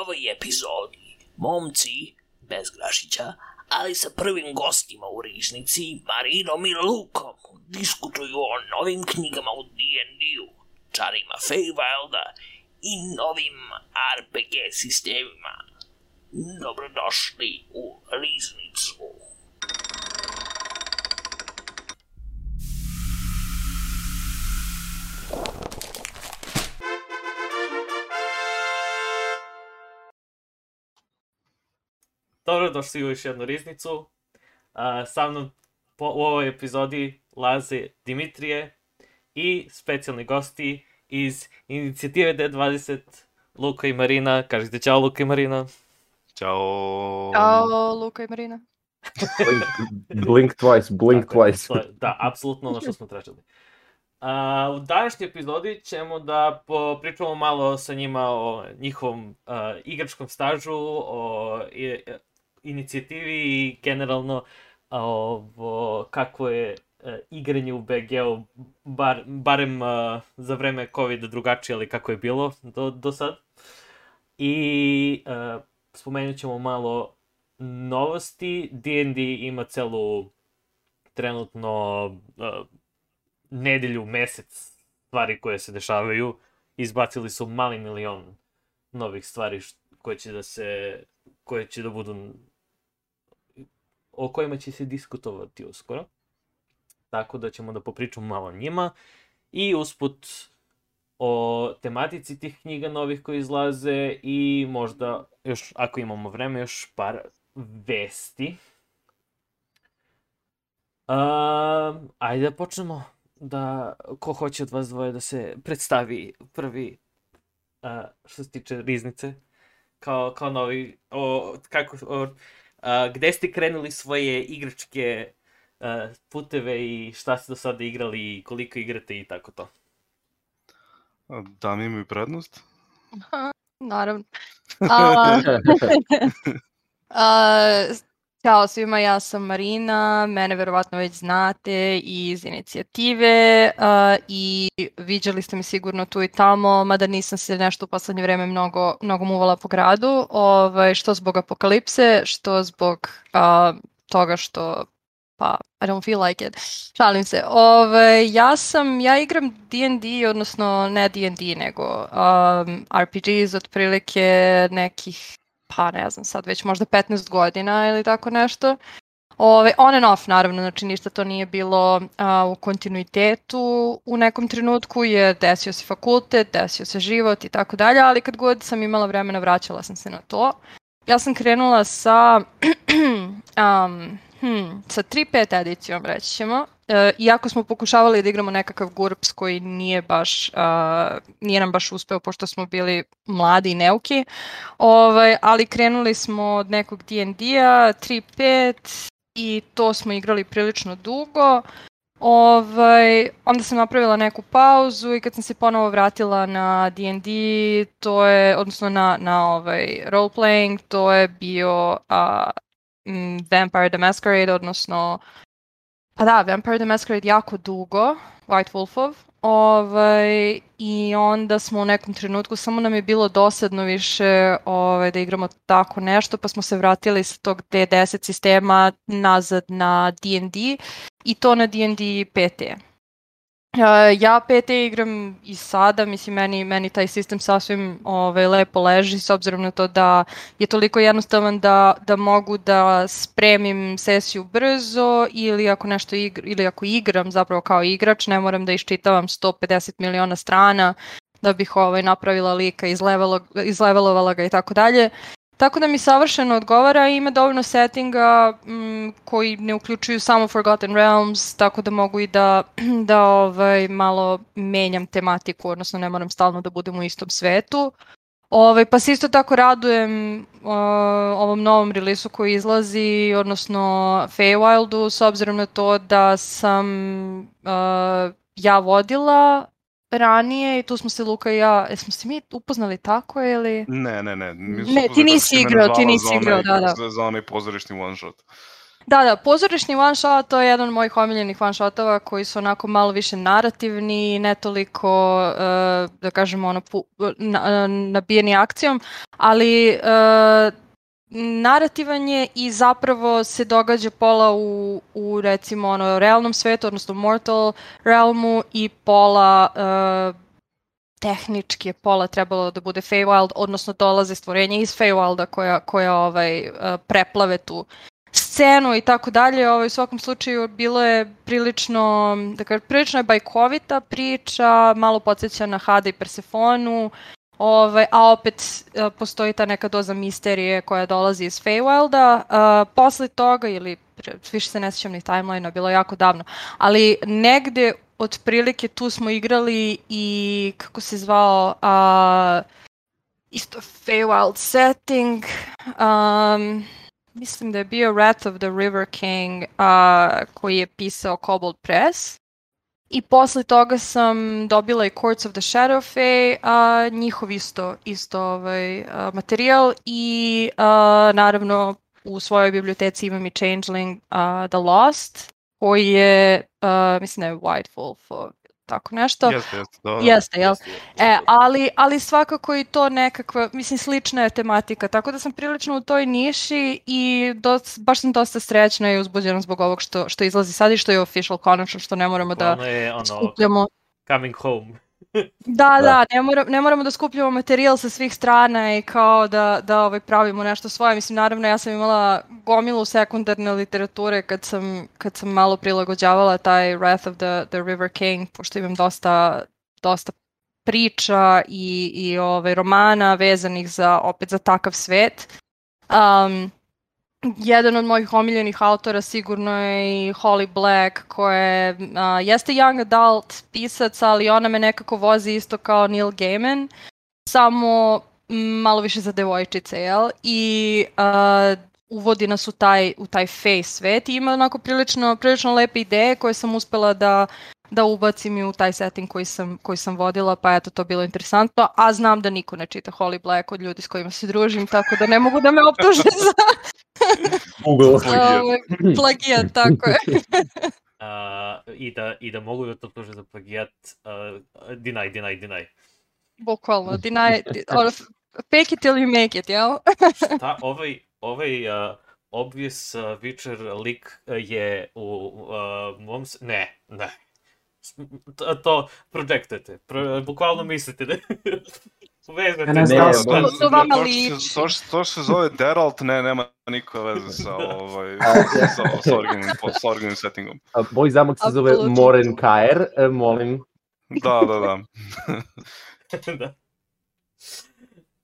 ovoj epizodi momci bez Grašića, ali sa prvim gostima u Rižnici, Marinom i Lukom, diskutuju o novim knjigama u D&D-u, čarima Feywilda i novim RPG sistemima. Dobrodošli u Riznicu. Dobro, došli u još jednu riznicu. A, sa mnom po, u ovoj epizodi laze Dimitrije i specijalni gosti iz inicijative D20 Luka i Marina. Kažite čao Luka i Marina. Ćao. Ćao, Luka i Marina. Blink, blink twice, blink Tako twice. to je- Da, apsolutno ono što smo tražili. A, u današnjoj epizodi ćemo da pričamo malo sa njima o njihovom a, igračkom stažu, o i, inicijativi i generalno ovo, kako je a, igranje u BG-u, bar, barem a, za vreme covid drugačije, ali kako je bilo do, do sad. I a, spomenut ćemo malo novosti. D&D ima celu trenutno nedelju, mesec stvari koje se dešavaju. Izbacili su mali milion novih stvari koje će da se koje će da budu o kojima će se diskutovati uskoro. Tako da ćemo da popričamo malo o njima i usput o tematici tih knjiga novih koji izlaze i možda još, ako imamo vreme, još par vesti. Um, ajde da počnemo da, ko hoće od vas dvoje da se predstavi prvi uh, što se tiče riznice, kao, kao novi, o, kako, o, gde ste krenuli svoje igračke uh, puteve i šta ste do sada igrali i koliko igrate i tako to. Dame imaju prednost. Naravno. A, a, Ćao svima, ja sam Marina, mene verovatno već znate iz inicijative a, i viđali ste me sigurno tu i tamo, mada nisam se nešto u poslednje vreme mnogo, mnogo muvala po gradu, ovaj, što zbog apokalipse, što zbog a, toga što pa I don't feel like it. Šalim se. Ove, ja sam, ja igram D&D, odnosno ne D&D, nego um, RPGs otprilike nekih, pa ne znam sad, već možda 15 godina ili tako nešto. Ove, on and off, naravno, znači ništa to nije bilo a, u kontinuitetu. U nekom trenutku je desio se fakultet, desio se život i tako dalje, ali kad god sam imala vremena vraćala sam se na to. Ja sam krenula sa um, Hmm, sa 3.5 edicijom reći ćemo. E, iako smo pokušavali da igramo nekakav GURPS koji nije baš, uh, nije nam baš uspeo pošto smo bili mladi i neuki, ovaj, ali krenuli smo od nekog D&D-a, 3.5 i to smo igrali prilično dugo. Ovaj, onda sam napravila neku pauzu i kad sam se ponovo vratila na D&D, to je, odnosno na, na ovaj role playing, to je bio a, Mm, Vampire the Masquerade, odnosno pa da, Vampire the Masquerade jako dugo, White Wolfov, ovaj, i onda smo u nekom trenutku, samo nam je bilo dosadno više ovaj, da igramo tako nešto, pa smo se vratili sa tog D10 sistema nazad na D&D i to na D&D 5 ja PT igram i sada, mislim, meni, meni taj sistem sasvim ovaj, lepo leži, s obzirom na to da je toliko jednostavan da, da mogu da spremim sesiju brzo ili ako nešto igra, ili ako igram zapravo kao igrač, ne moram da iščitavam 150 miliona strana da bih ovaj, napravila lika, izlevelo, izlevelovala ga i tako dalje. Tako da mi savršeno odgovara i ima dovoljno settinga m, koji ne uključuju samo Forgotten Realms, tako da mogu i da, da ovaj, malo menjam tematiku, odnosno ne moram stalno da budem u istom svetu. Ovaj, pa se isto tako radujem uh, ovom novom relisu koji izlazi, odnosno Feywildu, s obzirom na to da sam uh, ja vodila ranije i tu smo se Luka i ja, jesmo se mi upoznali tako ili... Ne, ne, ne. Ne, ti nisi igrao, ti nisi igrao, da, da. Za, za onaj pozorišni one shot. Da, da, pozorišni one shot to je jedan od mojih omiljenih one shotova koji su onako malo više narativni, ne toliko, uh, da kažemo, ono, pu, na, nabijeni akcijom, ali uh, narativan je i zapravo se događa pola u, u recimo ono realnom svetu, odnosno mortal realmu i pola uh, tehnički je pola trebalo da bude Feywild, odnosno dolaze stvorenja iz Feywilda koja, koja ovaj, preplave tu scenu i tako dalje. Ovaj, u svakom slučaju bilo je prilično, da kažem, prilično je bajkovita priča, malo podsjeća na Hada i Persefonu, Ovaj, a opet postoji ta neka doza misterije koja dolazi iz Feywilda. Uh, posle toga, ili više se ne sjećam ni timeline bilo je jako davno, ali negde otprilike tu smo igrali i kako se zvao uh, isto Feywild setting um, mislim da je bio Wrath of the River King uh, koji je pisao Cobalt Press i posle toga sam dobila i Courts of the Shadowfey, a njihov isto, isto ovaj, a, materijal i a, naravno u svojoj biblioteci imam i Changeling uh, The Lost, koji je, uh, mislim da je White Wolf, tako nešto. Jeste, jeste, da, da. Jeste, jel? E, ali, ali svakako i to nekakva, mislim, slična je tematika, tako da sam prilično u toj niši i dos, baš sam dosta srećna i uzbuđena zbog ovog što, što izlazi sad i što je official konačno, što ne moramo da je, ono, skupljamo. Coming home. Da, da, da ne, mora, ne moramo da skupljamo materijal sa svih strana i kao da, da ovaj, pravimo nešto svoje. Mislim, naravno, ja sam imala gomilu sekundarne literature kad sam, kad sam malo prilagođavala taj Wrath of the, the River King, pošto imam dosta, dosta priča i, i ovaj, romana vezanih za, opet za takav svet. Um, jedan od mojih omiljenih autora sigurno je i Holly Black, koja je, a, jeste young adult pisac, ali ona me nekako vozi isto kao Neil Gaiman, samo malo više za devojčice, jel? I a, uvodi nas u taj, u taj face svet i ima onako prilično, prilično lepe ideje koje sam uspela da da ubacim u taj setting koji sam, koji sam vodila, pa eto to bilo interesantno, a znam da niko ne čita Holly Black od ljudi s kojima se družim, tako da ne mogu da me optuže za Google. ovaj, plagijat, tako je. Uh, i, da, I da mogu da to optuže za plagijat, uh, deny, deny, deny. Bukvalno, deny, or, fake it till you make it, jel? Šta, ovaj, ovaj uh, obvious uh, Witcher lik je u uh, mom... Ne, ne, to, to projektujete. Pro, bukvalno mislite da vezate. Ne, znam, to, to vama liči. To, što, to što se zove Deralt, ne, nema nikakve veze sa, ovaj, sa, sa, originalnim, sa originalnim settingom. A, Moj zamak se zove. Moren Kaer, e, molim. Da, da, da. da.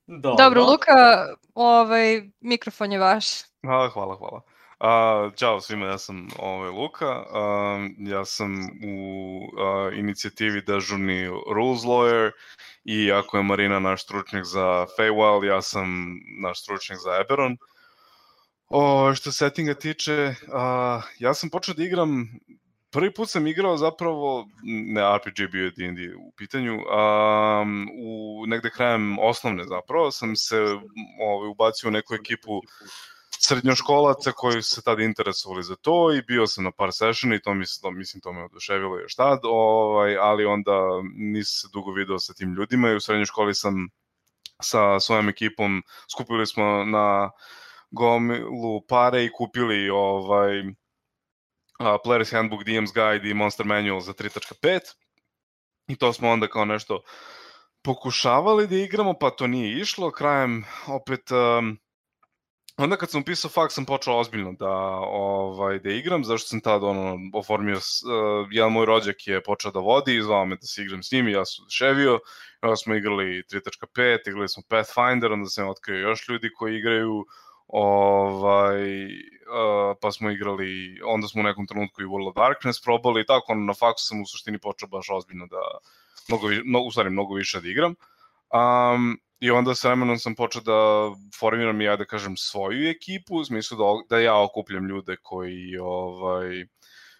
Dobro. Dobro, Luka, ovaj, mikrofon je vaš. Hvala, hvala, hvala. Uh, ćao svima, ja sam ovaj, Luka, uh, ja sam u uh, inicijativi dežurni Rules Lawyer i ako je Marina naš stručnjak za Feywild, ja sam naš stručnjak za Eberron. O, što se settinga tiče, uh, ja sam počeo da igram, prvi put sam igrao zapravo, ne RPG bio je D&D u pitanju, um, u negde krajem osnovne zapravo, sam se ovaj, ubacio u neku ekipu srednjoškolaca koji su se tada interesovali za to i bio sam na par sessiona i to, mi, to mislim to me oduševilo još tad, ovaj, ali onda nisam se dugo video sa tim ljudima i u srednjoj školi sam sa svojom ekipom skupili smo na gomilu pare i kupili ovaj uh, Player's Handbook, DM's Guide i Monster Manual za 3.5 i to smo onda kao nešto pokušavali da igramo, pa to nije išlo. Krajem opet um, onda kad sam upisao faks sam počeo ozbiljno da ovaj da igram zašto sam tad ono oformio uh, jedan moj rođak je počeo da vodi i zvao me da se igram s njim i ja sam oduševio onda smo igrali 3.5 igrali smo Pathfinder onda sam otkrio još ljudi koji igraju ovaj uh, pa smo igrali onda smo u nekom trenutku i World of Darkness probali i tako ono, na faksu sam u suštini počeo baš ozbiljno da mnogo, mnogo, u stvari mnogo više da igram. Um, I onda s vremenom sam počeo da formiram ja da kažem svoju ekipu, u smislu da, da ja okupljam ljude koji, ovaj,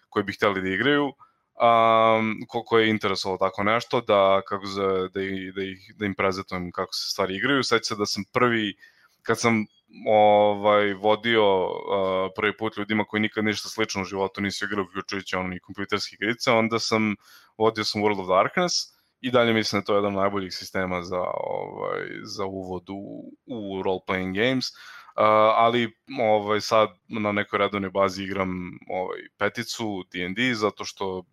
koji bi hteli da igraju, um, ko, ko je interesovalo tako nešto, da, kako za, da, da, ih, da im prezentujem kako se stvari igraju. Sveća se da sam prvi, kad sam ovaj, vodio uh, prvi put ljudima koji nikad ništa slično u životu nisu igrali, uključujući ono i kompjuterski igrice, onda sam, vodio sam World of Darkness i dalje mislim da to je jedan od najboljih sistema za, ovaj, za uvod u, u role-playing games. Uh, ali ovaj sad na nekoj redovnoj bazi igram ovaj peticu D&D zato što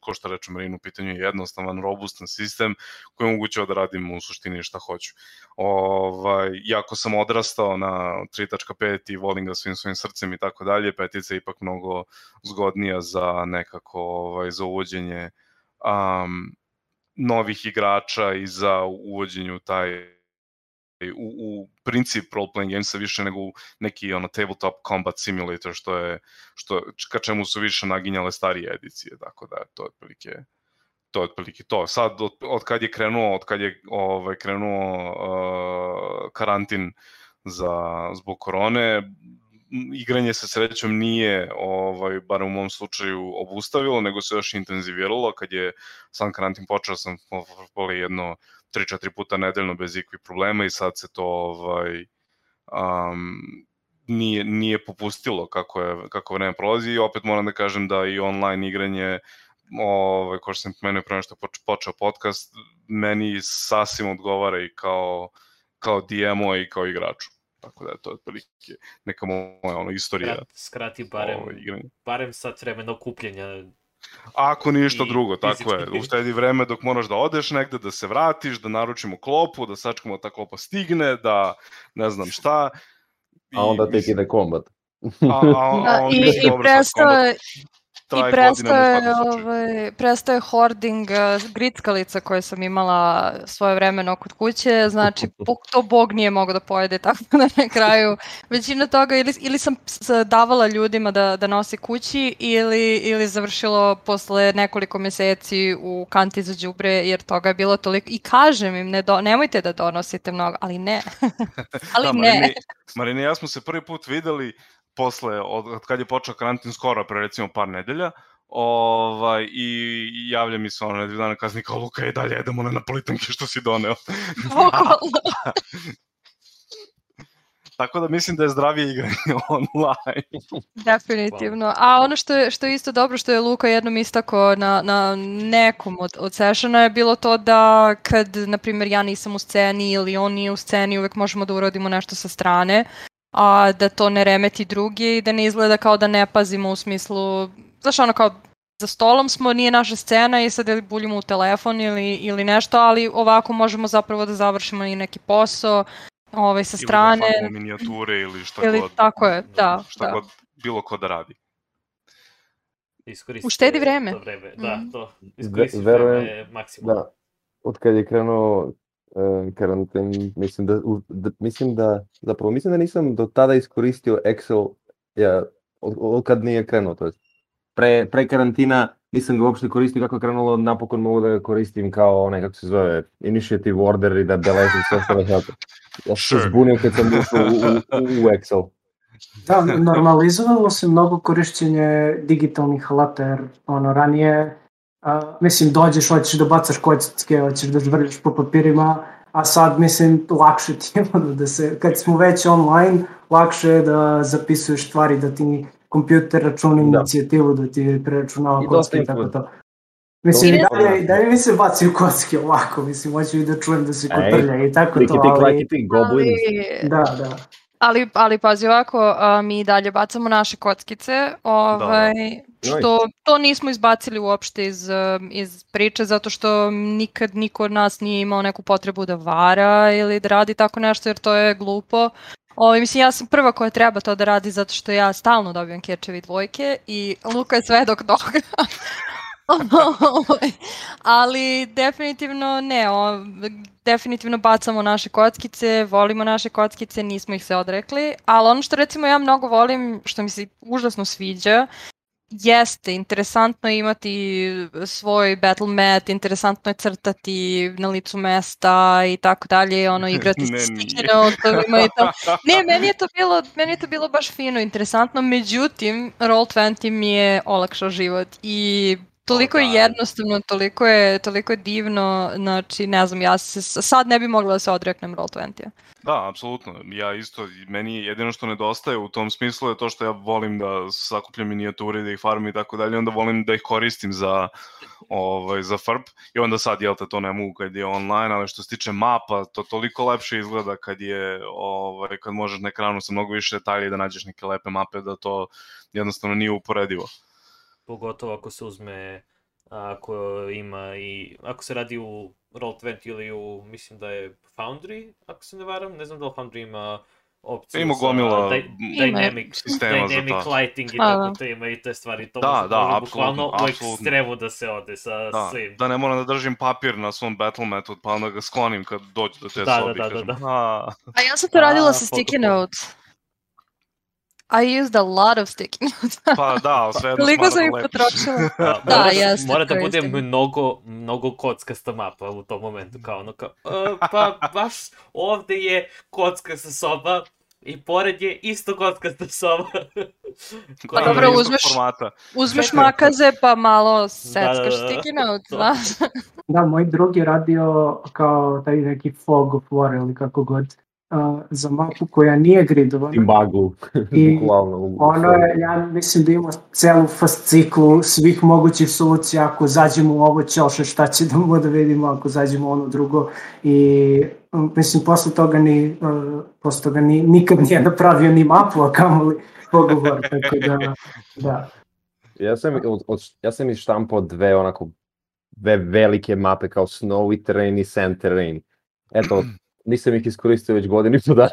ko što reče Marinu, u pitanju je jednostavan, robustan sistem koji omogućava da radim u suštini šta hoću. Ovaj, jako sam odrastao na 3.5 i volim ga svim svojim srcem i tako dalje, petica je ipak mnogo zgodnija za nekako ovaj, za uvođenje um, novih igrača i za uvođenju taj u, u princip role-playing gamesa više nego neki ono tabletop combat simulator što je što ka čemu su više naginjale starije edicije tako da to je otprilike to je otprilike to. Sad od, od kad je krenuo od kad je ovaj krenuo uh, karantin za zbog korone igranje sa srećom nije ovaj bar u mom slučaju obustavilo nego se još intenziviralo kad je sam karantin počeo sam poli jedno 3-4 puta nedeljno bez ikvih problema i sad se to ovaj, um, nije, nije popustilo kako, je, kako vreme prolazi i opet moram da kažem da i online igranje ovaj, ko što sam pomenuo pre što počeo podcast, meni sasvim odgovara i kao, kao DM-o i kao igraču. Tako da je to otprilike neka moja ono, istorija. Skrati, skrati barem, ovaj, barem sat vremena okupljenja Ako ništa drugo, tako je. Uštedi vreme dok moraš da odeš negde, da se vratiš, da naručimo klopu, da sačekamo da ta klopa stigne, da ne znam šta. I, a onda tek ide kombat. A, a, a, a I, i prestao, I prestaje, ovaj, prestaje hoarding uh, grickalica koje sam imala svoje vremeno kod kuće, znači to Bog nije mogao da pojede, tako da na kraju većina toga ili, ili sam davala ljudima da, da nosi kući ili, ili završilo posle nekoliko meseci u kanti za džubre jer toga je bilo toliko i kažem im ne do, nemojte da donosite mnogo, ali ne. ali da, ne. Marini, Marini ja smo se prvi put videli posle, od, od kad je počeo karantin skoro, pre recimo par nedelja, ovaj, i javlja mi se ono nedelju dana kasnije kao Luka, i dalje jedemo na napolitanke što si doneo. Tako da mislim da je zdravije igranje online. Definitivno. A ono što je, što je isto dobro, što je Luka jednom istako na, na nekom od, od sessiona je bilo to da kad, na primjer, ja nisam u sceni ili on nije u sceni, uvek možemo da urodimo nešto sa strane a da to ne remeti drugi i da ne izgleda kao da ne pazimo u smislu, znaš ono kao za stolom smo, nije naša scena i sad ili buljimo u telefon ili, ili nešto, ali ovako možemo zapravo da završimo i neki posao ovaj, sa strane. Ili da minijature ili šta ili, god. Tako je, da. Šta da. god bilo ko da radi. Iskoristite Uštedi vreme. To vreme. Da, Mhm. to. Iskoristite verujem vreme maksimum. Da, od kad je krenuo e, karantin, mislim da, u, da, mislim da, zapravo mislim da nisam do tada iskoristio Excel ja, od, od kad nije krenuo, to jest pre, pre karantina nisam ga uopšte koristio kako je krenulo, napokon mogu da ga koristim kao onaj, kako se zove, initiative order i da beležim sve što da. Ja sam se Sure. zbunio kad sam ušao u, u, u Excel. Da, normalizovalo se mnogo korišćenje digitalnih alata, jer ono, ranije, a, mislim, dođeš, hoćeš da bacaš kocke, hoćeš da žvrljaš po papirima, a sad, mislim, lakše ti je da se, kad smo već online, lakše je da zapisuješ stvari, da ti kompjuter računa Da. inicijativu, da ti preračunava kocke i tako to. Mislim, I i ne dalje, dalje mi se bacaju kocke ovako, mislim, hoću i da čujem da se kotrlja i tako to, ali... klaki ti, goblins. Ali, Da, da. Ali, ali pazi ovako, a, mi dalje bacamo naše kockice, ovaj, što to nismo izbacili uopšte iz, um, iz priče, zato što nikad niko od nas nije imao neku potrebu da vara ili da radi tako nešto, jer to je glupo. Ovaj, mislim, ja sam prva koja treba to da radi zato što ja stalno dobijam kečevi dvojke i Luka je sve dok toga. Ali definitivno ne, o, definitivno bacamo naše kockice, volimo naše kockice, nismo ih se odrekli, ali ono što recimo ja mnogo volim, što mi se užasno sviđa, jeste interesantno je imati svoj battle mat, interesantno je crtati na licu mesta i tako dalje, ono igrati Ne, sticky notovima i to. Ne, meni je to bilo, meni je to bilo baš fino, interesantno, međutim Roll20 mi je olakšao život i Toliko je da. jednostavno, toliko je, toliko je divno, znači ne znam, ja se, sad ne bi mogla da se odreknem Roll20. Da, apsolutno. Ja isto, meni jedino što nedostaje u tom smislu je to što ja volim da sakupljam minijature, da ih farmim i tako dalje, onda volim da ih koristim za, ovaj, za farb i onda sad, jel te, to ne mogu kad je online, ali što se tiče mapa, to toliko lepše izgleda kad je, ovaj, kad možeš na ekranu sa mnogo više detalja da nađeš neke lepe mape, da to jednostavno nije uporedivo. Pogotovo ako se uzme, ako ima i, ako se radi u Roll20 ili u, mislim da je Foundry, ako se ne varam, ne znam da li Foundry ima opciju Ima gomila di- Ima. dynamic, sistema za dynamic to. lighting i A, tako da. to ima i te stvari. To Da, može, da, može apsolutno, bukvalno u ekstremu da se ode sa Da, svim. da ne moram da držim papir na svom Battle.metu, pa onda ga sklonim kad dođe do te Da, da, sobe. i da, da, kažem, da. "A, A ja sam to radila A, sa sticky notes. I used a lot of sticky notes. Pa da, sve jedno Toliko sam ih potrošila. Da, Da, mora, jeste, mora da bude mnogo, mnogo kockasta mapa u tom momentu, kao ono kao, "E, pa baš ovde je kockasta soba i pored je isto kockasta soba. Da, Pa dobro, uzmeš- Formata. Uzmeš makaze pa malo da, seckaš da. sticky notes, znaš. Da, moj drug je radio kao taj neki Fog of War ili kako god uh, za mapu koja nije gridovana. I bagu, I Ono je, ja mislim da ima celu fasciklu svih mogućih solucija, ako zađemo u ovo ćoše, šta će da mu da vidimo, ako zađemo ono drugo. I mislim, posle toga, ni, uh, posle toga ni, nikad nije napravio ni mapu, a kamoli pogovor, tako da, da. Ja sam, od, od, ja sam ištampao dve onako dve velike mape kao Snowy Terrain i Sand Terrain. Eto, nisam ih iskoristio već godinu i dana.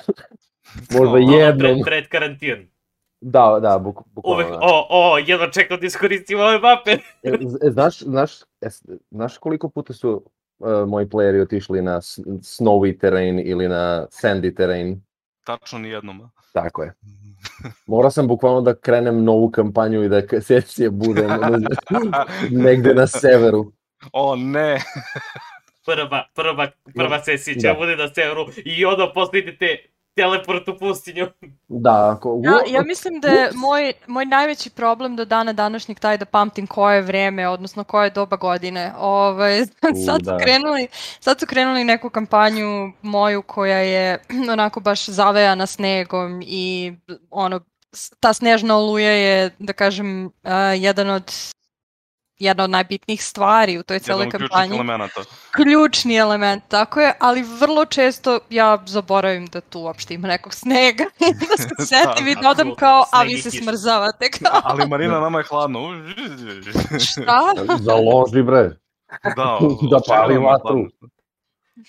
Možda O, Ono jednom. pred, pred karantin. Da, da, buk, bukvalno. Uvek, da. o, o, jedno čekam da iskoristim ove mape. E, e, Znaš, znaš, es- znaš koliko puta su uh, moji playeri otišli na Snowy Terrain ili na Sandy Terrain? Tačno ni jednom. Tako je. Morao sam bukvalno da krenem novu kampanju i da sesija bude negde na severu. O ne, Prva, prva, prva sesija će Da. bude na severu i onda posle idete teleport u pustinju. Da, ako... Ja, ja mislim da je moj, moj najveći problem do dana današnjeg taj da pamtim koje vreme, odnosno koje doba godine. Ovaj, sad, su da. krenuli, sad su krenuli neku kampanju moju koja je onako baš zavejana snegom i ono, ta snežna oluja je, da kažem, uh, jedan od jedna od najbitnijih stvari u toj jedan celoj od ključnih kampanji elemenata. ključni element, tako je, ali vrlo često ja zaboravim da tu uopšte ima nekog snega da se setim i dodam apsolutno, kao, a vi se smrzavate kao, Ali Marina, nama je hladno. šta? Založi, bre. Da, Da pali vatru.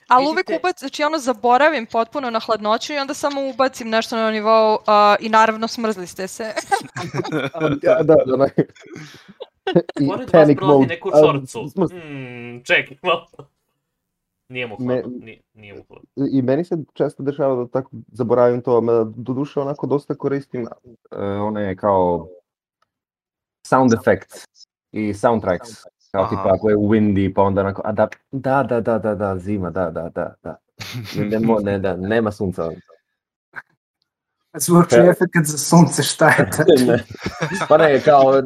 Ali uvek ubac, znači ono zaboravim potpuno na hladnoću i onda samo ubacim nešto na nivou a, i naravno smrzli ste se. Da, da, da. I Pored vas panic prolazi mode. neku čorcu. smrs- Hmm, čekaj malo. Nije mu Me- hladno, nije, nije mu hladno. I meni se često dešava da tako zaboravim to, mada doduše onako dosta koristim uh, one kao sound effects i soundtracks. Kao Aha. tipa ako je windy, pa onda onako, a da, da, da, da, da, da, zima, da, da, da, da. Ne, ne, ne, da, nema sunca. Zvuči Ja. efekt za sunce, šta je to? Pa ne, kao,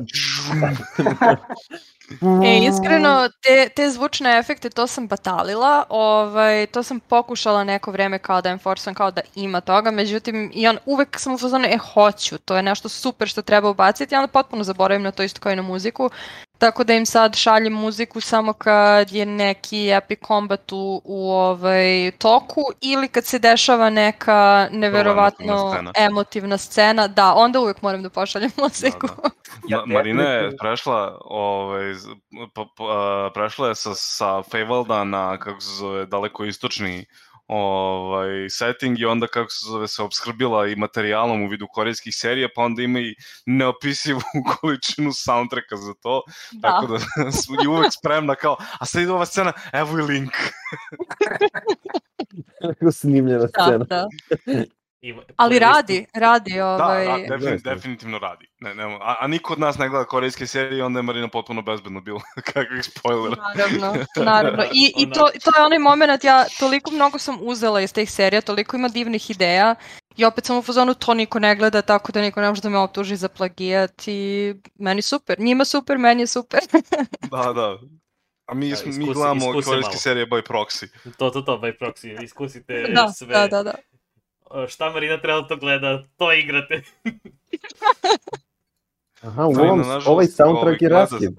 E, iskreno, te, te zvučne efekte, to sam batalila, ovaj, to sam pokušala neko vreme kao da enforcem, kao da ima toga, međutim, i on, uvek sam u fazonu, e, hoću, to je nešto super što treba ubaciti, i onda potpuno zaboravim na to isto kao i na muziku, tako da im sad šaljem muziku samo kad je neki epic combat u, u ovaj, toku, ili kad se dešava neka neverovatno emotivna scena. emotivna scena, da, onda uvek moram da pošaljem muziku. Da, Ja Ma, Marina je prešla, ovaj, pa, pa, prešla je sa, sa Feyvalda na, kako se zove, daleko istočni ovaj, setting i onda, kako se zove, se obskrbila i materijalom u vidu korejskih serija, pa onda ima i neopisivu količinu soundtracka za to, Da. tako da smo i uvek spremna kao, a sad ide ova scena, evo i link. Neko snimljena Da, scena. da. Ima, Ali radi, radi Da, ovaj... da, definitivno, Jeste. definitivno radi. Ne, ne, a, a niko od nas ne gleda korejske serije, onda je Marina potpuno bezbedno bila kakvih spoilera. Naravno, naravno. I, i to, to je onaj moment, ja toliko mnogo sam uzela iz teh serija, toliko ima divnih ideja I opet sam u fazonu, to niko ne gleda, tako da niko ne može da me optuži za plagijat i meni super. Njima super, meni je super. Da, da. A mi, Da, smo, mi iskusi- gledamo iskusi korejske serije by proxy. To, to, to, by proxy, iskusite da, sve. da, da, da. Šta Marina trenutno gleda, to igrate. Aha, u ovom, ovaj soundtrack je raskid.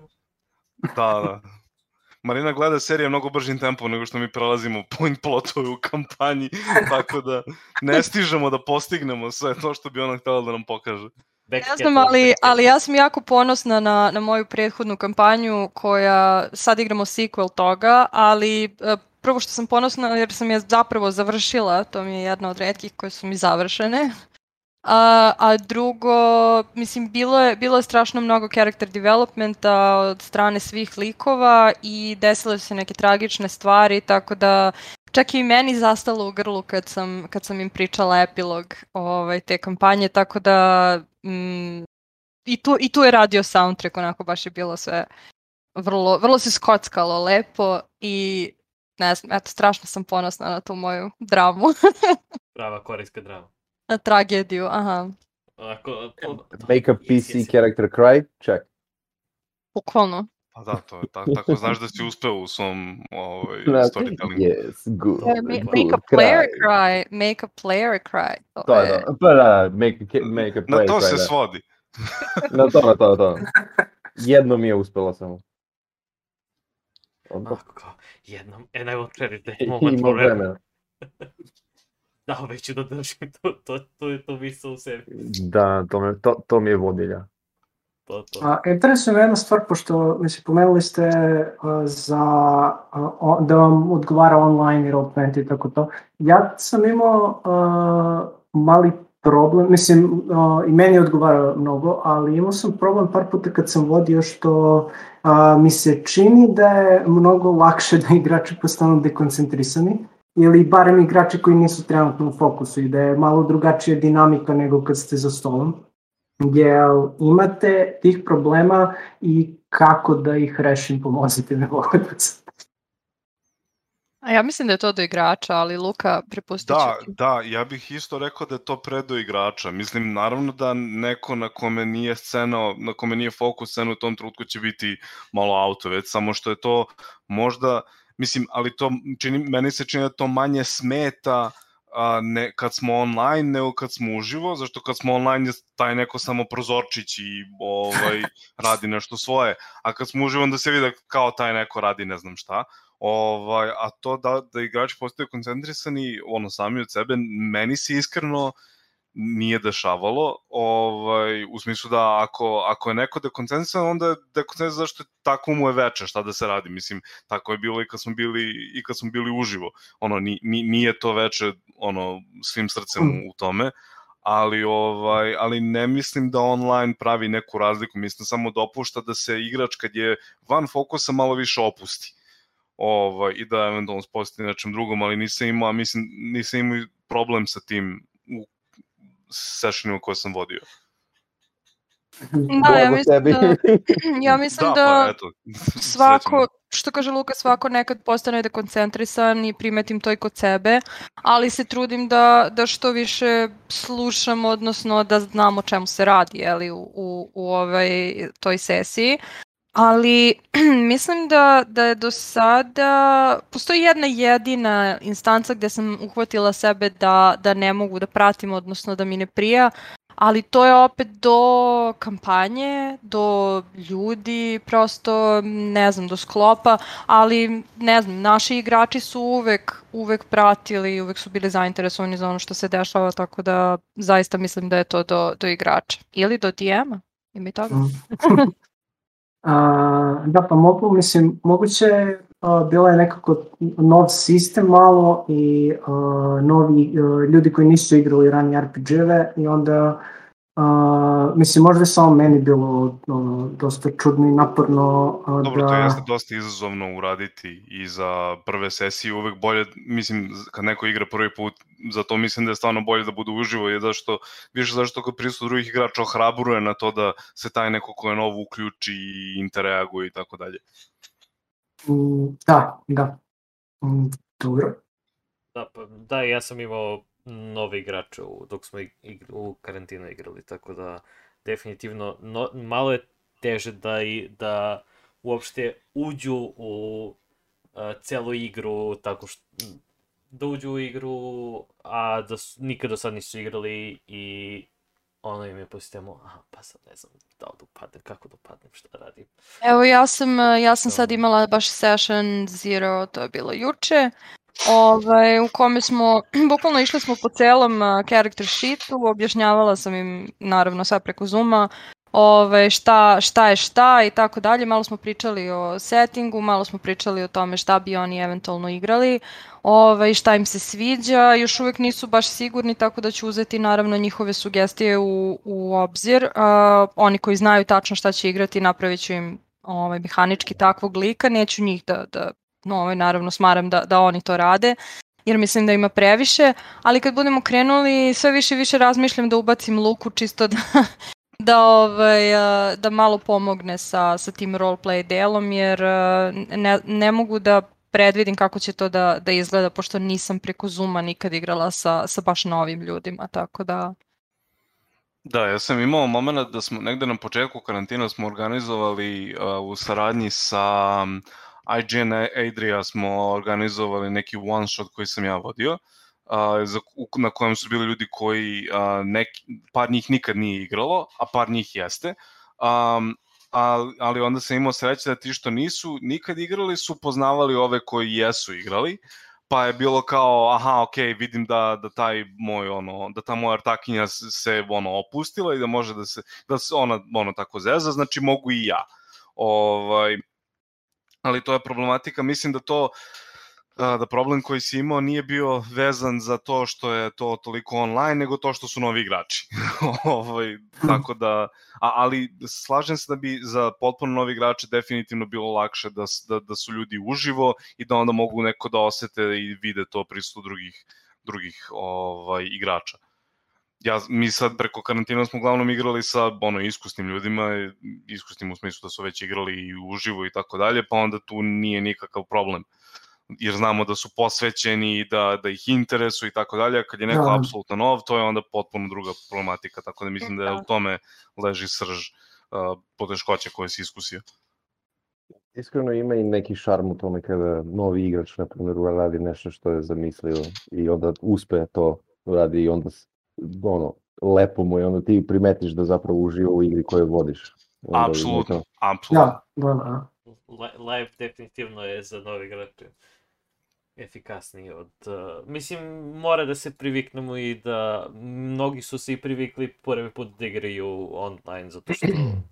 Da, da. Marina gleda serije mnogo bržim tempom nego što mi prelazimo point plotove u kampanji, tako da ne stižemo da postignemo sve to što bi ona htela da nam pokaže. Back Ne znam, ali, ali ja sam jako ponosna na, na moju prethodnu kampanju koja, sad igramo sequel toga, ali prvo što sam ponosna jer sam je zapravo završila, to mi je jedna od redkih koje su mi završene. A, a drugo, mislim, bilo je, bilo je strašno mnogo character developmenta od strane svih likova i desile su se neke tragične stvari, tako da čak i meni zastalo u grlu kad sam, kad sam im pričala epilog ovaj, te kampanje, tako da mm, i, tu, i tu je radio soundtrack, onako baš je bilo sve vrlo, vrlo se skockalo lepo i ne znam, eto, strašno sam ponosna na tu moju dramu, Prava korejska drama. na tragediju, aha, Ako, to, Make a PC yes. character cry, check. bukvalno. Pa da, to je tako, tako znaš da si uspeo u svom ovaj, storytellingu. Yes, good. E, ma- good Make a player cry. cry, make a player cry. To To je to. Pa da, make, a make a Na player to cry, se da. svodi. Na to, na to, na to. Jedno mi je uspelo samo. Onda Ako kao, jednom, and I will cherish that moment ima forever. vremena. Da, uvek ću da držim to, to, to, je to misle u sebi. Da, to, me, to, to mi je vodilja. To, to. A, interesuje me jedna stvar, pošto mislim, pomenuli ste a, za a, o- da vam odgovara online i roll20 i tako to. Ja sam imao a, mali problem, mislim, a, i meni odgovara mnogo, ali imao sam problem par puta kad sam vodio što a, mi se čini da je mnogo lakše da igrači postanu dekoncentrisani ili barem igrači koji nisu trenutno u fokusu i da je malo drugačija dinamika nego kad ste za stolom. Jel imate tih problema i kako da ih rešim, pomozite mi molim vas. a ja mislim da je to do igrača, ali Luka, prepustit Da, ti. da, ja bih isto rekao da je to predo igrača. Mislim, naravno da neko na kome nije scena, na kome nije fokus scena u tom trenutku će biti malo auto, već samo što je to možda, mislim, ali to čini, meni se čini da to manje smeta a, ne, kad smo online nego kad smo uživo, zašto kad smo online je taj neko samo prozorčić i ovaj, radi nešto svoje, a kad smo uživo onda se vidi da kao taj neko radi ne znam šta. Ovaj, a to da, da igrači postaju koncentrisani ono sami od sebe, meni se iskreno nije dešavalo, ovaj, u smislu da ako, ako je neko dekoncentrisan, onda je dekoncentrisan zašto je tako mu je veče, šta da se radi, mislim, tako je bilo i kad smo bili, i kad smo bili uživo, ono, ni, ni, nije to veče, ono, svim srcem u, u tome, ali ovaj ali ne mislim da online pravi neku razliku, mislim samo dopušta da se igrač kad je van fokusa malo više opusti ovaj, i da eventualno sposti nečem drugom, ali nisam imao, mislim, nisam imao problem sa tim u sessionima koje sam vodio. Da, ja mislim da, ja mislim da, da, pa eto, svako, srećno. što kaže Luka, svako nekad postane dekoncentrisan i primetim to i kod sebe, ali se trudim da, da što više slušam, odnosno da znam o čemu se radi jeli, u, u, u ovaj, toj sesiji. Ali mislim da, da je do sada, postoji jedna jedina instanca gde sam uhvatila sebe da, da ne mogu da pratim, odnosno da mi ne prija, ali to je opet do kampanje, do ljudi, prosto ne znam, do sklopa, ali ne znam, naši igrači su uvek, uvek pratili, uvek su bili zainteresovani za ono što se dešava, tako da zaista mislim da je to do, do igrača. Ili do DM-a, ima i toga. A, da, pa mogu, mislim, moguće a, bila je nekako nov sistem malo i a, novi a, ljudi koji nisu igrali ranije RPG-eve i onda a, mislim, možda je samo meni bilo a, dosta čudno i naporno a, Dobro, da... to jeste dosta izazovno uraditi i za prve sesije uvek bolje, mislim, kad neko igra prvi put, zato mislim da je stvarno bolje da bude uživo, je zašto, više zašto kod prisutu drugih igrača ohrabruje na to da se taj neko ko je novo uključi i interreaguje i tako dalje. Da, da. Dobro. Da, pa, da, ja sam imao nove igrače u, dok smo ig, u karantinu igrali, tako da definitivno no, malo je teže da, i, da uopšte uđu u uh, celu igru tako što da uđu u igru, a da su, nikad do sad nisu igrali i ono im je po sistemu, aha, pa sad ne znam da li da upadnem, kako da upadnem, šta da radim. Evo ja sam, ja sam sad imala baš session zero, to je bilo juče, ovaj, u kome smo, bukvalno išli smo po celom character sheetu, objašnjavala sam im naravno sve preko Zuma, ove, šta, šta je šta i tako dalje. Malo smo pričali o settingu, malo smo pričali o tome šta bi oni eventualno igrali, ove, šta im se sviđa. Još uvek nisu baš sigurni, tako da ću uzeti naravno njihove sugestije u, u obzir. Uh, oni koji znaju tačno šta će igrati, napravit ću im ovaj, mehanički takvog lika, neću njih da, da no, ovaj, naravno smaram da, da oni to rade jer mislim da ima previše, ali kad budemo krenuli sve više i više razmišljam da ubacim Luku čisto da, da, ovaj, da malo pomogne sa, sa tim roleplay delom, jer ne, ne mogu da predvidim kako će to da, da izgleda, pošto nisam preko Zuma nikad igrala sa, sa baš novim ljudima, tako da... Da, ja sam imao moment da smo negde na početku karantina smo organizovali uh, u saradnji sa IGN Adria smo organizovali neki one shot koji sam ja vodio. A, za, na kojem su bili ljudi koji neki, par njih nikad nije igralo, a par njih jeste. Um, ali, ali onda sam imao sreće da ti što nisu nikad igrali su poznavali ove koji jesu igrali, pa je bilo kao, aha, ok, vidim da, da taj moj, ono, da ta moja artakinja se, ono, opustila i da može da se, da se ona, ono, tako zeza, znači mogu i ja. Ovaj, ali to je problematika, mislim da to, da problem koji si imao nije bio vezan za to što je to toliko online, nego to što su novi igrači. ovaj, tako da, a, ali slažem se da bi za potpuno novi igrače definitivno bilo lakše da, da, da su ljudi uživo i da onda mogu neko da osete i vide to prisutu drugih, drugih ovaj, igrača ja, mi sad preko karantina smo uglavnom igrali sa ono, iskusnim ljudima, iskusnim u smislu da su već igrali i uživo i tako dalje, pa onda tu nije nikakav problem. Jer znamo da su posvećeni i da, da ih interesu i tako dalje, kad je neko da. apsolutno nov, to je onda potpuno druga problematika, tako da mislim da je u da. tome leži srž uh, poteškoća koje si iskusio. Iskreno ima i neki šarm u tome kada novi igrač, na primjer, radi nešto što je zamislio i onda uspe to radi i onda ono, lepo mu i onda ti primetiš da zapravo uživa u igri koju vodiš. Apsolutno, apsolutno. Da, da, da. Live definitivno je za novi igrače efikasniji od... Uh, mislim, mora da se priviknemo i da mnogi su se i privikli prvi put da igraju online, zato što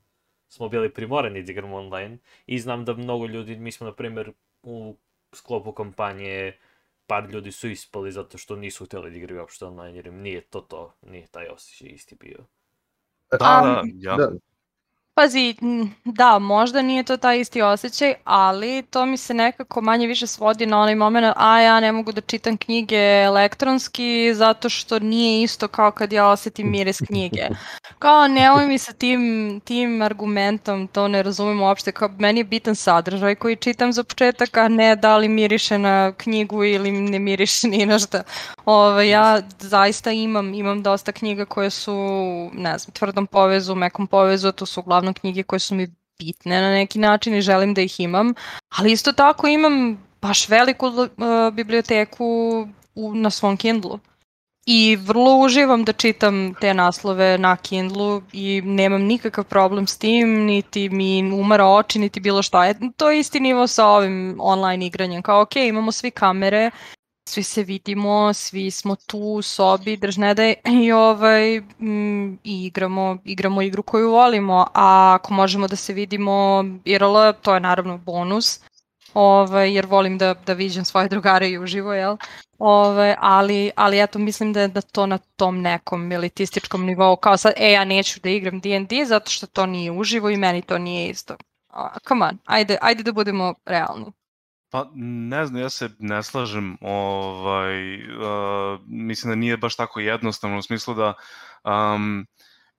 smo bili primorani da igramo online i znam da mnogo ljudi, mi smo na primjer u sklopu kampanje par ljudi su ispali zato što nisu hteli da igraju uopšte online, jer im nije to to, nije taj osjećaj isti bio. Da, da, ja. da, Pazi, da, možda nije to taj isti osjećaj, ali to mi se nekako manje više svodi na onaj moment, a ja ne mogu da čitam knjige elektronski zato što nije isto kao kad ja osetim miris knjige. Kao, nemoj mi sa tim, tim argumentom, to ne razumem uopšte, kao meni je bitan sadržaj koji čitam za početak, a ne da li miriše na knjigu ili ne miriše ni na šta. Ove, ja zaista imam, imam dosta knjiga koje su, ne znam, tvrdom povezu, mekom povezu, to su uglavnom uglavnom knjige koje su mi bitne na neki način i želim da ih imam, ali isto tako imam baš veliku uh, biblioteku u, na svom Kindlu. I vrlo uživam da čitam te naslove na Kindlu i nemam nikakav problem s tim, niti mi umara oči, niti bilo šta. E, to je isti nivo sa ovim online igranjem. Kao, ok, imamo svi kamere, svi se vidimo, svi smo tu u sobi, držnede i ovaj, m, i igramo, igramo igru koju volimo, a ako možemo da se vidimo IRL, to je naravno bonus, ovaj, jer volim da, da viđem svoje drugare i uživo, jel? Ove, ali, ali eto, mislim da je da to na tom nekom elitističkom nivou, kao sad, e, ja neću da igram D&D zato što to nije uživo i meni to nije isto. Come on, ajde, ajde da budemo realni. Pa ne znam, ja se ne slažem, ovaj, uh, mislim da nije baš tako jednostavno u smislu da um,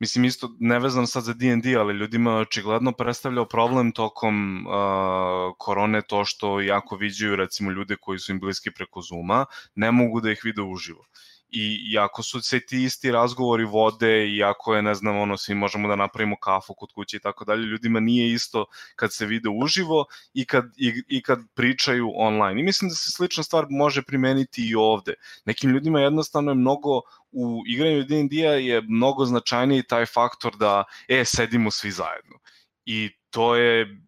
mislim isto nevezano sad za D&D, ali ljudima očigledno predstavljao problem tokom uh, korone to što jako viđaju recimo ljude koji su im bliski preko Zuma, ne mogu da ih vide uživo. I, i su se ti isti razgovori vode i ako je, ne znam, ono, svi možemo da napravimo kafu kod kuće i tako dalje, ljudima nije isto kad se vide uživo i kad, i, i kad pričaju online. I mislim da se slična stvar može primeniti i ovde. Nekim ljudima jednostavno je mnogo u igranju D&D-a je mnogo značajniji taj faktor da, e, sedimo svi zajedno. I to je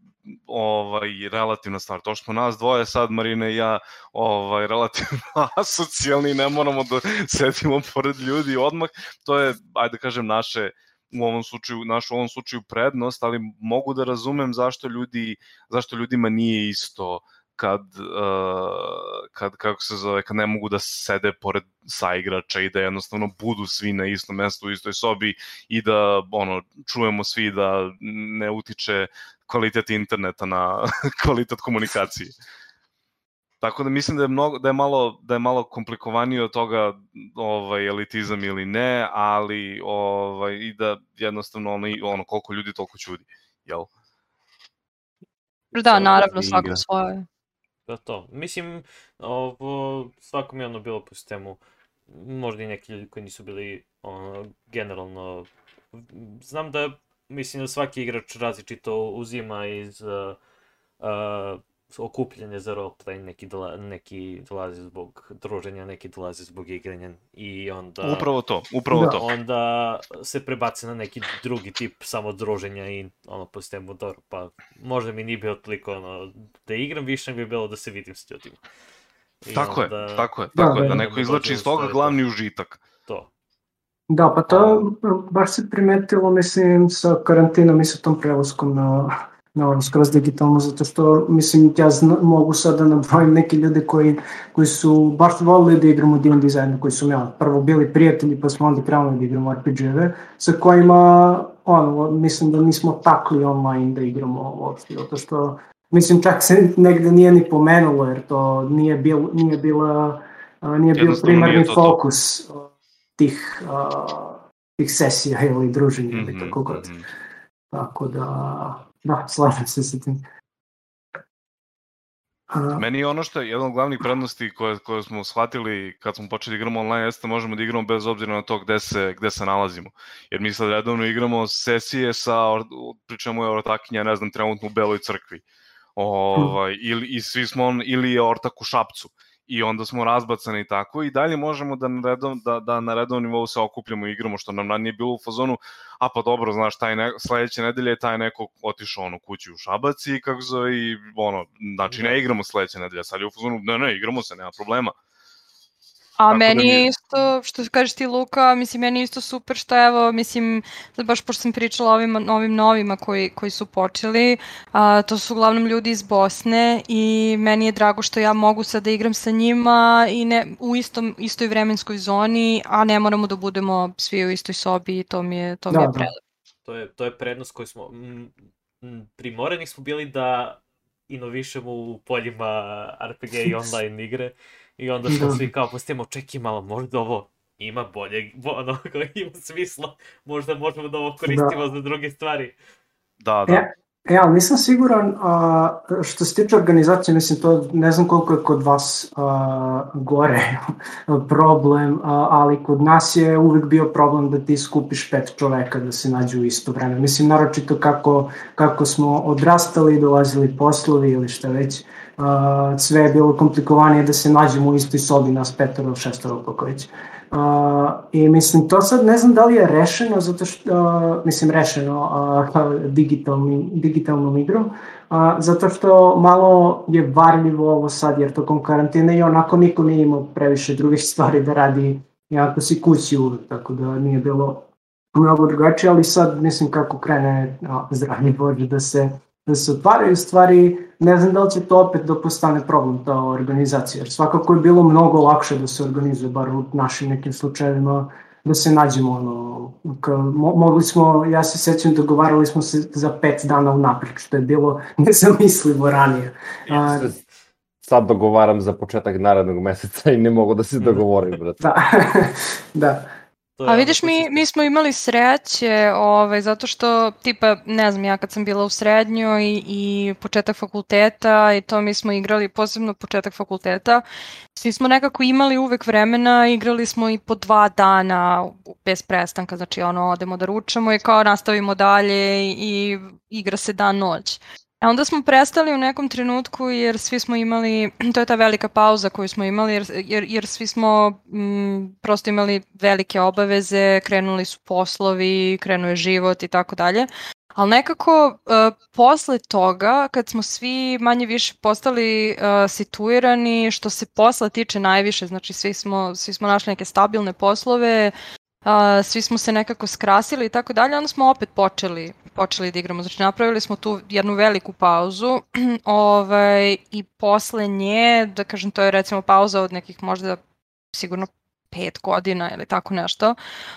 ovaj relativna stvar. To što nas dvoje sad Marina i ja ovaj relativno asocijalni ne moramo da sedimo pored ljudi odmah, to je ajde da kažem naše u ovom slučaju naš u ovom slučaju prednost, ali mogu da razumem zašto ljudi zašto ljudima nije isto kad, uh, kad, kako se zove, kad ne mogu da sede pored saigrača i da jednostavno budu svi na istom mestu u istoj sobi i da ono, čujemo svi da ne utiče kvalitet interneta na kvalitet komunikacije. Tako da mislim da je mnogo da je malo da je malo komplikovanije od toga ovaj elitizam ili ne, ali ovaj i da jednostavno ono, ono koliko ljudi toliko ćudi, jel? Da, naravno, svako svoje. Da to. Mislim, ovo, svakom je ono bilo po sistemu, možda i neki ljudi koji nisu bili ono, generalno, znam da mislim da svaki igrač različito uzima iz uh, uh, okupljanje za roleplay, neki, dola, neki dolazi zbog druženja, neki dolazi zbog igranja i onda... Upravo to, upravo da. to. Onda se prebace na neki drugi tip samo druženja i ono po sistemu dobro, pa možda mi nije bilo toliko ono, da igram više, bi bilo da se vidim s ljudima. I tako onda, je, tako je, tako da, je, da neko izlači iz toga glavni užitak. To. Da, pa to baš se primetilo, mislim, sa karantinom i sa tom prelaskom na na skroz digitalno, zato što, mislim, ja zna, mogu sad da nabrojim neke ljude koji, koji su baš volili da igramo D&D zajedno, koji su ja, prvo bili prijatelji, pa smo onda krenuli da igramo RPG-eve, sa kojima, ono, mislim da nismo takli online da igramo uopšte, zato što, mislim, čak se negde nije ni pomenulo, jer to nije, bil, nije bila, nije bio primarni nije fokus to. Tih, uh, tih sesija ili druženja mm -hmm, ili tako god. Mm -hmm. Tako da, Da, slažem se sa tim. A... Meni je ono što je jedan od glavnih prednosti koje, koje smo shvatili kad smo počeli da igramo online jeste da možemo da igramo bez obzira na to gde se, gde se nalazimo. Jer mi sad redovno igramo sesije sa, pričamo je ortakinja, ne znam, trenutno u Beloj crkvi. Ovaj, ili, I svi smo on, ili je ortak u Šapcu i onda smo razbacani tako i dalje možemo da na, redov, da, da na redovnom nivou se okupljamo i igramo, što nam nije bilo u fazonu, a pa dobro, znaš, taj ne, sledeće nedelje je taj neko otišao ono kući u Šabac i kako zove i ono, znači ne da. igramo sledeće nedelje, sad je u fazonu, ne, ne, igramo se, nema problema. A Tako meni da je isto, što kažeš ti Luka, mislim, meni isto super što evo, mislim, baš pošto sam pričala o ovim, ovim novima koji, koji su počeli, a, to su uglavnom ljudi iz Bosne i meni je drago što ja mogu sad da igram sa njima i ne, u istom, istoj vremenskoj zoni, a ne moramo da budemo svi u istoj sobi i to mi je, to da, mi je da. prelepo. To je, to je prednost koju smo, m, m, primoreni smo bili da inovišemo u poljima RPG i online igre I onda smo da. svi kao postavimo, čekaj malo, možda ovo ima bolje, ono, ima smisla, možda možemo da ovo koristimo da. za druge stvari. Da, da. E, e ali nisam siguran, a, što se tiče organizacije, mislim, to ne znam koliko je kod vas a, gore problem, a, ali kod nas je uvek bio problem da ti skupiš pet čoveka da se nađu u isto vreme. Mislim, naročito kako, kako smo odrastali, dolazili poslovi ili šta već, uh, sve je bilo komplikovanije da se nađemo u istoj sobi nas petoro, šestoro, kako već. Uh, I mislim, to sad ne znam da li je rešeno, zato što, uh, mislim, rešeno uh, digitalni, digitalnom igrom, uh, zato što malo je varljivo ovo sad, jer tokom karantene i onako niko nije imao previše drugih stvari da radi, jako si kući uvek, tako da nije bilo mnogo drugačije, ali sad mislim kako krene a, zdravlje Bože da se da se otvaraju stvari, ne znam da li će to opet da postane problem ta organizacija, jer svakako je bilo mnogo lakše da se organizuje, bar u našim nekim slučajevima, da se nađemo, ono, ka, mo, mogli smo, ja se sećam, dogovarali smo se za pet dana u naprijed, što je bilo nezamislivo ranije. A, sad dogovaram za početak narednog meseca i ne mogu da se dogovorim, brate. da, da. To je A vidiš, mi, mi smo imali sreće, ovaj, zato što, tipa, ne znam, ja kad sam bila u srednjoj i, i početak fakulteta i to mi smo igrali, posebno početak fakulteta, svi smo nekako imali uvek vremena, igrali smo i po dva dana bez prestanka, znači ono, odemo da ručamo i kao nastavimo dalje i, i igra se dan noć. A onda smo prestali u nekom trenutku jer svi smo imali, to je ta velika pauza koju smo imali jer, jer, jer svi smo mm, prosto imali velike obaveze, krenuli su poslovi, krenuo je život i tako dalje. Ali nekako uh, posle toga, kad smo svi manje više postali uh, situirani, što se posla tiče najviše, znači svi smo, svi smo našli neke stabilne poslove, a, svi smo se nekako skrasili i tako dalje, onda smo opet počeli, počeli da igramo. Znači napravili smo tu jednu veliku pauzu ovaj, i posle nje, da kažem, to je recimo pauza od nekih možda sigurno pet godina ili tako nešto,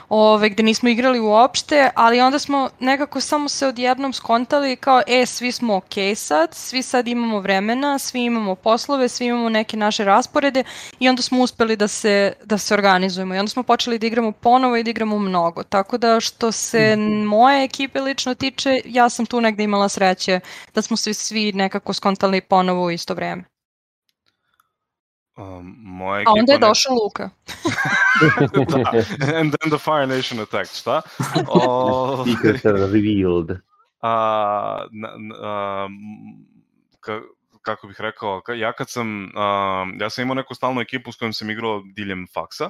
ove, gde nismo igrali uopšte, ali onda smo nekako samo se odjednom skontali kao, e, svi smo ok sad, svi sad imamo vremena, svi imamo poslove, svi imamo neke naše rasporede i onda smo uspeli da se, da se organizujemo i onda smo počeli da igramo ponovo i da igramo mnogo. Tako da što se moje ekipe lično tiče, ja sam tu negde imala sreće da smo se svi nekako skontali ponovo u isto vreme. Um, moja A onda je ne- došao Luka. da. And then the Fire Nation attacked, šta? O, Secrets are revealed. a, na, na, ka, kako bih rekao, ka, ja kad sam, a, ja sam imao neku stalnu ekipu s kojom sam igrao diljem faksa,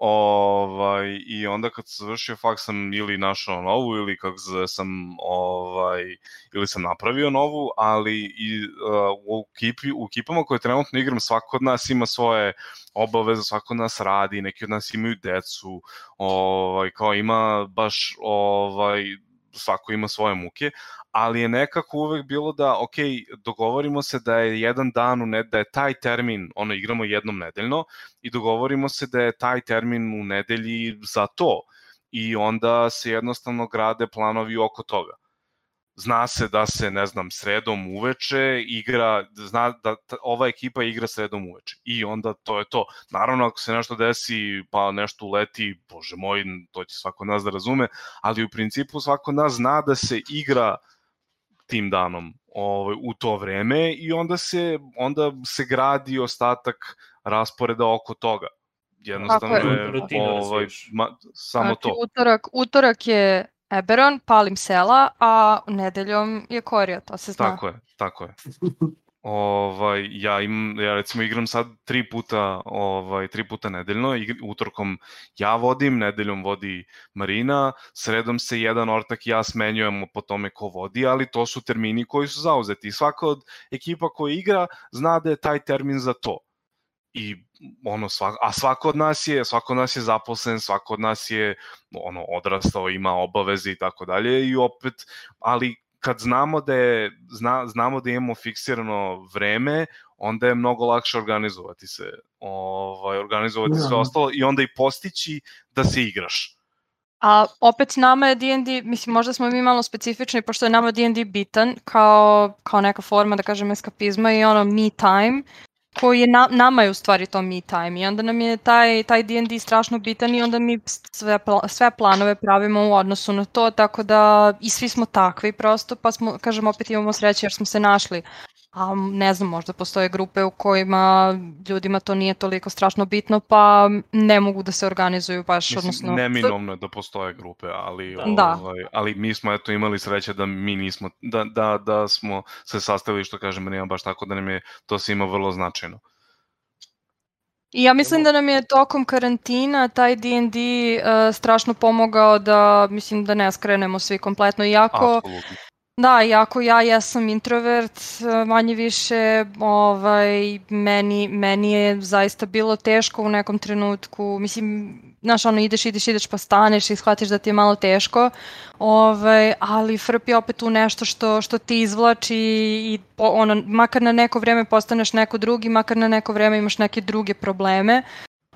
ovaj, i onda kad sam završio faks sam ili našao novu ili kako se zove, sam ovaj, ili sam napravio novu, ali i uh, u, ekipi, u ekipama koje trenutno igram svako od nas ima svoje obaveze, svako od nas radi, neki od nas imaju decu, ovaj, kao ima baš ovaj, svako ima svoje muke, ali je nekako uvek bilo da, ok, dogovorimo se da je jedan dan, u ne, da je taj termin, ono, igramo jednom nedeljno, i dogovorimo se da je taj termin u nedelji za to. I onda se jednostavno grade planovi oko toga. Zna se da se, ne znam, sredom uveče igra, zna da ta, ova ekipa igra sredom uveče. I onda to je to. Naravno, ako se nešto desi, pa nešto uleti, bože moj, to će svako od nas da razume, ali u principu svako od nas zna da se igra tim danom ovaj, u to vreme i onda se, onda se gradi ostatak rasporeda oko toga. Jednostavno Tako je. je, Rutina ovaj, ma, samo Znači, to. Utorak, utorak je Eberon, palim sela, a nedeljom je Korija, to se zna. Tako je, tako je. Ovaj, ja, im, ja recimo igram sad tri puta, ovaj, tri puta nedeljno, igr, utorkom ja vodim, nedeljom vodi Marina, sredom se jedan ortak i ja smenjujemo po tome ko vodi, ali to su termini koji su zauzeti. Svaka od ekipa koja igra zna da je taj termin za to. I ono svak, a svako od nas je svako od nas je zaposlen, svako od nas je ono odrastao, ima obaveze i tako dalje i opet ali kad znamo da je zna, znamo da imamo fiksirano vreme, onda je mnogo lakše organizovati se, ovaj organizovati Da. sve ostalo i onda i postići da se igraš. A opet nama je D&D, mislim možda smo mi malo specifični pošto je nama D&D bitan kao, kao neka forma da kažem eskapizma i ono me time koji je na, nama je u stvari to me time i onda nam je taj, taj D&D strašno bitan i onda mi sve, pla- sve planove pravimo u odnosu na to tako da i svi smo takvi prosto pa smo, kažem opet imamo sreće jer smo se našli a ne znam, možda postoje grupe u kojima ljudima to nije toliko strašno bitno, pa ne mogu da se organizuju baš, Mislim, odnosno... neminovno je da postoje grupe, ali Da. ovaj, ali mi smo eto imali sreće da mi nismo da da da smo se sastavili što kažem nema baš tako da nam je to svima vrlo značajno. I ja mislim da nam je tokom karantina taj D&D uh, strašno pomogao da, mislim, da ne skrenemo svi kompletno. Iako, Apsolutno. Da, iako ja jesam introvert, uh, manje više, ovaj, meni, meni je zaista bilo teško u nekom trenutku. Mislim, znaš, ono, ideš, ideš, ideš pa staneš i shvatiš da ti je malo teško, ovaj, ali FRP je opet tu nešto što, što ti izvlači i po, ono, makar na neko vreme postaneš neko drugi, makar na neko vreme imaš neke druge probleme.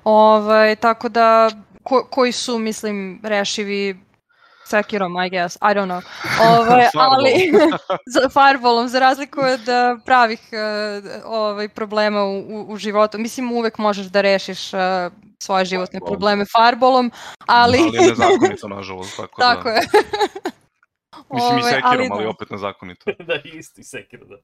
Ovaj, tako da, ko, koji su, mislim, rešivi Sekirom, I guess, I don't know. Ovaj, ali, za fireballom, za razliku od eh, pravih eh, ovaj, problema u, u, životu. Mislim, uvek možeš da rešiš eh, svoje životne Farbolom. probleme farbolom, ali... Ali je nezakonito, nažalost, tako, Tako da. je. Mislim i Ovaj, sekirom, ali, da. opet nezakonito. da, isto i Sekiro, da.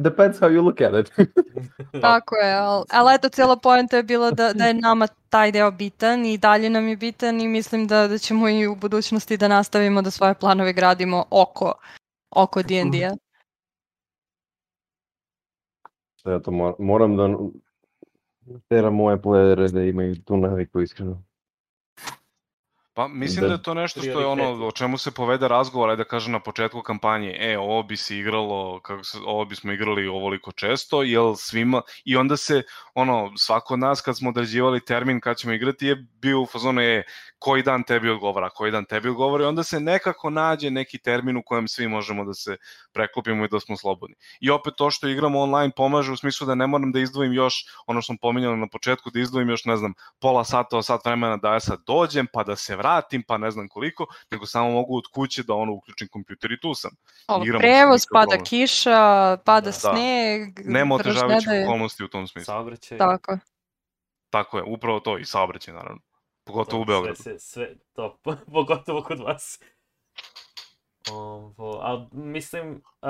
Depends how you look at it. Tako je, ali, ali eto, cijela poenta je bila da, da je nama taj deo bitan i dalje nam je bitan i mislim da, da ćemo i u budućnosti da nastavimo da svoje planove gradimo oko, oko D&D-a. Eto, mor- moram da teram moje playere da imaju tu naviku, iskreno. Pa mislim Da. da je to nešto što je ono o čemu se povede razgovor, ajde da kažem na početku kampanje, e, ovo bi se igralo, kako se, ovo bismo igrali ovoliko često, jel svima, i onda se, ono, svako od nas kad smo određivali termin kad ćemo igrati je bio u fazonu, e, koji dan tebi odgovara, koji dan tebi odgovara i onda se nekako nađe neki termin u kojem svi možemo da se preklopimo i da smo slobodni. I opet to što igramo online pomaže u smislu da ne moram da izdvojim još, ono što sam pominjala na početku, da izdvojim još, ne znam, pola sata, sat vremena da ja sad dođem, pa da se vratim, pa ne znam koliko, nego samo mogu od kuće da ono uključim kompjuter i tu sam. Ovo, prevoz, pada okolnosti. kiša, pada Da. sneg, Nema otežavajućih daje. okolnosti u tom smislu. Saobraćaj. Tako. Tako je, upravo to i saobraćaj naravno. Pogotovo u To, Beogradu. Sve, sve, to, pogotovo kod vas. Ovo, ali mislim, uh,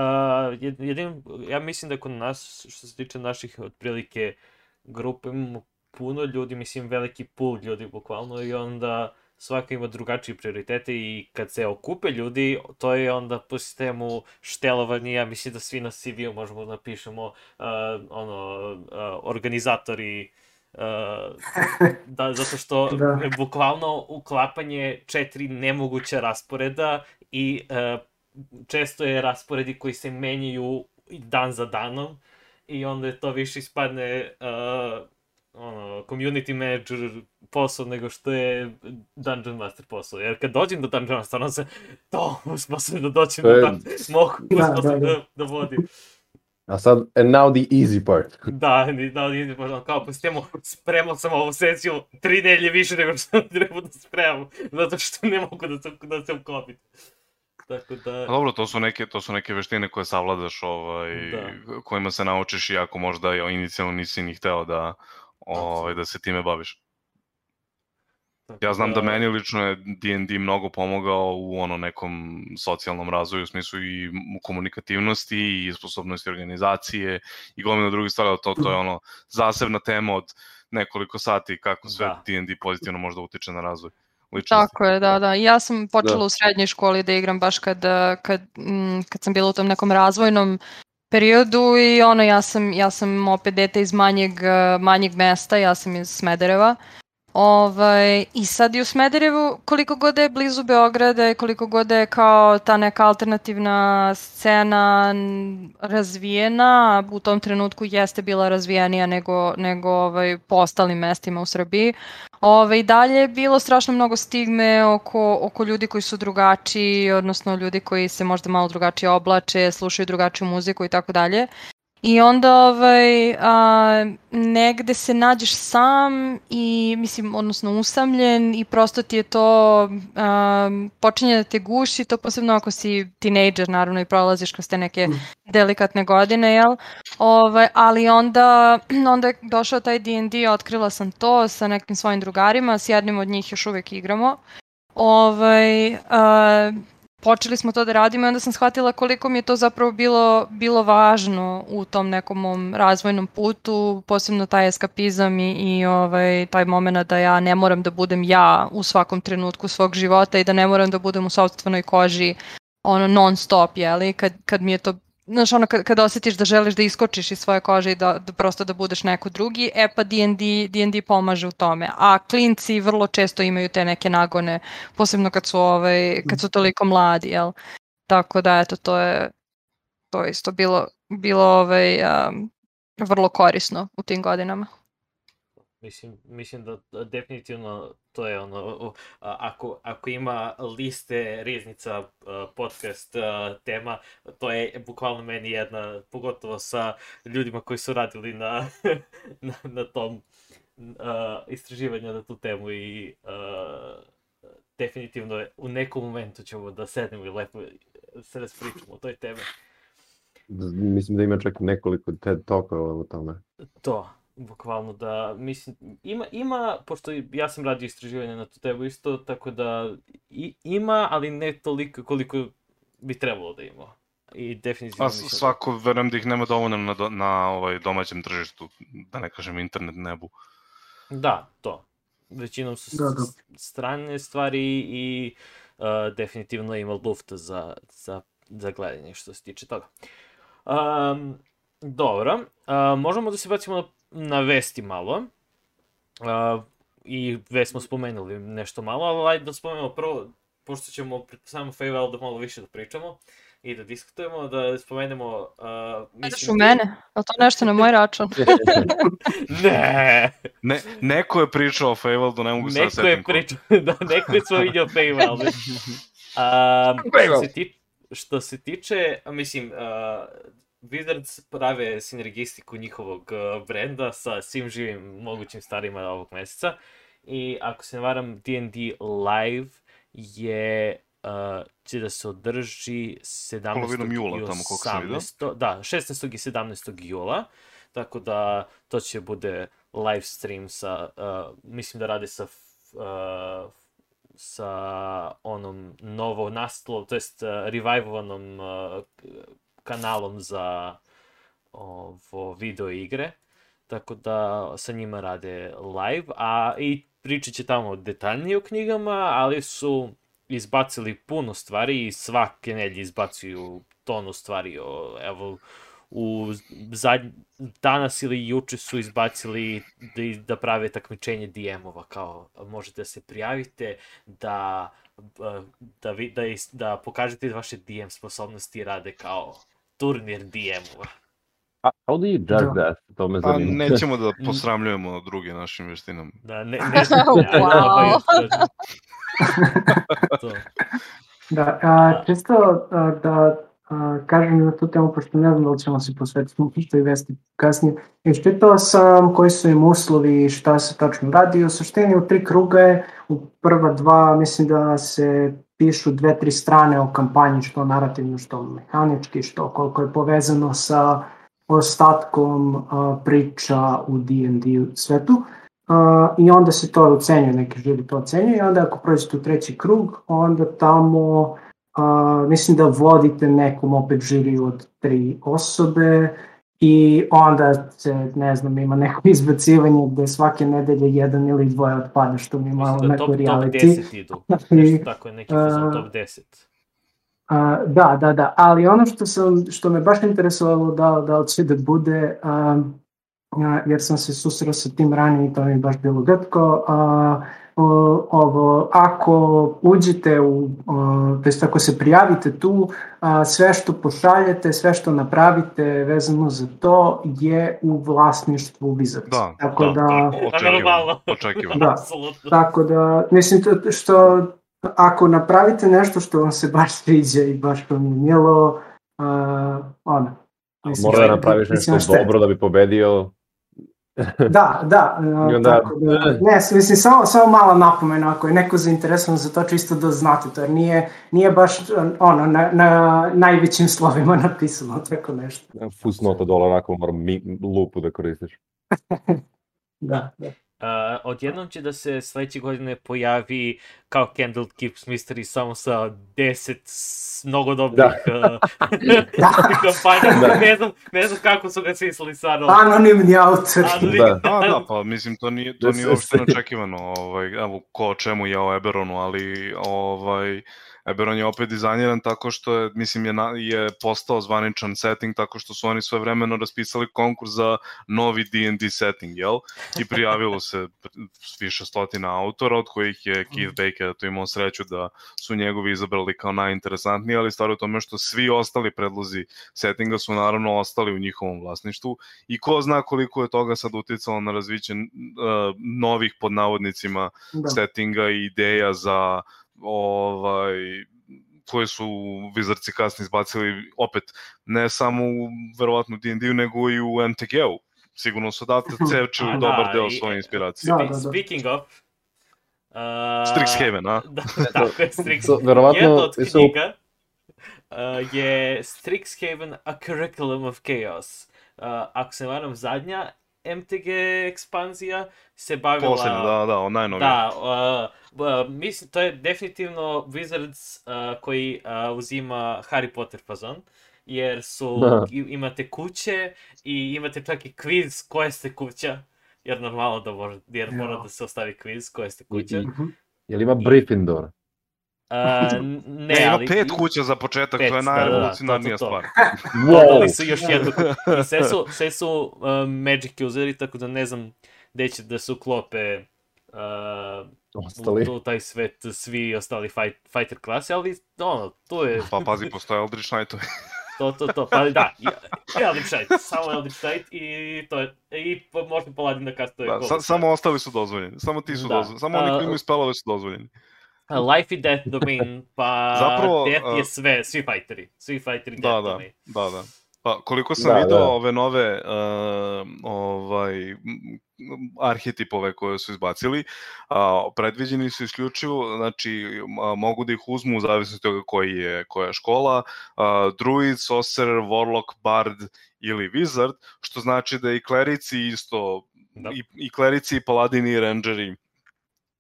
jedin, ja mislim da kod nas, što se tiče naših otprilike grupe, imamo puno ljudi, mislim veliki pool ljudi bukvalno i onda svaka ima drugačije prioritete i kad se okupe ljudi, to je onda po sistemu štelovanja, ja mislim da svi na CV-u možemo da napišemo uh, ono, uh, organizatori uh, da, zato što Da. je bukvalno uklapanje četiri nemoguća rasporeda i uh, često je rasporedi koji se menjaju dan za danom i onda je to više ispadne uh, ono, community manager posao nego što je Dungeon Master posao. Jer kad dođem do Dungeon Master, ono se, to, sposobno da dođem do Dungeon, mogu Da, sposobno da, da, da. da vodim. A sad, and now the easy part. Da, ni, da, ni, možda, kao pustimo, spremao sam ovu sesiju tri nelje više nego što sam trebao da spremam, zato što ne mogu da se, da se uklopim. Tako da, Pa dobro, to su neke to su neke veštine koje savladaš, ovaj Da. kojima se naučiš iako možda je inicijalno nisi ni hteo da ovaj da se time baviš. tako Ja znam da meni lično je D&D mnogo pomogao u ono nekom socijalnom razvoju, u smislu i komunikativnosti i sposobnosti organizacije i gomila drugih stvari, to, to je ono zasebna tema od nekoliko sati kako sve Da. D&D pozitivno možda utiče na razvoj ličnosti. Tako je, da, da. Ja sam počela Da. u srednjoj školi da igram baš kad, kad, mm, kad sam bila u tom nekom razvojnom periodu i ono, ja sam, ja sam opet dete iz manjeg, manjeg mesta, ja sam iz Smedereva. Ovaj, I sad i u Smederevu, koliko god da je blizu Beograda i koliko god da je kao ta neka alternativna scena razvijena, u tom trenutku jeste bila razvijenija nego, nego ovaj, po ostalim mestima u Srbiji. Ove, I dalje je bilo strašno mnogo stigme oko, oko ljudi koji su drugačiji, odnosno ljudi koji se možda malo drugačije oblače, slušaju drugačiju muziku i tako dalje. I onda ovaj, a, negde se nađeš sam i, mislim, odnosno usamljen i prosto ti je to, a, počinje da te guši, to posebno ako si tinejdžer, naravno, i prolaziš kroz te neke delikatne godine, jel? Ovaj, ali onda, onda je došao taj D&D, otkrila sam to sa nekim svojim drugarima, s jednim od njih još uvek igramo. Ovaj, a, počeli smo to da radimo i onda sam shvatila koliko mi je to zapravo bilo, bilo važno u tom nekom mom razvojnom putu, posebno taj eskapizam i, i ovaj, taj moment da ja ne moram da budem ja u svakom trenutku svog života i da ne moram da budem u sobstvenoj koži ono non stop, jeli, kad, kad mi je to Znaš, ono, kad, osjetiš da želiš da iskočiš iz svoje kože i da, da prosto da budeš neko drugi, e pa D&D, D&D pomaže u tome. A klinci vrlo često imaju te neke nagone, posebno kad su, ovaj, kad su toliko mladi, jel? Tako da, eto, to je, to je isto bilo, bilo ovaj, um, vrlo korisno u tim godinama. Mislim, mislim da definitivno to je ono, o- a- ako, ako ima liste riznica a, podcast a, tema, to je bukvalno meni jedna, pogotovo sa ljudima koji su radili na, na, na tom a, istraživanju na tu temu i a, definitivno je, u nekom momentu ćemo da sednemo i lepo se raspričamo o toj temi. Mislim da ima čak nekoliko TED talkova o tome. To, bukvalno da, mislim, ima, ima, pošto ja sam radio istraživanje na tu temu isto, tako da i, ima, ali ne toliko koliko bi trebalo da ima. I definitivno A mislim... da- svako, verujem da ih nema dovoljno na, do- na ovaj domaćem tržištu, da ne kažem internet nebu. Da, to. Većinom su Da, da. strane stvari i uh, definitivno ima lufta za, za, za gledanje što se tiče toga. Um, dobro, uh, možemo da se bacimo na, na vesti malo. Uh, I već smo spomenuli nešto malo, ali ajde da spomenemo prvo, pošto ćemo pretpostavljamo Feyvel da malo više da pričamo i da diskutujemo, da spomenemo... Uh, Gledaš u mene? Je li to nešto na moj račun? Ne! Ne, neko je pričao o Feyvaldu, ne mogu sad Neko je setim pričao, da, neko je svoj vidio Paywall. Um, što, se ti, što se tiče, mislim, uh, Wizards prave sinergistiku njihovog uh, brenda sa svim živim mogućim starima ovog meseca. I ako se ne varam, D&D Live je uh, će da se održi 17. Polovinom jula, i tamo koliko sam. 18. Da, 16. i 17. jula. Tako da to će bude live stream sa, uh, mislim da rade sa, uh, sa onom novo nastalo, to jest uh, revivovanom uh, kanalom za ovo video igre. Tako da sa njima rade live, a i pričat će tamo detaljnije o knjigama, ali su izbacili puno stvari i svake nelje izbacuju tonu stvari. O, evo, u zadnj... danas ili juče su izbacili da, da prave takmičenje DM-ova, kao možete da se prijavite, da, da, vi, da, da pokažete vaše DM sposobnosti rade kao turnir DM-ova. A, How do you judge Da. that? To me Pa zanima. nećemo da posramljujemo druge našim veštinama. Da, ne, ne znam. Wow. to. Da, a, čisto a, da a, kažem na tu temu, pošto ne znam da li ćemo se posvetiti što i vesti kasnije. Iščitao sam koji su im uslovi i šta se tačno radi. U suštini u tri kruga je, u prva dva mislim da se pišu dve, tri strane o kampanji, što narativno, što mehanički, što koliko je povezano sa ostatkom a, priča u D&D svetu. Uh, i onda se to ocenjuje, neki žiri to ocenjuje i onda ako prođete u treći krug, onda tamo uh, mislim da vodite nekom opet žiri od tri osobe i onda se, ne znam, ima neko izbacivanje gde svake nedelje jedan ili dvoje otpada, što mi je malo Mislim da neko top, top reality. 10 idu. Nešto tako je neki fazon a, top 10. A, da, da, da, ali ono što, sam, što me baš interesovalo da, da li će da bude, a, a, jer sam se susreo sa tim ranije i to mi je baš bilo gatko, a, o, ovo, ako uđete u, to jest ako se prijavite tu, sve što pošaljete, sve što napravite vezano za to je u vlasništvu Wizards. Da, Tako da, da, da, očekivano. očekivano. Da. Tako da, mislim, to, što ako napravite nešto što vam se baš sviđa i baš vam je milo, uh, ono. mislim, Mora da napraviš nešto dobro da bi pobedio. Da, da, uh, tako da, ne, mislim, samo, samo mala napomena, ako je neko zainteresovan za to, čisto da znate to, jer nije, nije baš ono, na, na najvećim slovima napisano tako nešto. Fusnota dole, onako moram mi, lupu da koristiš. Da, da. Uh, odjednom će da se sledeće godine pojavi kao Candle Keeps Mystery samo sa 10 s- mnogo dobrih Da. da. kampanja. Da. Ne, znam, ne znam kako su ga smislili sad. ali- Anonimni autor. ali- Da. A, da, pa mislim, to nije, to Da nije uopšte neočekivano, ovaj, evo, ko o čemu ja o Eberonu, ali, ovaj, Eberon je opet dizajniran tako što je, mislim, je, na, je postao zvaničan setting tako što su oni sve vremeno raspisali konkurs za novi D&D setting, jel? I prijavilo se više stotina autora, od kojih je Keith Baker to imao sreću da su njegovi izabrali kao najinteresantniji, ali stvar u tome što svi ostali predlozi settinga su naravno ostali u njihovom vlasništvu i ko zna koliko je toga sad uticalo na razviće uh, novih pod navodnicima Da. settinga i ideja za ovaj koje su Wizardsi kasnije izbacili opet ne samo u verovatno D&D-u nego i u MTG-u. Sigurno su odatle cevčili da, dobar deo svoje inspiracije. Da, da, da. Speaking of... Uh, Strixhaven, a? Da, tako je, Strix. To, verovatno Jedna od knjiga uh, je Strixhaven A Curriculum of Chaos. Uh, ako se ne varam, zadnja MTG експанзија се бавила... Последна, да, да, најновија. Да, uh, мислам, тоа е дефинитивно Wizards uh, кој узима Harry Potter фазон jer su, имате imate и имате imate čak i kviz koje ste kuća, jer normalno da mora, jer mora da se ostavi kviz koje ste kuća. Jel ima Gryffindor? Uh, ne, Ne, ima ali, pet kuća za početak, Pet, to je da, da, da, najrevolucionarnija to, to, to. stvar. Dodali su još jednu i sve su, sve su uh, Magic useri, tako da ne znam gde će da se uklope uh, u, Ostali. u taj svet svi ostali fight, fighter klase, ali ono, tu je Pa pazi, postoje Eldritch Knightovi. to, to, to, pa da, i- i Eldritch Knight, samo Eldritch Knight i to je, i po, možda Paladin da kastuje Da, sa, samo ostali su dozvoljeni. Samo ti su Da. dozvoljeni. Samo oni koji imaju spelove su dozvoljeni. A, Life i Death domain, pa Zapravo, Death je sve, svi fighteri, svi fighteri Da, Death da, domain. da, da. Pa koliko sam Da, video da. ove nove uh, ovaj, arhetipove koje su izbacili, a, predviđeni su isključivo, znači a, mogu da ih uzmu u zavisnosti od toga koji je, koja je škola, a, druid, sorcerer, warlock, bard ili wizard, što znači da i klerici isto, Da. i, i klerici, i paladini, i rangeri,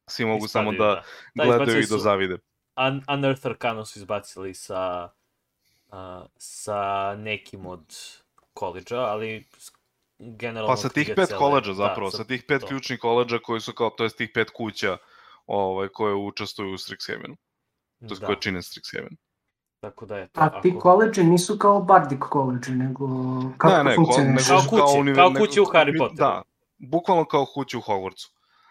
svi mogu samo Ispadaju, da, Da, gledaju i da zavide. Un Unearth Arcana su izbacili sa, uh, sa nekim od koleđa, ali generalno... Pa sa tih pet cele- koleđa da, zapravo, sa- sa tih pet to. ključnih koleđa koji su kao, to jest tih pet kuća ovaj, koje učestvuju u Strixhavenu, to jest da, koje čine Strixhaven. tako da je to. A ti ako- koleđe nisu kao Bardic koleđe, nego kako ne, ne, nego Kao su kuće, univer- kao kuće u Harry Potteru. Da, bukvalno kao kuće u Hogwartsu.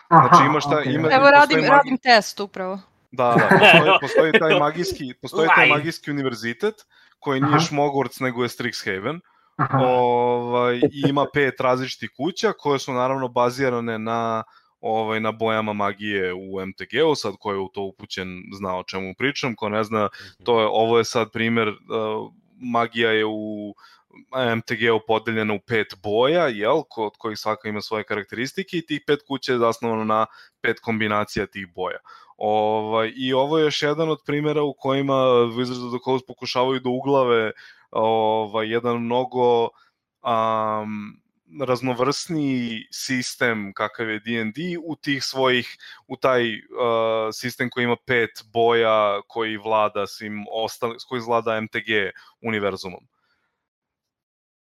Aha, znači imaš taj- okej. ima- Evo radim, magi- radim test upravo. Da, da, postoji, postoji taj magijski, postoji taj magijski univerzitet koji nije Aha. Šmogorts nego je Strixhaven. Aha. ovaj, i ima pet različitih kuća koje su naravno bazirane na ovaj na bojama magije u MTG-u, sad ko je u to upućen zna o čemu pričam, ko ne zna, Mhm. to je, ovo je sad primer, uh, magija je u MTG-u podeljena u pet boja, jel, ko- od kojih svaka ima svoje karakteristike i tih pet kuća je zasnovano na pet kombinacija tih boja. Ovaj, I ovo je još jedan od primjera u kojima Wizards of the Coast pokušavaju da uglave ovaj, jedan mnogo um, raznovrsniji sistem kakav je D&D u tih svojih, u taj uh, sistem koji ima pet boja koji vlada svim ostalim, koji vlada MTG univerzumom.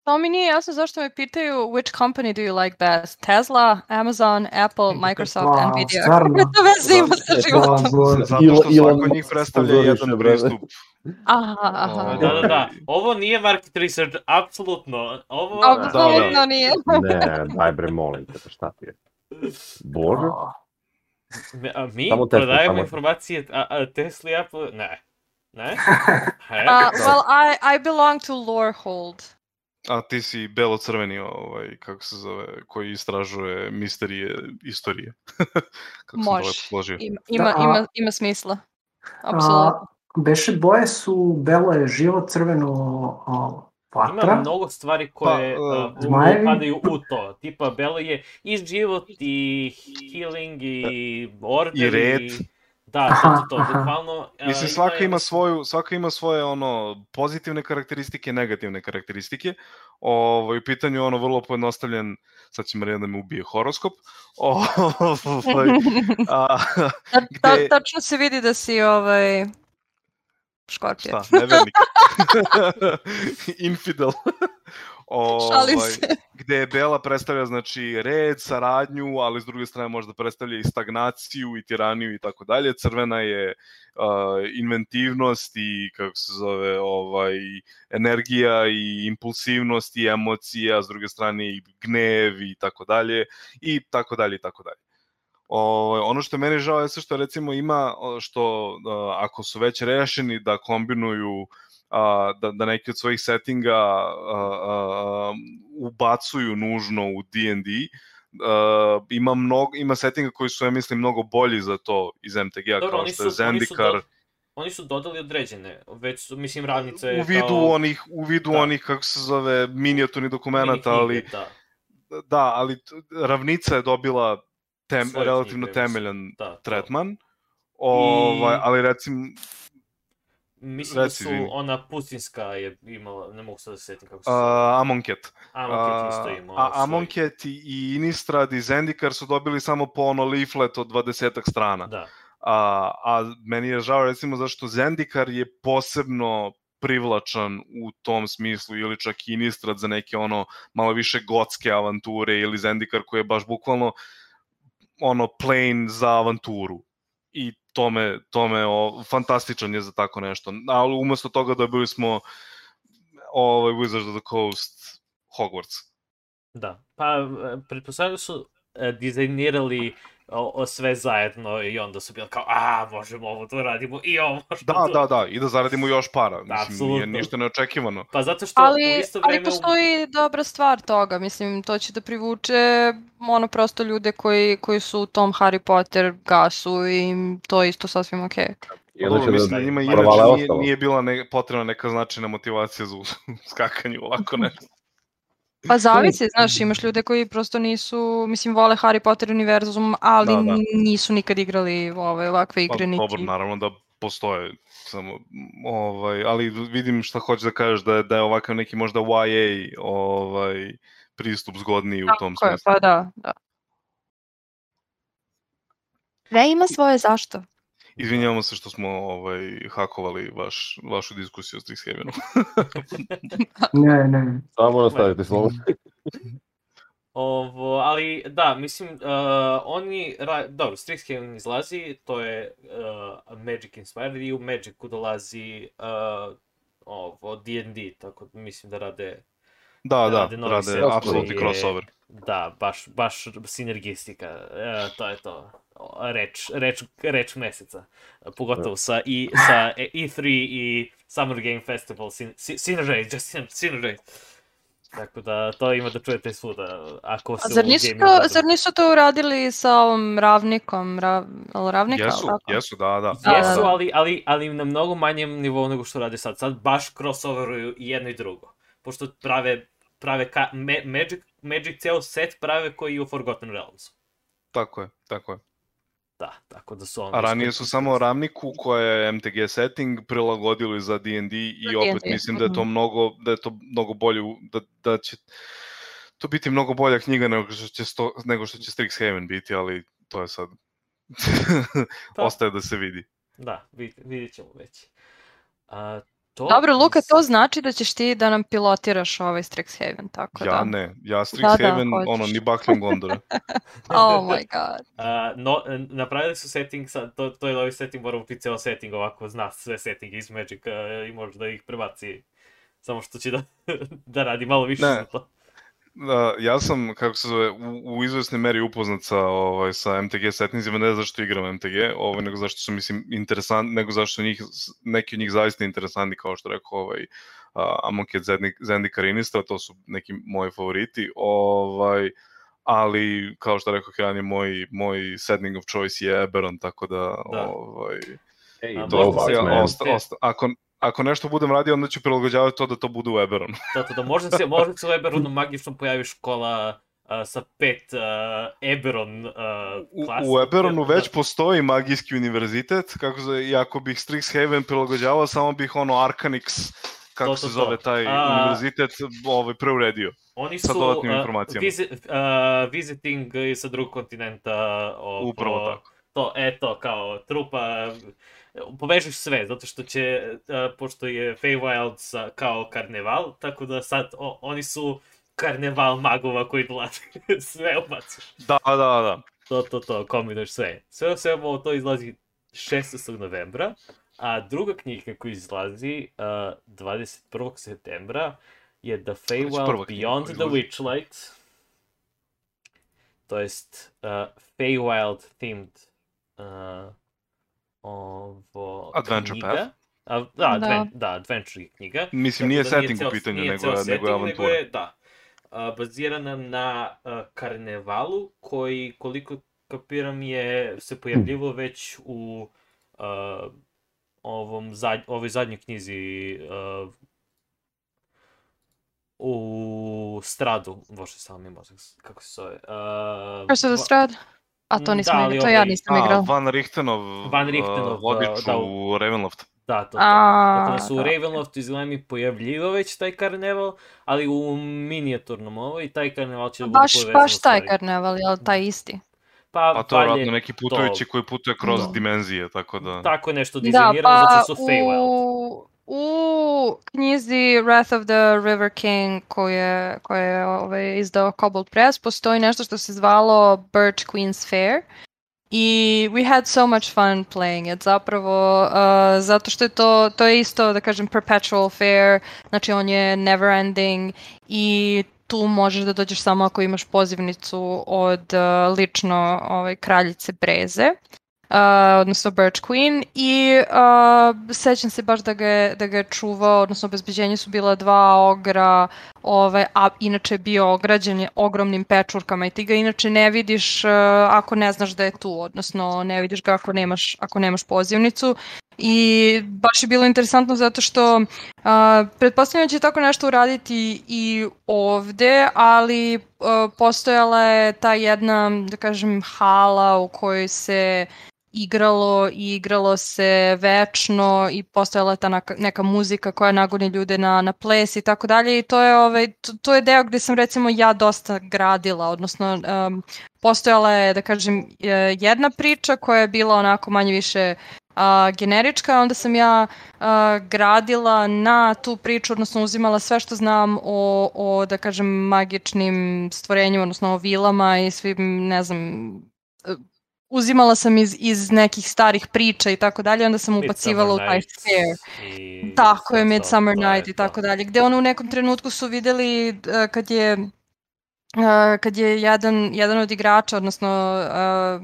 To mi nije jasno zašto me pitaju which company do you like best? Tesla, Amazon, Apple, Microsoft, Wow, Nvidia. stvarno? Kakve to veze ima sa životom? Zato što svako od njih predstavlja jedan pristup. Aha, aha. O, Da, da, da. Ovo nije market research, apsolutno. Ovo... Apsolutno nije. Ne, daj bre, molim te, pa šta ti je? Bože? Me- A mi Samo Tesla, prodajemo samo. informacije, a, a Tesla i Apple, ne. Ne? He? Uh, well, I, I belong to Lorehold. A ti si belo-crveni, ovaj, kako se zove, koji istražuje misterije istorije. kako Može. lepo složio. Ima, ima, Da, a- ima, ima smisla. Apsolutno. A, beše boje su belo je živo, crveno a, Ima vatra. mnogo stvari koje Pa, uh, uh, zmajevi? padaju u to. Tipa, Belo je i život, i healing, i order, I red. Da, to, Aha, to, to, aha. bukvalno... uh, Mislim, svaka je- ima svoju, svaka ima svoje ono pozitivne karakteristike negativne karakteristike. Ovaj u pitanju je ono vrlo pojednostavljen, sad će Marija da me ubije horoskop. Ovaj, a, Ta, ta, gde- tačno se vidi da si ovaj... Škorpija. šta, nevernik. Infidel. Šalim Ovaj, se. gde je Bela predstavlja znači red, saradnju, ali s druge strane možda predstavlja i stagnaciju i tiraniju i tako dalje. Crvena je uh, inventivnost i kako se zove ovaj energija i impulsivnost i emocija, s druge strane i gnev i tako dalje i tako dalje i tako dalje. Ovaj ono što je meni žao je što recimo ima o, što uh, ako su već rešeni da kombinuju a, da, da neki od svojih settinga a, a, ubacuju nužno u D&D. Uh, ima mnogo ima settinga koji su ja mislim mnogo bolji za to iz MTG-a kao što je Zendikar do, oni su dodali određene, već su, mislim, ravnica je u vidu kao... onih u vidu Da. onih kako se zove minijaturnih mini dokumenata knjige, ali Da, da ali ravnica je dobila tem, Svoje relativno knjige, temeljan da, tretman ovaj I- ali recimo mislim da su ona putinska je imala, ne mogu sad da se setim kako se Uh. Amonket. Amonket isto ima. a, Amonket i, i Inistrad i Zendikar su dobili samo po ono leaflet od 20 strana. Da, A, a meni je žao recimo zašto Zendikar je posebno privlačan u tom smislu ili čak i Inistrad za neke ono malo više gotske avanture ili Zendikar koji je baš bukvalno ono plain za avanturu tome, tome o, fantastičan je za tako nešto. Ali umesto toga dobili smo ovaj Wizards of the Coast Hogwarts. da. Pa, pretpostavljam da su e, dizajnirali o, o sve zajedno i onda su bili kao, a, možemo ovo da radimo i ovo možemo Da, to. da, da, i da zaradimo još para. Mislim, nije apsolutno. ništa neočekivano. Pa zato što u Ali, isto ali vreme... u- postoji dobra stvar toga, mislim, to će da privuče ono prosto ljude koji, koji su u tom Harry Potter gasu i to je isto sasvim okej. Dobro, onda će mislim da da njima provale inače nije, nije bila ne, potrebna neka značajna motivacija za skakanje u ovako nešto. Pa zavisi, znaš, imaš ljude koji prosto nisu, mislim, vole Harry Potter univerzum, ali Da, da. ni- nisu nikad igrali ove, ovakve Pa, igre, niti... dobro, naravno da postoje samo ovaj ali vidim šta hoćeš da kažeš da je da je ovakav neki možda YA ovaj pristup zgodniji u tom Tako je, smislu. pa da, da. Sve ima svoje zašto. Izvinjavamo se što smo ovaj hakovali vaš vašu diskusiju s Strixhavenu. Ne, ne. Samo nastavite slovo. Ovo, ali da, mislim, uh, oni, ra... dobro, Strixhaven izlazi, to je uh, Magic Inspired i u Magicu dolazi uh, ovo, D&D, tako da mislim da rade, Da, da, Rade novi rade set apsolutni crossover. da, baš, baš sinergistika, uh, to je to, reč, reč, reč meseca, pogotovo sa, i, sa E3 i Summer Game Festival, sin, sin, Synergy, just Syn- Synergy. Tako da to ima da čujete svuda, ako A se zar u nisu, gamingu to, radite. zar nisu to uradili sa ovom ravnikom, rav, ravnika, Jesu, tako? jesu, da, da. Da, Jesu, da. ali, ali, ali na mnogo manjem nivou nego što rade sad. Sad baš crossoveruju i jedno i drugo. Pošto prave, prave ka, me, Magic, Magic ceo set prave koji je u Forgotten Realms. Tako je, tako je. Da, tako da su ono... A ranije su samo Ravniku koja je MTG setting prilagodili za D&D i opet mislim da je to mnogo da je to mnogo bolje da, da će to biti mnogo bolja knjiga nego što će sto, nego što će Strixhaven biti, ali to je sad Pa. ostaje da se vidi. Da, vid, vidit ćemo već. A, to Dobro, Luka, to znači da ćeš ti da nam pilotiraš ovaj Strixhaven, tako Ja da. ne, ja Strixhaven hoćeš. ono ni bakljom Gondora. Oh my god. A, no, napravili su setting, sad, to, to je novi setting, mora biti ceo setting ovako, zna sve setting iz Magica i može da ih prebaci. Samo što će da, da radi malo više Ne. za to. Da, ja sam, kako se zove, u, u izvesnoj meri upoznat sa, ovaj, sa MTG setnizima, ne zašto igram MTG, ovaj, nego zašto su, mislim, interesant, nego zašto su njih, neki od njih zaista interesantni, kao što rekao, ovaj, uh, Amonkhet, Zendik, Zendikar i Nistra, to su neki moji favoriti, ovaj, ali, kao što rekao Hran, moj, moj setting of choice je Eberron, tako da, Da. ovaj, Ej, to, man. osta, osta, ako, ako nešto budem radio, onda ću prilagođavati to da to bude u Eberron. Zato da možda se, možda se u Eberonu magično pojavi škola a, sa pet a, Eberon a, U, klasa. u Eberonu Da, već postoji magijski univerzitet, kako se, i ako bih Strixhaven prilagođavao, samo bih ono Arcanix, kako To, se to, to. zove taj A- univerzitet, ovaj, preuredio. Oni sa su dodatnim a, informacijama. vizi- a, visiting sa drugog kontinenta. O, Upravo tako. To, eto, kao trupa, povežiš sve, zato što će, a, pošto je Feywild sa, kao karneval, tako da sad o, oni su karneval magova koji dolaze, sve ubaciš. Da, da, da. To, to, to, kombinuješ sve. Sve o svemu to izlazi 16. novembra, a druga knjiga koja izlazi uh, 21. septembra je The Feywild Beyond the? Witchlight. To jest uh, Feywild themed uh, ovo Adventure knjiga. Path? A, da, Da. adven, da, adventure knjiga. Mislim, Tako nije da setting ceo- u pitanju, nije nego, je- nego setting, je avantura. je, da, a, bazirana na a, karnevalu, koji, koliko kapiram, je se pojavljivo već u a, ovom zadnj, ovoj zadnjoj knjizi a, u Stradu, bože, samo mi mozak, kako se zove? Uh, Curse of the Strad? A to Mm, nisam da, ali igrala, to ja ovaj- nisam A, igrala. Van Richtenov, Van Richtenov, uh, vodič da, u Ravenloft. Da, to, to. A, da su u da. Ravenloftu izgleda mi pojavljivo već taj karneval, ali u minijaturnom ovo i taj karneval će da bude Baš, povezan baš u taj karneval, jel taj isti? Pa, A to je vjerojatno neki putujući to. koji putuje kroz Da. dimenzije, tako da... Tako je nešto Da, dizajnirano, pa zato su Feywild. u, u knjizi Wrath of the River King koju je, koju je ovaj, izdao Cobalt Press postoji nešto što se zvalo Birch Queen's Fair i we had so much fun playing it. Zapravo uh, zato što je to, to je isto da kažem perpetual fair, znači on je never ending i tu možeš da dođeš samo ako imaš pozivnicu od uh, lično ovaj, kraljice Breze odnosno Birch Queen i uh, sećam se baš da ga, je, da ga je čuvao, odnosno obezbeđenje su bila dva ogra, ovaj, a inače je bio ograđen ogromnim pečurkama i ti ga inače ne vidiš uh, ako ne znaš da je tu, odnosno ne vidiš ga ako nemaš, ako nemaš pozivnicu. I baš je bilo interesantno zato što uh, pretpostavljam da će tako nešto uraditi i ovde, ali uh, postojala je ta jedna, da kažem, hala u kojoj se igralo i igralo se večno i postojala ta neka, muzika koja nagoni ljude na, na ples i tako dalje. I to je, ovaj, to, to je deo gde sam recimo ja dosta gradila, odnosno um, postojala je, da kažem, e, jedna priča koja je bila onako manje više a, generička, onda sam ja a, gradila na tu priču, odnosno uzimala sve što znam o, o da kažem, magičnim stvorenjima, odnosno o vilama i svim, ne znam, uzimala sam iz, iz nekih starih priča i tako dalje, onda sam ubacivala u taj fair. I Tako je, Midsummer Night i tako dalje, gde ono u nekom trenutku su videli uh, kad je uh, kad je jedan, jedan od igrača, odnosno uh,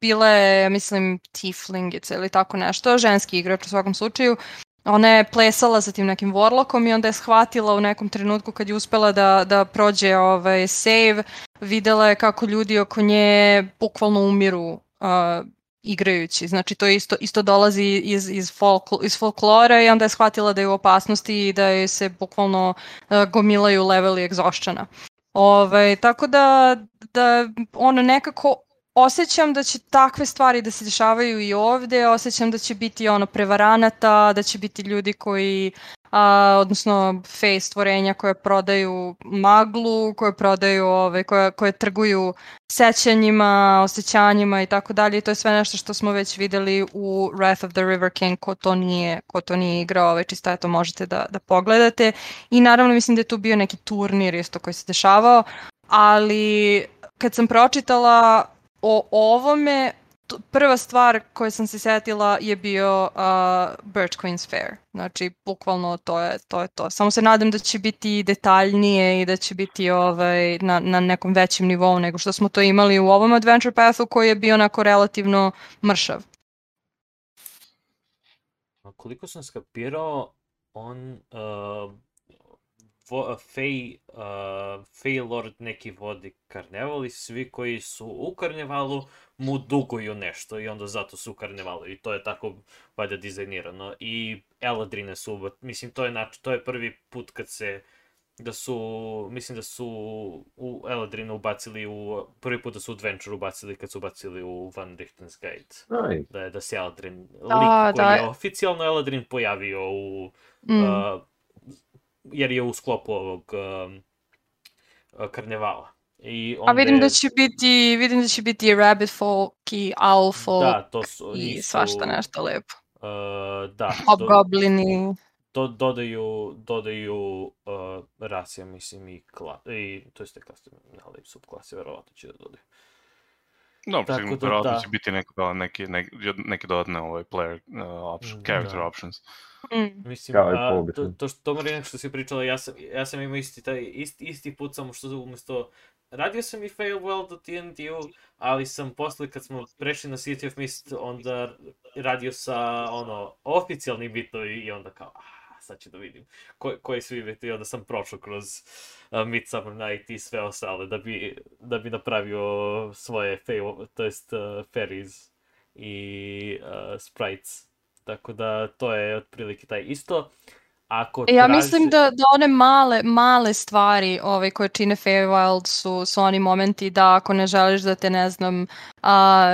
bila je, ja mislim, tieflingica ili tako nešto, ženski igrač u svakom slučaju, ona je plesala sa tim nekim vorlokom i onda je shvatila u nekom trenutku kad je uspela da, da prođe ovaj save, videla je kako ljudi oko nje bukvalno umiru uh, igrajući. Znači to isto, isto dolazi iz, iz, folkl, iz folklora i onda je shvatila da je u opasnosti i da joj se bukvalno uh, gomilaju leveli egzošćana. Ove, tako da, da ono nekako osjećam da će takve stvari da se dešavaju i ovde, osjećam da će biti ono prevaranata, da će biti ljudi koji a, odnosno fej stvorenja koje prodaju maglu, koje prodaju ove, koje, koje trguju sećanjima, osjećanjima i tako dalje. To je sve nešto što smo već videli u Wrath of the River King ko to nije, ko to nije igrao, ovaj, čisto to možete da, da pogledate. I naravno mislim da je tu bio neki turnir isto koji se dešavao, ali kad sam pročitala o ovome, prva stvar koju sam se setila je bio uh, Birch Queen's Fair. Znači, bukvalno to je, to je to. Samo se nadam da će biti detaljnije i da će biti ovaj, na, na nekom većem nivou nego što smo to imali u ovom Adventure Pathu koji je bio onako relativno mršav. A koliko sam skapirao, on uh, vo, Fey, uh, Fey Lord neki vodi karneval i svi koji su u karnevalu mu duguju nešto i onda zato su u karnevalu i to je tako valjda dizajnirano i Eladrine su, mislim to je, nač, to je prvi put kad se da su, mislim da su u Eladrina ubacili u, prvi put da su Adventure ubacili kad su ubacili u Van Richten's Guide Aj, da je da se Eladrin, lik Da, koji da. je oficijalno Eladrin pojavio u, Mm. uh, jer je u sklopu ovog um, uh, karnevala. I A onda vidim je- da će biti, vidim da će biti Rabbit Folk i Owl Folk Da, to su, i nisu, svašta nešto lepo. Uh, da, do, Hobgoblini. do, dodaju, dodaju uh, rasija, mislim, i, kla, i to jeste klase, ali subklase, verovatno će da dodaju. Dobro, Tako sigurno, da, da. će biti neki, da, neki, neki, neke dodatne ovaj, player uh, option, Mm, character da. options. Mm. Mislim, i a, to, to, što, to Marina što si pričala, ja sam, ja sam imao isti, taj, isti, isti put, samo što umesto radio sam i Fail World u TNT-u, ali sam posle kad smo prešli na City of Mist, onda radio sa ono, oficijalnim bitovi i onda kao, ah, sad ću da vidim ko, koji su bitovi i onda sam prošao kroz uh, Midsummer Night i sve ostale da bi, da bi napravio svoje fail, to jest uh, fairies i uh, sprites. Tako da to je otprilike taj isto. Ako Ja traže- mislim da, da one male, male stvari ove, koje čine Feywild su, su oni momenti da ako ne želiš da te, ne znam, a,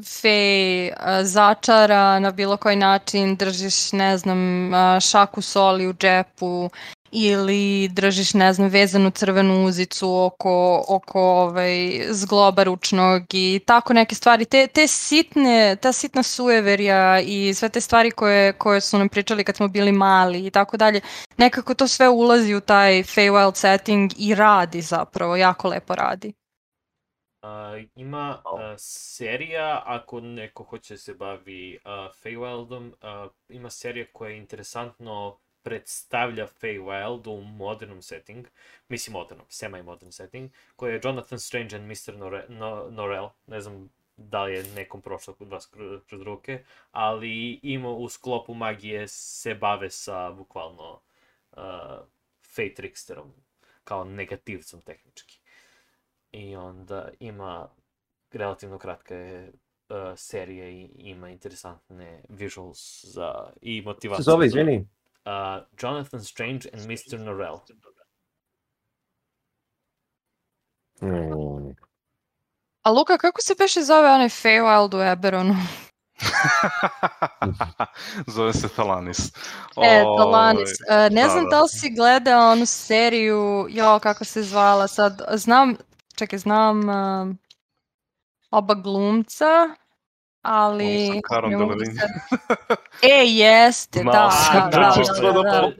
Fey a, začara na bilo koji način, držiš, ne znam, a, šaku soli u džepu ili držiš, ne znam, vezanu crvenu uzicu oko, oko ovaj, zgloba ručnog i tako neke stvari. Te, te sitne, ta sitna sueverja i sve te stvari koje, koje su nam pričali kad smo bili mali i tako dalje, nekako to sve ulazi u taj Feywild setting i radi zapravo, jako lepo radi. A, ima a, serija, ako neko hoće se bavi a, Feywildom, a, ima serija koja je interesantno predstavlja Feywild u modernom setting, mislim modernom, semi-modern setting, koja je Jonathan Strange and Mr. Nore, no, Norrell, ne znam da li je nekom prošlo kod vas kro- kroz ruke, ali ima u sklopu magije se bave sa bukvalno uh, Fey Tricksterom, kao negativcom tehnički. I onda ima relativno kratka je uh, serija i ima interesantne visuals za i Se motivaciju. zove, za- izvini. Uh, Jonathan Strange and Mr. Norrell. Mm. A Luka, kako se beše zove onaj Feywild u Eberonu? Zove se Thalanis. E, Dalanis. E, ne da, znam da. da li si gledao onu seriju, jo, kako se zvala sad, znam, čekaj, znam um, oba glumca, ali... Sa mogu Delevingne. E, jeste, Znao da, sam da, da da, da, da da, da. pom-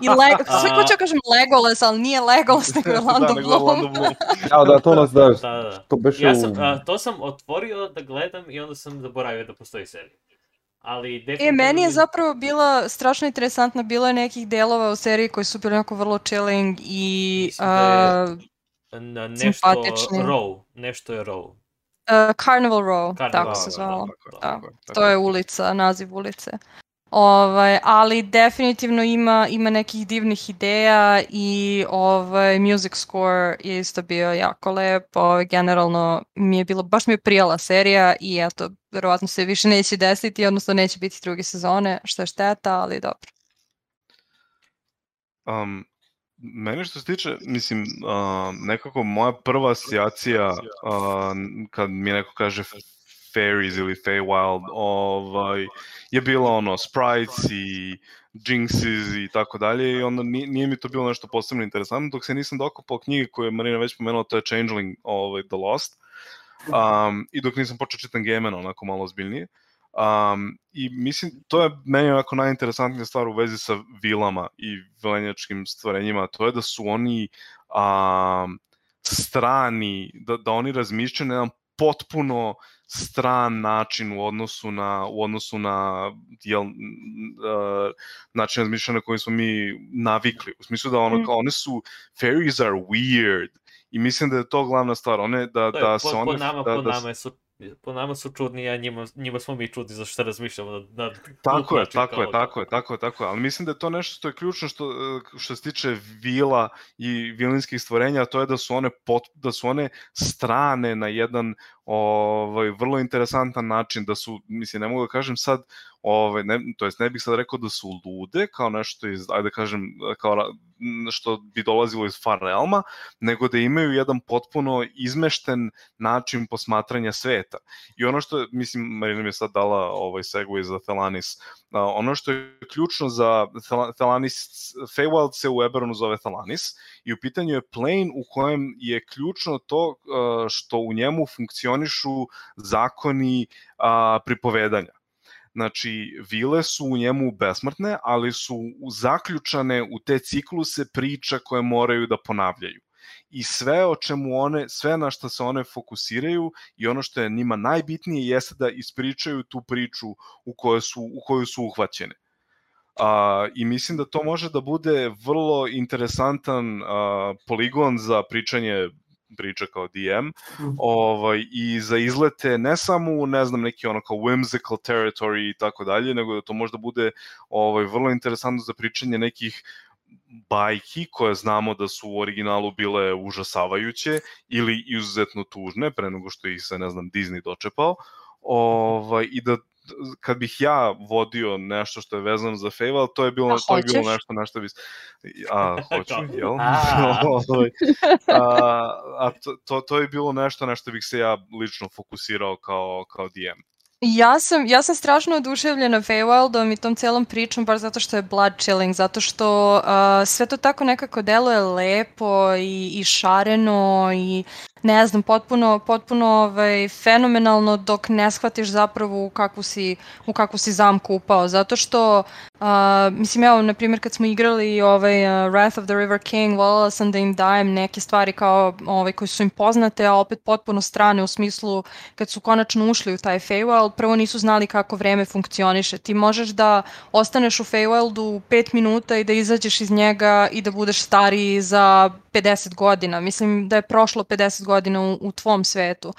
I le, A- sve ko ću kažem Legolas, ali nije Legolas, nego je Lando da, Bloom. Orlando Bloom. Ja, da, to nas da, Da, da, da. to beše Ja u... sam, a, to sam otvorio da gledam i onda sam zaboravio da postoji serija. Ali E, definitivno... meni je zapravo bila strašno interesantna, bilo je nekih delova u seriji koji su bili onako vrlo chilling i Mislim da je- uh, na nešto simpatični. Row, nešto je Row. Uh, Carnival Row, Carnival tako se da, zvalo. Da, tako je, tako To je ulica, naziv ulice. Ovaj, ali definitivno ima, ima nekih divnih ideja i ovaj, music score je isto bio jako lep. Ovaj, generalno mi je bilo, baš mi je prijala serija i eto, verovatno se više neće desiti, odnosno neće biti druge sezone, što je šteta, ali dobro. Um, meni što se tiče, mislim, uh, nekako moja prva asocijacija uh, kad mi neko kaže fairies ili Feywild, ovaj, je bila ono sprites i jinxes i tako dalje i onda nije, nije mi to bilo nešto posebno interesantno dok se nisam dokopao knjige koje je Marina već pomenula, to je Changeling ovaj, The Lost um, i dok nisam počeo čitam Gemena onako malo ozbiljnije. Um, I mislim, to je meni onako najinteresantnija stvar u vezi sa vilama i vilenjačkim stvorenjima, to je da su oni um, strani, da, da oni razmišljaju na jedan potpuno stran način u odnosu na u odnosu na jel, uh, način razmišljanja na koji smo mi navikli. U smislu da ono, Mm. kao, one su fairies are weird i mislim da je to glavna stvar. One da To je, da po, se po one nama, da, po da, nama su po nama su čudni, a njima, njima smo mi čudni za što razmišljamo na, na Tako je, tako je, tako je, tako je, tako je, ali mislim da je to nešto što je ključno što, e, što se tiče vila i vilinskih stvorenja, a to je da su one, pot, da su one strane na jedan ovaj, vrlo interesantan način, da su, mislim, ne mogu da kažem sad, ovaj, ne, to jest ne bih sad rekao da su lude, kao nešto iz, ajde da kažem, kao što bi dolazilo iz Far Realma, nego da imaju jedan potpuno izmešten način posmatranja sveta. I ono što, mislim, Marina mi je sad dala ovaj segway za Thelanis, ono što je ključno za Thela- Thelanis, Feywild se u Eberonu zove Thelanis i u pitanju je plane u kojem je ključno to što u njemu funkcionišu zakoni pripovedanja. Znači, vile su u njemu besmrtne, ali su zaključane u te cikluse priča koje moraju da ponavljaju. I sve o čemu one, sve na što se one fokusiraju i ono što je njima najbitnije jeste da ispričaju tu priču u kojoj su, u koju su uhvaćene. A, I mislim da to može da bude vrlo interesantan a, poligon za pričanje priča kao DM ovaj, i za izlete ne samo u, ne znam, neki ono kao whimsical territory i tako dalje, nego da to možda bude ovaj, vrlo interesantno za pričanje nekih bajki koje znamo da su u originalu bile užasavajuće ili izuzetno tužne pre nego što ih se, ne znam, Disney dočepao ovaj, i da kad bih ja vodio nešto što je vezano za Feywild, to je bilo, A to je bilo nešto na što bi... A, hoću, Kao, jel? a. Ovaj, a, a to, to, to je bilo nešto na što bih se ja lično fokusirao kao, kao DM. Ja sam, ja sam strašno oduševljena Feywildom i tom celom pričom baš zato što je blood chilling, zato što uh, sve to tako nekako deluje lepo i, i šareno i ne znam, potpuno, potpuno ovaj, fenomenalno dok ne shvatiš zapravo u kakvu si, u kakvu si zamku upao, zato što uh, mislim, evo, na primjer, kad smo igrali ovaj, uh, Wrath of the River King, voljela sam da im dajem neke stvari kao ovaj, koje su im poznate, a opet potpuno strane u smislu kad su konačno ušli u taj Feywild, prvo nisu znali kako vreme funkcioniše. Ti možeš da ostaneš u Feywildu 5 minuta i da izađeš iz njega i da budeš stariji za 50 godina. Mislim da je prošlo 50 godina u, u tvom svetu.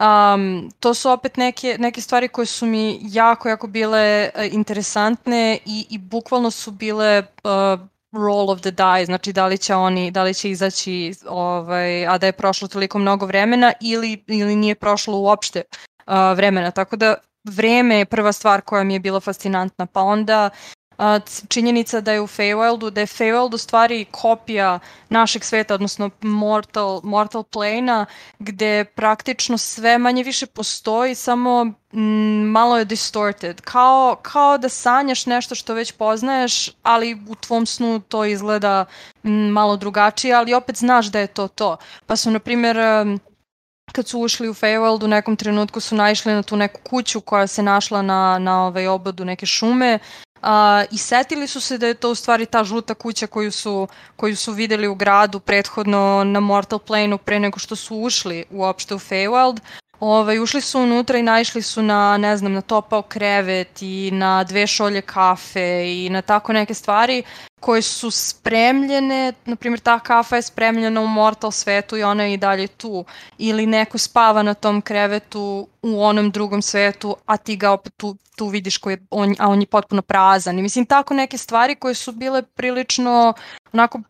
Um, to su opet neke, neke stvari koje su mi jako, jako bile uh, interesantne i, i bukvalno su bile uh, roll of the die, znači da li će oni, da li će izaći, ovaj, a da je prošlo toliko mnogo vremena ili, ili nije prošlo uopšte uh, vremena, tako da vreme je prva stvar koja mi je bila fascinantna, pa onda činjenica da je u Feywildu, da je Feywild u stvari kopija našeg sveta, odnosno Mortal, Mortal Plane-a, gde praktično sve manje više postoji, samo mm, malo je distorted. Kao, kao da sanjaš nešto što već poznaješ, ali u tvom snu to izgleda mm, malo drugačije, ali opet znaš da je to to. Pa su, na primjer, kad su ušli u Feywild u nekom trenutku su naišli na tu neku kuću koja se našla na, na ovaj obodu neke šume a, i setili su se da je to u stvari ta žuta kuća koju su, koju su videli u gradu prethodno na Mortal Plane-u pre nego što su ušli uopšte u Feywild. Ovaj, ušli su unutra i naišli su na, ne znam, na topao krevet i na dve šolje kafe i na tako neke stvari koje su spremljene, na primjer ta kafa je spremljena u Mortal svetu i ona je i dalje tu, ili neko spava na tom krevetu u onom drugom svetu, a ti ga opet tu, tu vidiš koji je, on, a on je potpuno prazan. I mislim tako neke stvari koje su bile prilično onako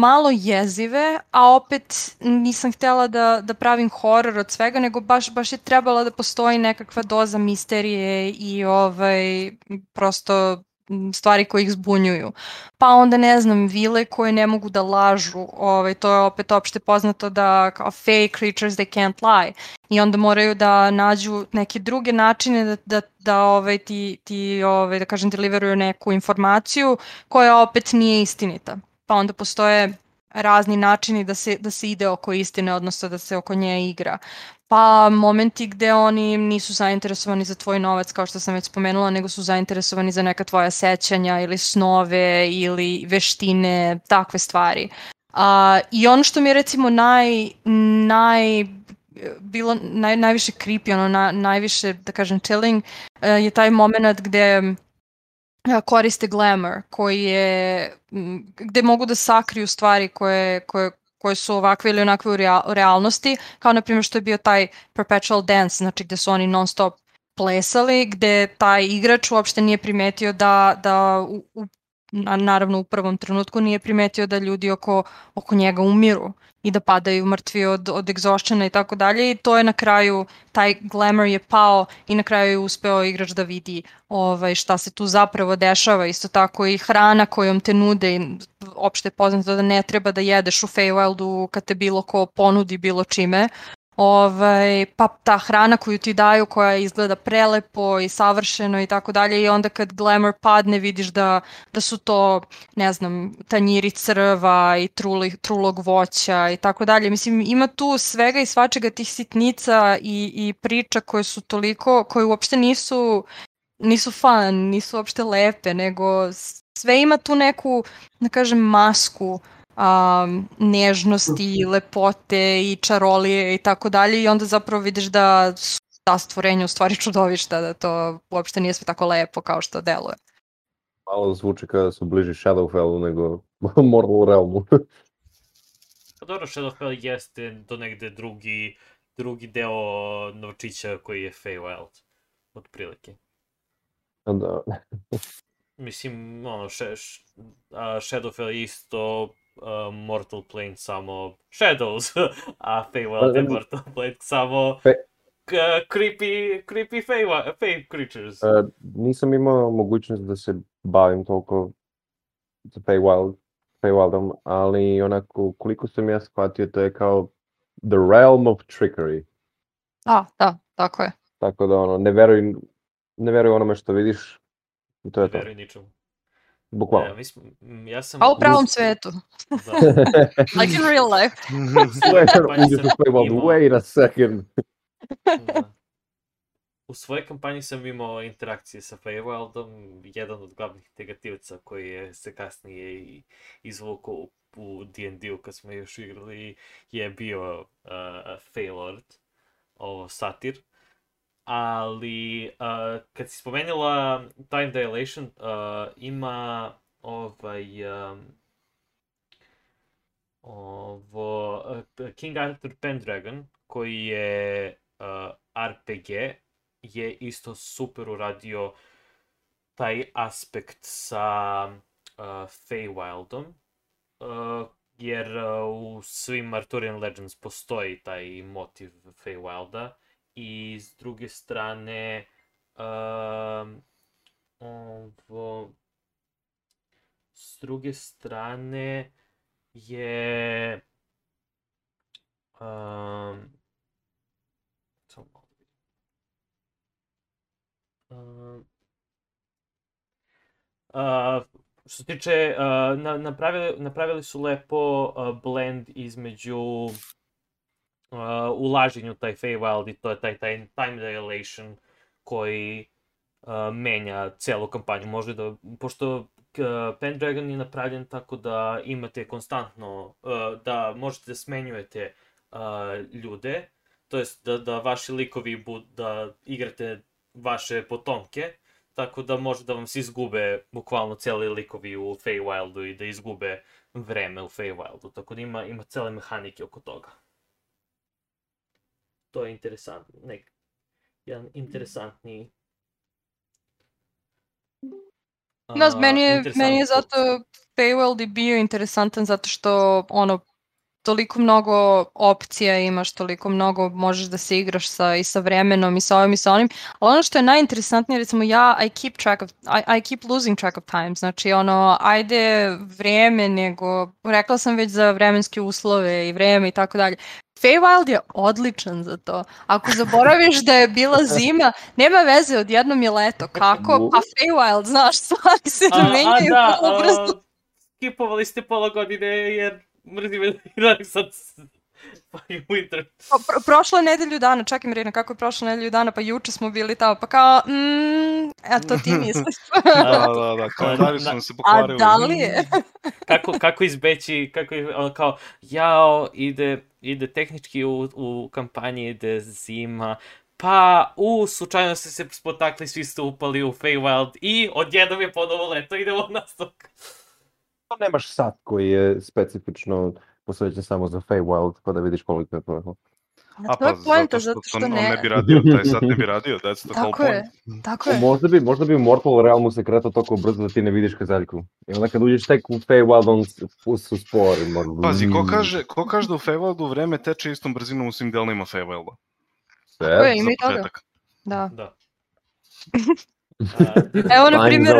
malo jezive, a opet nisam htjela da, da pravim horor od svega, nego baš, baš je trebala da postoji nekakva doza misterije i ovaj, prosto stvari koje ih zbunjuju. Pa onda ne znam, vile koje ne mogu da lažu, ovaj, to je opet opšte poznato da kao fake creatures they can't lie i onda moraju da nađu neke druge načine da, da, da ovaj, ti, ti ovaj, da kažem, deliveruju neku informaciju koja opet nije istinita. Pa onda postoje razni načini da se, da se ide oko istine, odnosno da se oko nje igra. Pa momenti gde oni nisu zainteresovani za tvoj novac, kao što sam već spomenula, nego su zainteresovani za neka tvoja sećanja ili snove ili veštine, takve stvari. A, I ono što mi je recimo naj, naj bilo naj, najviše creepy, ono na, najviše, da kažem, chilling, eh, je taj moment gde koriste glamour, koji je, gde mogu da sakriju stvari koje, koje, koje su ovakve ili onakve u realnosti, kao na primjer što je bio taj perpetual dance, znači gde su oni non stop plesali, gde taj igrač uopšte nije primetio da, da u, u, na- naravno u prvom trenutku nije primetio da ljudi oko, oko njega umiru i da padaju mrtvi od, od egzošćena i tako dalje i to je na kraju, taj glamour je pao i na kraju je uspeo igrač da vidi ovaj, šta se tu zapravo dešava. Isto tako i hrana kojom te nude, opšte je poznato da ne treba da jedeš u Feywildu kad te bilo ko ponudi bilo čime, Ovaj, pa ta hrana koju ti daju koja izgleda prelepo i savršeno i tako dalje i onda kad glamour padne vidiš da, da su to, ne znam, tanjiri crva i truli, trulog voća i tako dalje. Mislim, ima tu svega i svačega tih sitnica i, i priča koje su toliko, koje uopšte nisu nisu fun, nisu uopšte lepe, nego sve ima tu neku, da kažem, masku um, nežnosti, lepote i čarolije i tako dalje i onda zapravo vidiš da su ta stvorenja u stvari čudovišta, da to uopšte nije sve tako lepo kao što deluje. Malo zvuči kada su bliži Shadowfellu nego Mortal Realmu. Pa dobro, Shadowfell jeste do negde drugi, drugi deo novčića koji je Feywild, otprilike. da. Mislim, ono, še, š, a, Shadowfell isto a, Mortal Plane samo Shadows, a Feywild je Mortal Plane samo Fe- k- creepy, creepy fey, fey creatures. E, nisam imao mogućnost da se bavim toliko sa Feywild, Feywildom, ali onako, koliko sam ja shvatio, to je kao the realm of trickery. A, da, tako je. Tako da ono, ne veruj, ne veruj onome što vidiš i to je to. Veruj ničemu. E, Bukvalno. mi smo, m, ja sam... A u pravom svetu. Da. Like in real life. Sve uđeš u Feywild, imao- wait a second. Da. U svojoj kampanji sam imao interakcije sa Feywildom, jedan od glavnih negativaca koji je se kasnije izvukao u- u D&D-u kad smo još igrali je bio uh, Feylord, ovo satir. Ali uh, kad si spomenula Time Dilation, uh, ima ovaj um, ovo, uh, King Arthur Pendragon, koji je uh, RPG, je isto super uradio taj aspekt sa uh, Feywildom, uh, jer uh, u svim Arthurian Legends postoji taj motiv Feywilda i s druge strane um, ovo, s druge strane je um, samo a, što se tiče, uh, na, napravili, napravili su lepo uh, blend između uh, ulaženju taj Feywild i to je taj, taj time dilation koji uh, menja celu kampanju. Može da, pošto uh, Pendragon je napravljen tako da imate konstantno, uh, da možete da smenjujete uh, ljude, to jest da, da vaši likovi bud, da igrate vaše potomke, tako da može da vam se izgube bukvalno cijeli likovi u Feywildu i da izgube vreme u Feywildu, tako da ima, ima cele mehanike oko toga. To je interesantno, nek, jedan interesantni Da, meni je, meni je zato Feywild i bio interesantan zato što ono toliko mnogo opcija imaš, toliko mnogo možeš da se igraš sa, i sa vremenom i sa ovim i sa onim, ali ono što je najinteresantnije, recimo ja, I keep track of, I, I keep losing track of time, znači ono, ajde vreme, nego, rekla sam već za vremenske uslove i vreme i tako dalje. Feywild je odličan za to. Ako zaboraviš da je bila zima, nema veze, odjednom je leto. Kako? Pa Feywild, znaš, stvari se A, a menjaju da, vrlo brzo. a, skipovali ste pola godine jer mrzim je da sad winter. Pa, Pro, prošlo je nedelju dana, čekaj Marina, kako je prošlo nedelju dana, pa juče smo bili tamo, pa kao, mm, eto ti misliš. Da, da, da, su Na- nam se A pokvarili. da li je? kako, kako izbeći, kako je, kao, jao, ide, ide tehnički u, u kampanji, ide zima, pa, u, slučajno se spotakli, svi ste upali u Feywild i odjednom je ponovo leto, idemo nastavak. Nemaš sat koji je specifično posvećen samo za Feywild, pa da vidiš koliko je to. A to je pa poenta, zato što, zato što on, on ne ne... bi radio, taj sat ne bi radio, that's the whole Tako je, point. tako je. Možda bi, možda bi u Mortal Realmu se kretao toliko brzo da ti ne vidiš kazaljku. I onda kad uđeš tek u Feywild, on su spori. možda- Pazi, ko kaže, ko kaže da u Feywildu vreme teče istom brzinom u svim delima Feywilda? sve. Tako je, ima i toga. Da. Da. A, Evo, na primjer.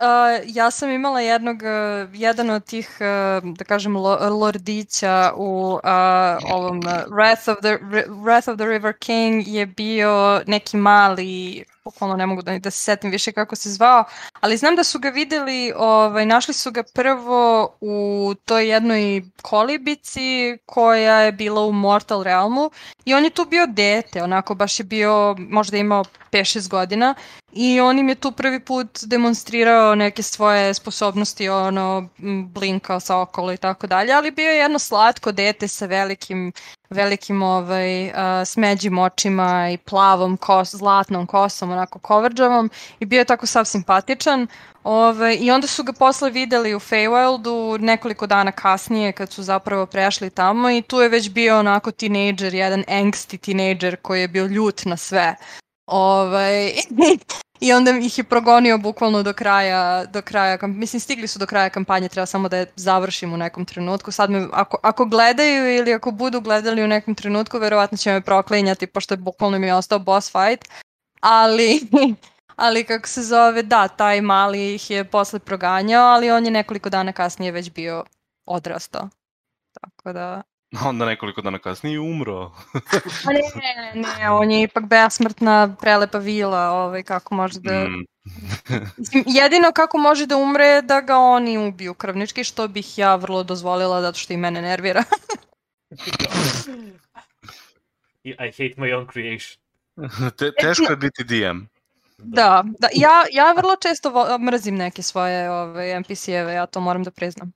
Uh, ja sam imala jednog, uh, jedan od tih, uh, da kažem, lo, lordića u uh, ovom uh, Wrath, of the, Wrath of the River King je bio neki mali, bukvalno ne mogu da, da se setim više kako se zvao, ali znam da su ga videli, ovaj, našli su ga prvo u toj jednoj kolibici koja je bila u Mortal Realmu i on je tu bio dete, onako baš je bio, možda imao 5-6 godina i on im je tu prvi put demonstrirao neke svoje sposobnosti, ono, blinkao sa okolo i tako dalje, ali bio je jedno slatko dete sa velikim, velikim ovaj, a, smeđim očima i plavom kos, zlatnom kosom, onako kovrđavom i bio je tako sav simpatičan. Ove, I onda su ga posle videli u Feywildu nekoliko dana kasnije kad su zapravo prešli tamo i tu je već bio onako tinejdžer, jedan angsty tinejdžer koji je bio ljut na sve. Ovaj, I onda ih je progonio bukvalno do kraja, do kraja, mislim stigli su do kraja kampanje, treba samo da je završim u nekom trenutku. Sad me, ako, ako gledaju ili ako budu gledali u nekom trenutku, verovatno će me proklinjati, pošto je bukvalno mi je ostao boss fight. Ali, ali kako se zove, da, taj mali ih je posle proganjao, ali on je nekoliko dana kasnije već bio odrastao. Tako da... Onda nekoliko dana kasnije umro. A ne, ne, ne, on je ipak besmrtna, prelepa vila, ovaj, kako može da... Mm. Mislim, jedino kako može da umre je da ga oni ubiju krvnički, što bih ja vrlo dozvolila, zato što i mene nervira. I hate my own creation. Te, teško je biti DM. da, da, ja, ja vrlo često vo- mrzim neke svoje ove, NPC-eve, ja to moram da priznam.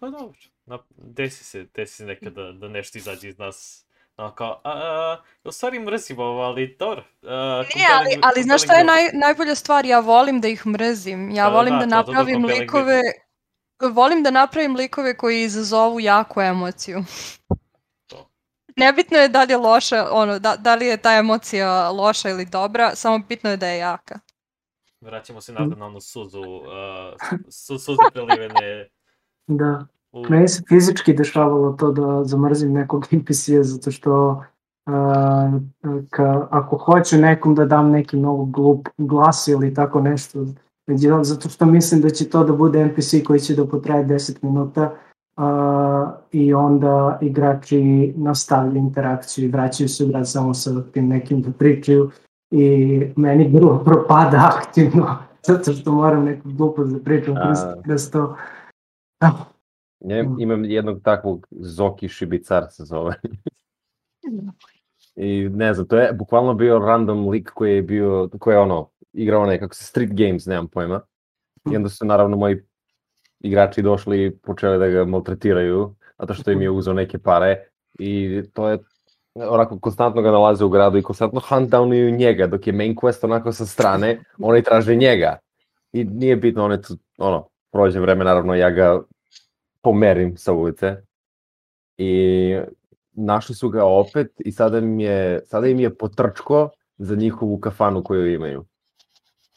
Pa dobro. Na, desi se, desi se nekada da nešto izađe iz nas. No, kao, a, a, u stvari mrzim ovo, ali dobro. a, Ne, ali, ali znaš šta je naj, najbolja stvar? Ja volim da ih mrzim. Ja Da, da, volim da, da to- to- to napravim likove... Volim da napravim likove koji izazovu jaku emociju. Nebitno je da li je loša, ono, da, da li je ta emocija loša ili dobra, samo bitno je da je jaka. Vraćamo se nazad na onu suzu, uh, su, suze prelivene Da. u... Meni se fizički dešavalo to da zamrzim nekog NPC-a zato što a, ka, ako hoću nekom da dam neki mnogo glup glas ili tako nešto, zato što mislim da će to da bude NPC koji će da potraje 10 minuta a, i onda igrači nastavljaju interakciju i vraćaju se u grad samo sa tim nekim da pričaju i meni bilo propada aktivno zato što moram neku glupost da pričam A. kroz- kroz to. Ah, Ja Mm. imam jednog takvog Zoki Šibicar se zove. I ne znam, to je bukvalno bio random lik koji je bio, koji je ono, igrao onaj, kako se, Street Games, nemam pojma. I onda su naravno moji igrači došli i počeli da ga maltretiraju, zato što im je uzeo neke pare. I to je, onako, konstantno ga nalaze u gradu i konstantno huntdownuju njega, dok je main quest onako sa strane, oni traže njega. I nije bitno, on je tu, ono, prođe vreme, naravno, ja ga pomerim sa ulice. I našli su ga opet i sada im je, sada im je potrčko za njihovu kafanu koju imaju.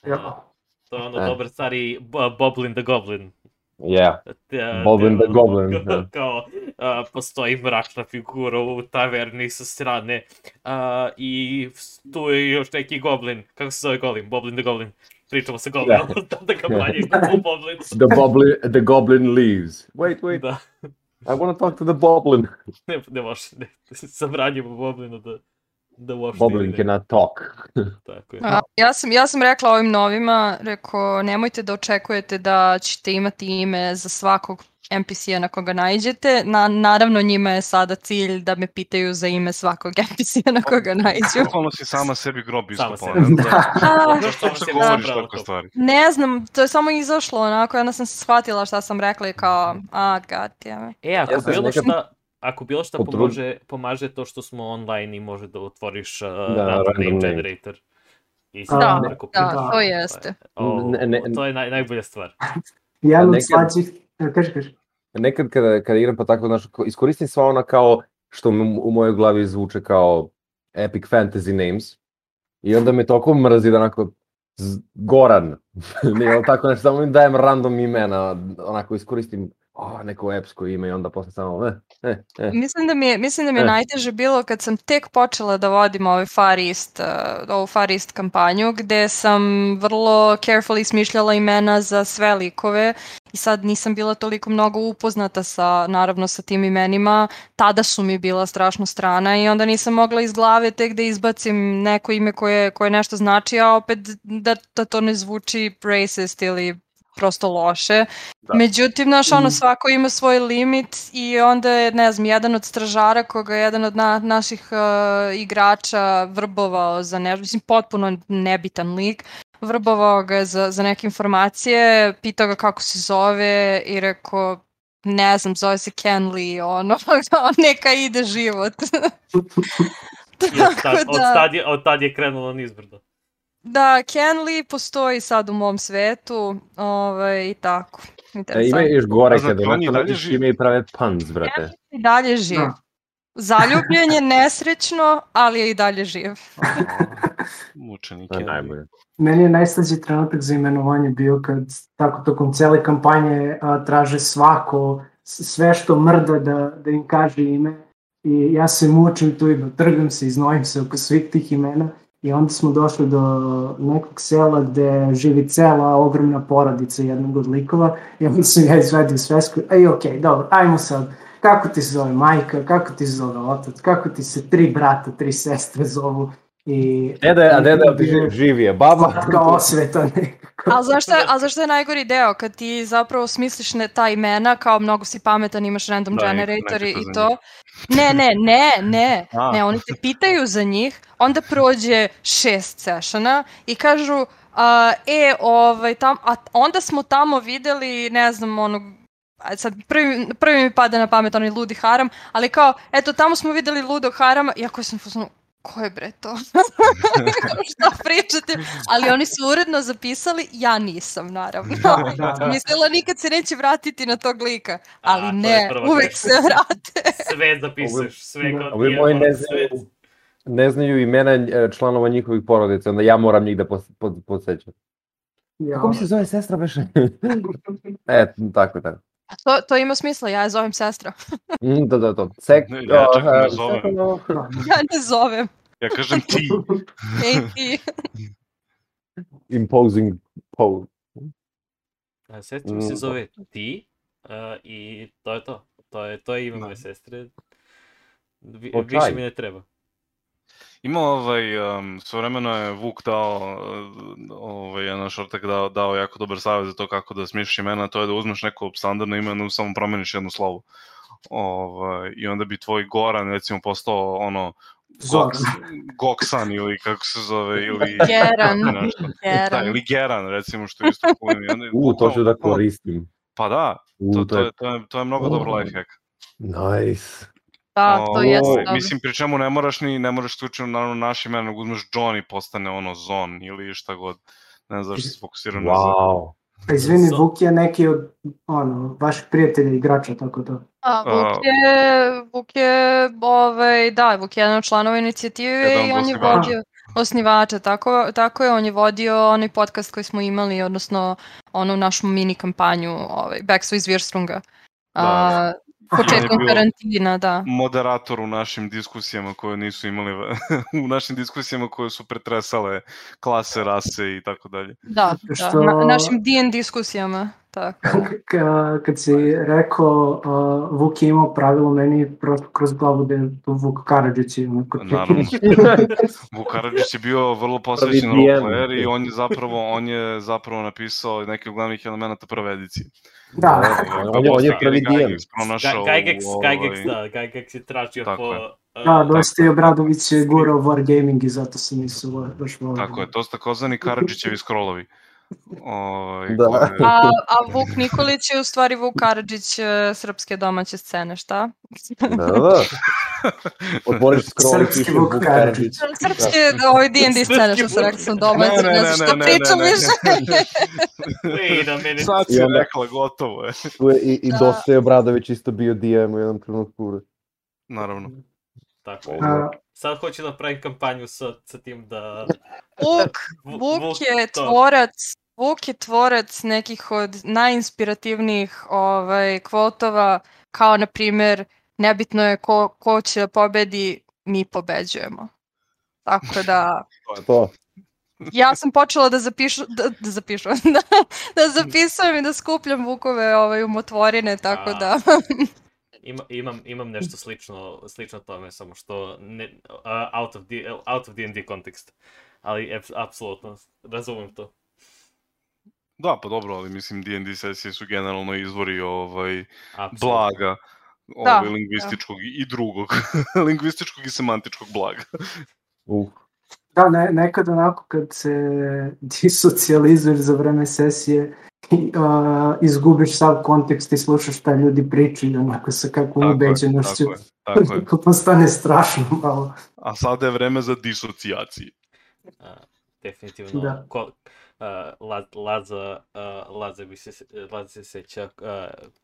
ja. To je ono E. dobar stari Bo- Boblin the Goblin. Yeah. Te- Boblin te- the Goblin, Kao, da. kao a, postoji mračna figura u taverni sa strane a, i tu je još neki goblin. Kako se zove goblin? Boblin the Goblin. Pričamo sa goblinom Da. da kampanje u Boblin. The goblin, the goblin leaves. Wait, wait, Da, I want to talk to the goblin. ne, ne može, ne, zabranjimo Boblinu da, da uopšte ide. cannot talk. Tako je. A, ja, sam, ja sam rekla ovim novima, rekao, nemojte da očekujete da ćete imati ime za svakog NPC-a na koga najđete. Na, naravno njima je sada cilj da me pitaju za ime svakog NPC-a na koga najđu. Bukvalno si sama sebi grob Sama iskopala. sebi. ne znam zašto. A, Zato što Zašto se govoriš zapravo tako stvari? ne znam, to je samo izašlo onako, onda sam se shvatila šta sam rekla i kao, a, god damn it. E, ako Ja bilo šta, ako bilo šta Potrud- pomože, pomaže to što smo online i može da otvoriš uh, Da, random name generator. I Da, da, Da, to jeste. O, Ne, ne, to je naj, najbolja stvar. Jedan od nekad- slađih, kaži, kaži. Nekad kada, kada igram pa tako, znaš, ko- iskoristim sva ona kao, što mi u mojoj glavi zvuče kao epic fantasy names. I onda me toliko mrzi da onako, z- Goran, ne, tako nešto, samo im dajem random imena, onako iskoristim o, neko epsko ime i onda posle samo, eh, eh, eh. Mislim da mi je, mislim da mi je E. najteže bilo kad sam tek počela da vodim ovaj Far East, uh, ovu Far East kampanju, gde sam vrlo carefully smišljala imena za sve likove i sad nisam bila toliko mnogo upoznata sa, naravno, sa tim imenima. Tada su mi bila strašno strana i onda nisam mogla iz glave tek da izbacim neko ime koje, koje nešto znači, a opet da, da to ne zvuči racist ili prosto loše. Da. Međutim, znaš, ono, Mhm. svako ima svoj limit i onda je, ne znam, jedan od stražara koga je jedan od na, naših uh, igrača vrbovao za nešto, mislim, potpuno nebitan lik, vrbovao ga je za, za neke informacije, pitao ga kako se zove i rekao, ne znam, zove se Ken Lee, ono, neka ide život. Od, Tako od, da- tad je, od tad je krenulo nizbrdo. Da, Ken Lee postoji sad u mom svetu, ovaj, i tako. E, ima još gore A znači, kada on živi? ime i prave puns, brate. I dalje živ. Da. Zaljubljen je nesrećno, ali je i dalje živ. Mučenik je je. najbolje. Meni je najslađi trenutak za imenovanje bio kad tako tokom cele kampanje a, traže svako, sve što mrda da, da im kaže ime i ja se mučim tu i trgam se i znojim se oko svih tih imena i onda smo došli do nekog sela gde živi cela ogromna porodica jednog od likova. I onda sam ja izvedio svesku, ej okej, dobro, ajmo sad, kako ti se zove majka, kako ti se zove otac, kako ti se tri brata, tri sestre zovu i... Deda, a deda ži- živi je, baba. Slatka osveta nekako. A zašto, je, a zašto je najgori deo? Kad ti zapravo smisliš ne, ta imena, kao mnogo si pametan, imaš random Da, i generator ne i, za to. Ne, ne, ne, ne. A. Ne, oni te pitaju za njih, onda prođe šest sessiona i kažu, a, e, ovaj, tam, a onda smo tamo videli, ne znam, onog, sad prvi, prvi mi pada na pamet onaj ludi haram, ali kao, eto, tamo smo videli ludog harama, iako sam fuzonu, ko je bre to? Šta pričate? Ali oni su uredno zapisali, ja nisam, naravno. Da, da, da. Mislila nikad se neće vratiti na tog lika, ali A, ne, uvek se vrate. Sve zapisuješ, sve kao Ovi ti je, moji ne znaju, ne znaju imena e, članova njihovih porodica, onda ja moram njih da pos, pod, podsjećam. Ja, Kako mi se zove sestra beše? e, tako, tako. To, to ima smisla, ja je zovem sestra. Mm, da, da, to. Sek, Ne, ja čak ne a, zovem. Ja ne zovem. Ja kažem ti. Ej ti. imposing pose. A, Sestra mi se Mm. zove ti a, i to je to. To je, to je ime Da. moje sestre. Vi, više mi ne treba. Ima ovaj, um, svojevremeno je Vuk dao, uh, ovaj, jedan šortak dao, dao jako dobar savjet za to kako da smišljaš imena, to je da uzmeš neko standardno ime, no samo promeniš jedno slovo. Ovaj, I onda bi tvoj Goran, recimo, postao ono. Goks, Goksan ili kako se zove, ili... Geran. nešto. Da, Geran. ili Geran, recimo, što je isto cool. I onda je U, to ću da koristim. Pa da, U, to, to, je, to, je, to je mnogo dobar lifehack. Nice. Da, to jeste dobro. Mislim, pri čemu ne moraš ni, ne moraš slučajno naravno naše ime, nego uzmeš John i postane ono Zon ili šta god. Ne znam zašto se fokusiram na Z. Wow. Pa izvini, So- Vuk je neki od ono, vaših prijatelja igrača, tako da. A, Vuk je, Vuk je, ovaj, da, Vuk je jedan od članova inicijative Jedan i on je vodio osnivača, tako, tako je, on je vodio onaj podcast koji smo imali, odnosno onu našu mini kampanju, ovaj, Backstreet iz Virstrunga. A, početkom karantina, da. moderator u našim diskusijama koje nisu imali, u našim diskusijama koje su pretresale klase, rase i tako dalje. Da, da, Što- na, našim D&D diskusijama, tako. K- kad si rekao uh, Vuk je imao pravilo, meni je prošlo kroz glavu da je to Vuk Karadžić Naravno. Vuk Karadžić je bio vrlo posvećen roleplayer i on je zapravo, on je zapravo napisao neke od glavnih elemenata prve edicije. Da, On je- on je prvi pronašao Gygax, u, Gygax, ovaj, da, Gygax je tražio Tako po... je. a, da, dosta je Obradović je gurao Wargaming i zato se nisu baš volili. Tako je, to su takozvani Karadžićevi scrollovi. Ovaj, Da. A, a Vuk Nikolić je u stvari Vuk Karadžić e, srpske domaće scene, šta? Da, da. Otvoriš scroll i piše Vuk Vuk Karadžić. Srpske, ovaj D&D scene, što sam rekla sam domaće, Ne, ne, ne, ne, što ne, ne, pričam ne, ne. više. Sad si onda- rekla, gotovo je. Tu je I, i Da. dosta je Obradović isto bio DM u jednom trenutku. Naravno. Tako je. A, Sad hoću da pravim kampanju sa, sa tim da... Vuk, Vu- Vuk je to. tvorac, Vuk je tvorac nekih od najinspirativnijih ovaj, kvotova, kao na primjer, nebitno je ko, ko će da pobedi, mi pobeđujemo. Tako da, To. ja sam počela da zapišu, da, da zapišu, da, da zapisujem i da skupljam Vukove ovaj, umotvorine, tako A. da, Ima, imam, imam nešto slično, slično tome, samo što ne, uh, out, of the, out of D&D kontekst. Ali, apsolutno, razumem to. Da, pa dobro, ali mislim D&D sesije su generalno izvori ovaj, Apsolutno. blaga, Da, ovaj, lingvističkog i drugog, lingvističkog i semantičkog blaga. Uh. Da, ne, nekad onako kad se disocijalizuješ za vreme sesije i uh, izgubiš sav kontekst i slušaš šta ljudi pričaju onako sa kakvom ubeđenošću. tako je, tako je. Kako postane strašno malo. A sada je vreme za disocijaciju. A, definitivno Da. ko, uh, La, Laza, uh, Laza, bi se, Laza se seća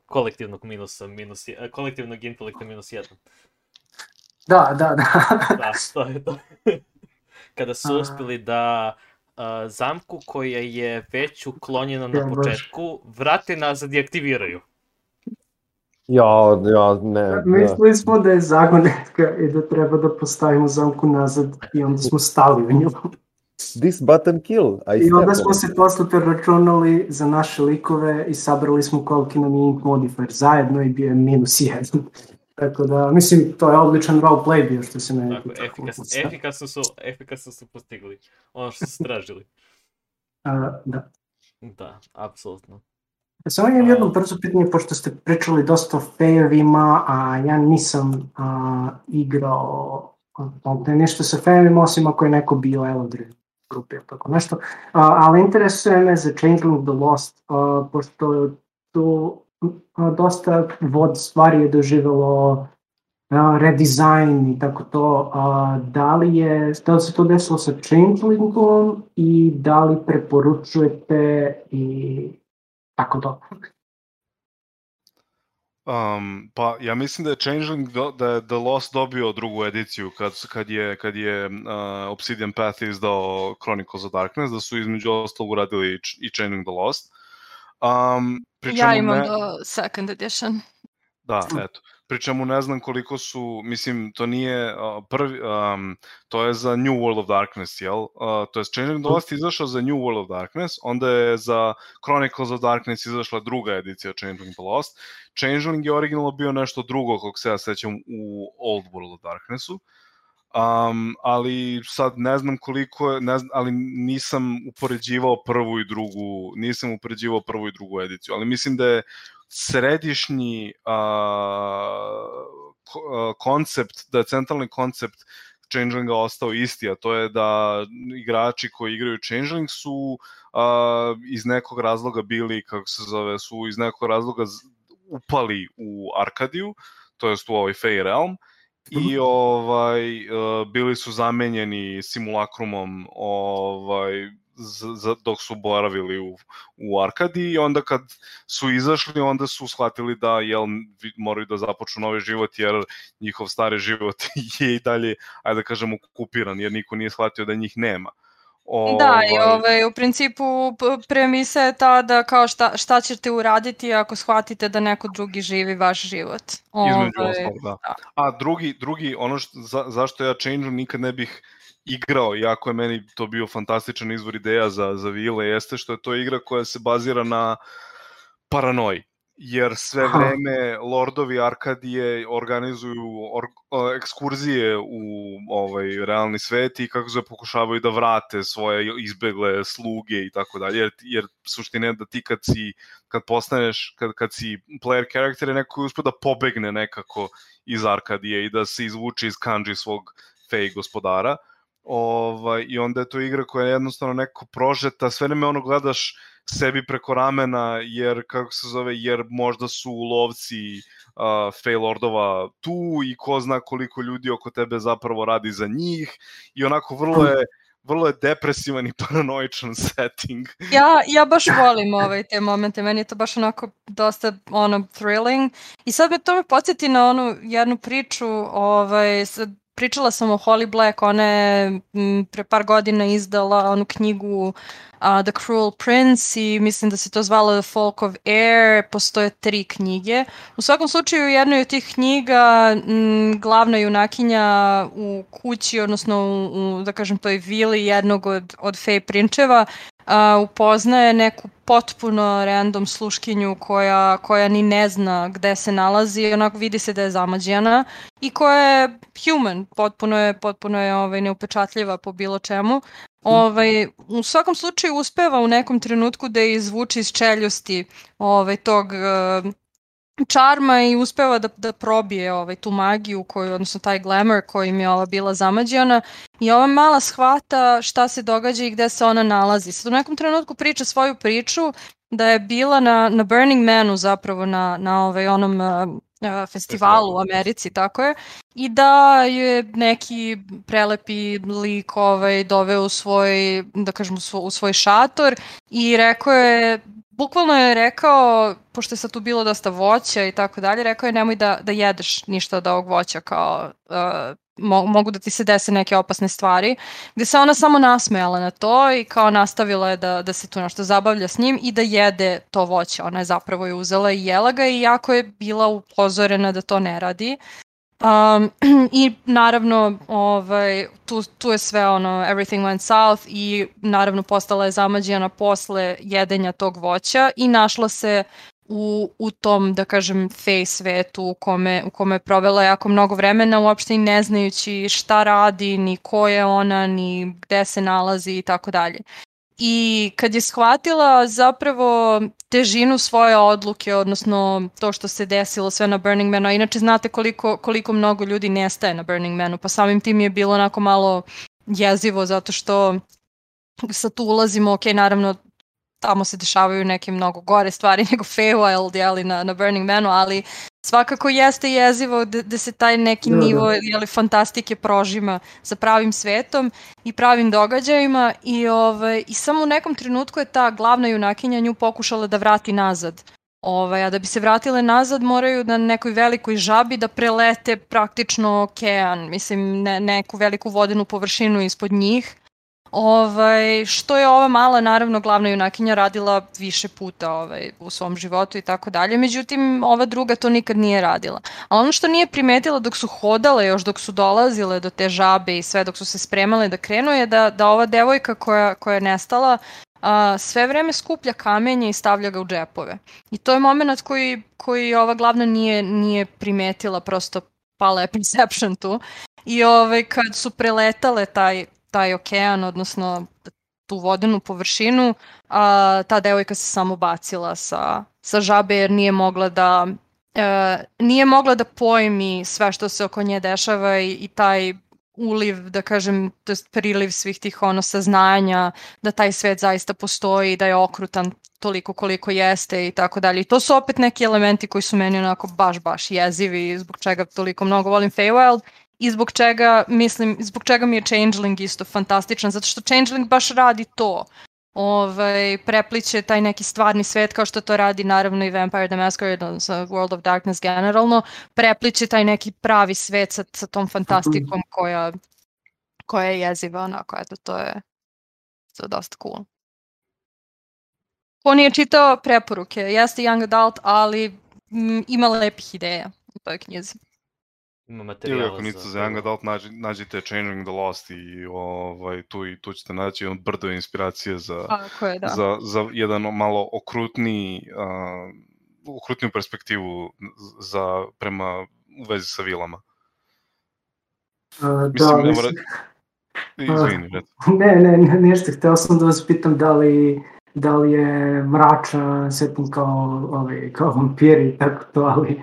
kolektivnog minusa, minus, je- kolektivnog intelekta minus jedan. Da, da, da. Da, to je to. Kada su uspeli da zamku koja je već uklonjena na početku, vrate nazad i aktiviraju. Ja, ja, ne. Da. Mislili smo da je zagonetka i da treba da postavimo zamku nazad i onda smo stali u nju. This button kill, I I onda smo on se posle preračunali za naše likove i sabrali smo koliki nam je int modifier zajedno i bio je minus jedan. Tako da, mislim, to je odličan roleplay bio što se mene Tako, tiče. efikasno, efikasno, su, efikasno su postigli ono što su tražili. A, da. Da, apsolutno. Samo imam jedno brzo pitanje, pošto ste pričali dosta o fejevima, a ja nisam a, igrao a, nešto sa fejevima, osim ako je neko bio Eldrin grupi ili tako nešto. A, ali interesuje me za Changeling the Lost, a, pošto tu a, dosta vod stvari je doživelo a, redesign i tako to. A, da, li je, da li se to desilo sa Changelingom i da li preporučujete i tako to. Um, pa ja mislim da je Changeling do, da je The Lost dobio drugu ediciju kad, kad je, kad je uh, Obsidian Path izdao Chronicles of Darkness, da su između ostalog uradili i, i Changeling the Lost. Um, Ja imam ne, do second edition. Da, eto. Pri čemu ne znam koliko su, mislim, to nije uh, prvi, um, to je za New World of Darkness, jel? Uh, to je Changing the Lost izašao za New World of Darkness, onda je za Chronicles of Darkness izašla druga edicija Changing the Lost. Changeling je originalno bio nešto drugo, kog se ja sećam, u Old World of Darknessu. Um, ali sad ne znam koliko je, ne znam, ali nisam upoređivao prvu i drugu, nisam upoređivao prvu i drugu ediciju, ali mislim da je središnji a, ko- a, koncept, da je centralni koncept Changelinga ostao isti, a to je da igrači koji igraju Changeling su a, iz nekog razloga bili, kako se zove, su iz nekog razloga upali u Arkadiju, to jest u ovaj Fey Realm, i ovaj e, bili su zamenjeni simulakrumom ovaj z, za, dok su boravili u, u Arkadi i onda kad su izašli onda su shvatili da jel moraju da započnu novi život jer njihov stari život je i dalje ajde da kažemo okupiran jer niko nije shvatio da njih nema. Da, i Ovaj, ovaj, u principu premisa je ta da kao šta, šta ćete uraditi ako shvatite da neko drugi živi vaš život. Između Ovaj, ostalog, da. da. A drugi, drugi ono što, za, zašto ja Change nikad ne bih igrao, iako je meni to bio fantastičan izvor ideja za, za vile, jeste što je to igra koja se bazira na paranoji jer sve vreme lordovi Arkadije organizuju or, o, ekskurzije u ovaj realni svet i kako se pokušavaju da vrate svoje izbegle sluge i tako dalje jer, jer suština je da ti kad si kad postaneš kad, kad si player character je neko koji uspe da pobegne nekako iz Arkadije i da se izvuče iz kanđi svog fej gospodara ovaj, i onda je to igra koja je jednostavno neko prožeta, sve vreme ono gledaš sebi preko ramena, jer, kako se zove, jer možda su lovci uh, Fey Lordova tu i ko zna koliko ljudi oko tebe zapravo radi za njih i onako vrlo je vrlo je depresivan i paranoičan setting. Ja, ja baš volim ovaj, te momente, meni je to baš onako dosta ono, thrilling. I sad me to me podsjeti na onu jednu priču, ovaj, sad, pričala sam o Holly Black, ona je m, pre par godina izdala onu knjigu uh, The Cruel Prince i mislim da se to zvalo The Folk of Air, postoje tri knjige. U svakom slučaju u jednoj od tih knjiga m, glavna junakinja u kući, odnosno u, u da kažem toj vili jednog od, od fej prinčeva a, upoznaje neku potpuno random sluškinju koja, koja ni ne zna gde se nalazi i onako vidi se da je zamađena i koja je human, potpuno je, potpuno je ovaj, neupečatljiva po bilo čemu. Ovaj, u svakom slučaju uspeva u nekom trenutku da je izvuče iz čeljusti ovaj, tog uh, čarma i uspeva da, da probije ovaj, tu magiju, koju, odnosno taj glamour kojim je ova bila zamađena i ova mala shvata šta se događa i gde se ona nalazi. Sad u nekom trenutku priča svoju priču da je bila na, na Burning Manu zapravo na, na ovaj, onom uh, festivalu u Americi, tako je, i da je neki prelepi lik ovaj, doveo u svoj, da kažem, u svoj, u svoj šator i rekao je bukvalno je rekao, pošto je sad tu bilo dosta voća i tako dalje, rekao je nemoj da, da jedeš ništa od ovog voća kao uh, mo, mogu da ti se dese neke opasne stvari, gde se ona samo nasmejala na to i kao nastavila je da, da se tu nešto zabavlja s njim i da jede to voće. Ona je zapravo je uzela i jela ga i jako je bila upozorena da to ne radi. Um, I naravno, ovaj, tu, tu je sve ono, everything went south i naravno postala je zamađena posle jedenja tog voća i našla se u, u tom, da kažem, fej svetu u kome, u kome je provela jako mnogo vremena, uopšte i ne znajući šta radi, ni ko je ona, ni gde se nalazi i tako dalje. I kad je shvatila zapravo težinu svoje odluke, odnosno to što se desilo sve na Burning Manu, a inače znate koliko, koliko mnogo ljudi nestaje na Burning Manu, pa samim tim je bilo onako malo jezivo zato što sad tu ulazimo, ok, naravno tamo se dešavaju neke mnogo gore stvari nego Feywild, jeli, na, na Burning Manu, ali svakako jeste jezivo da, da se taj neki da, nivo da. jeli, fantastike prožima sa pravim svetom i pravim događajima i, ovaj, i samo u nekom trenutku je ta glavna junakinja nju pokušala da vrati nazad. Ovaj, a da bi se vratile nazad moraju na nekoj velikoj žabi da prelete praktično okean, mislim ne, neku veliku vodenu površinu ispod njih Ovaj, što je ova mala, naravno, glavna junakinja radila više puta ovaj, u svom životu i tako dalje. Međutim, ova druga to nikad nije radila. A ono što nije primetila dok su hodale, još dok su dolazile do te žabe i sve dok su se spremale da krenu je da, da ova devojka koja, koja je nestala a, sve vreme skuplja kamenje i stavlja ga u džepove. I to je moment koji, koji ova glavna nije, nije primetila, prosto pala je perception tu. I ovaj, kad su preletale taj, taj okean, odnosno tu vodenu površinu, a ta devojka se samo bacila sa, sa žabe jer nije mogla da e, nije mogla da pojmi sve što se oko nje dešava i, i taj uliv, da kažem, to je priliv svih tih ono saznanja da taj svet zaista postoji, da je okrutan toliko koliko jeste i tako dalje. To su opet neki elementi koji su meni onako baš, baš jezivi, zbog čega toliko mnogo volim Feywild i zbog čega, mislim, zbog čega mi je Changeling isto fantastičan, zato što Changeling baš radi to. Ovaj, prepliče taj neki stvarni svet kao što to radi naravno i Vampire the Masquerade, World of Darkness generalno, prepliče taj neki pravi svet sa, sa tom fantastikom koja, koja je jeziva, onako, eto, to je, to je dosta cool. Ko nije čitao preporuke, jeste young adult, ali m, ima lepih ideja u toj knjizi ima materijala Ili ako niste za Young Adult, nađi, nađite Changing the Lost i ovaj, tu, i tu ćete naći on brdo inspiracije za, Tako je, da. za, za jedan malo okrutni, uh, okrutniju perspektivu za, prema u vezi sa vilama. Uh, mislim, da, ne mora... Izvini, uh, ne, ne, ne, nešto, hteo sam da vas pitam da li, da li je mrača setting kao, ovaj, kao vampiri, tako to, ali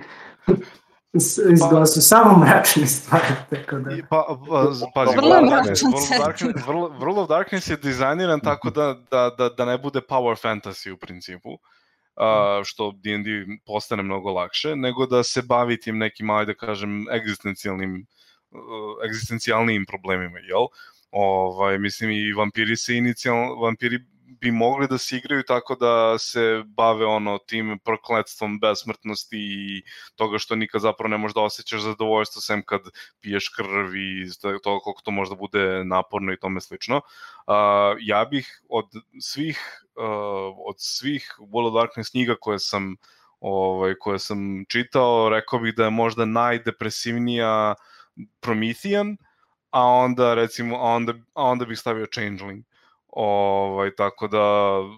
izgleda su samo mračne stvari, tako da... Pa, pa, pazi, vrlo Darkness, of Darkness, World of Darkness je dizajniran tako da, da, da, da ne bude power fantasy u principu, uh, što D&D postane mnogo lakše, nego da se bavi tim nekim, ajde da kažem, egzistencijalnim, uh, egzistencijalnim problemima, jel? Ovaj, mislim, i vampiri se inicijalno, vampiri bi mogli da se igraju tako da se bave ono tim prokletstvom besmrtnosti i toga što nikad zapravo ne možeš da osjećaš zadovoljstvo sem kad piješ krv i to koliko to možda bude naporno i tome slično. Uh, ja bih od svih uh, od svih World of Darkness knjiga koje sam ovaj, koje sam čitao, rekao bih da je možda najdepresivnija Promethean, a onda recimo a onda, a onda bih stavio Changeling Ovaj, tako da,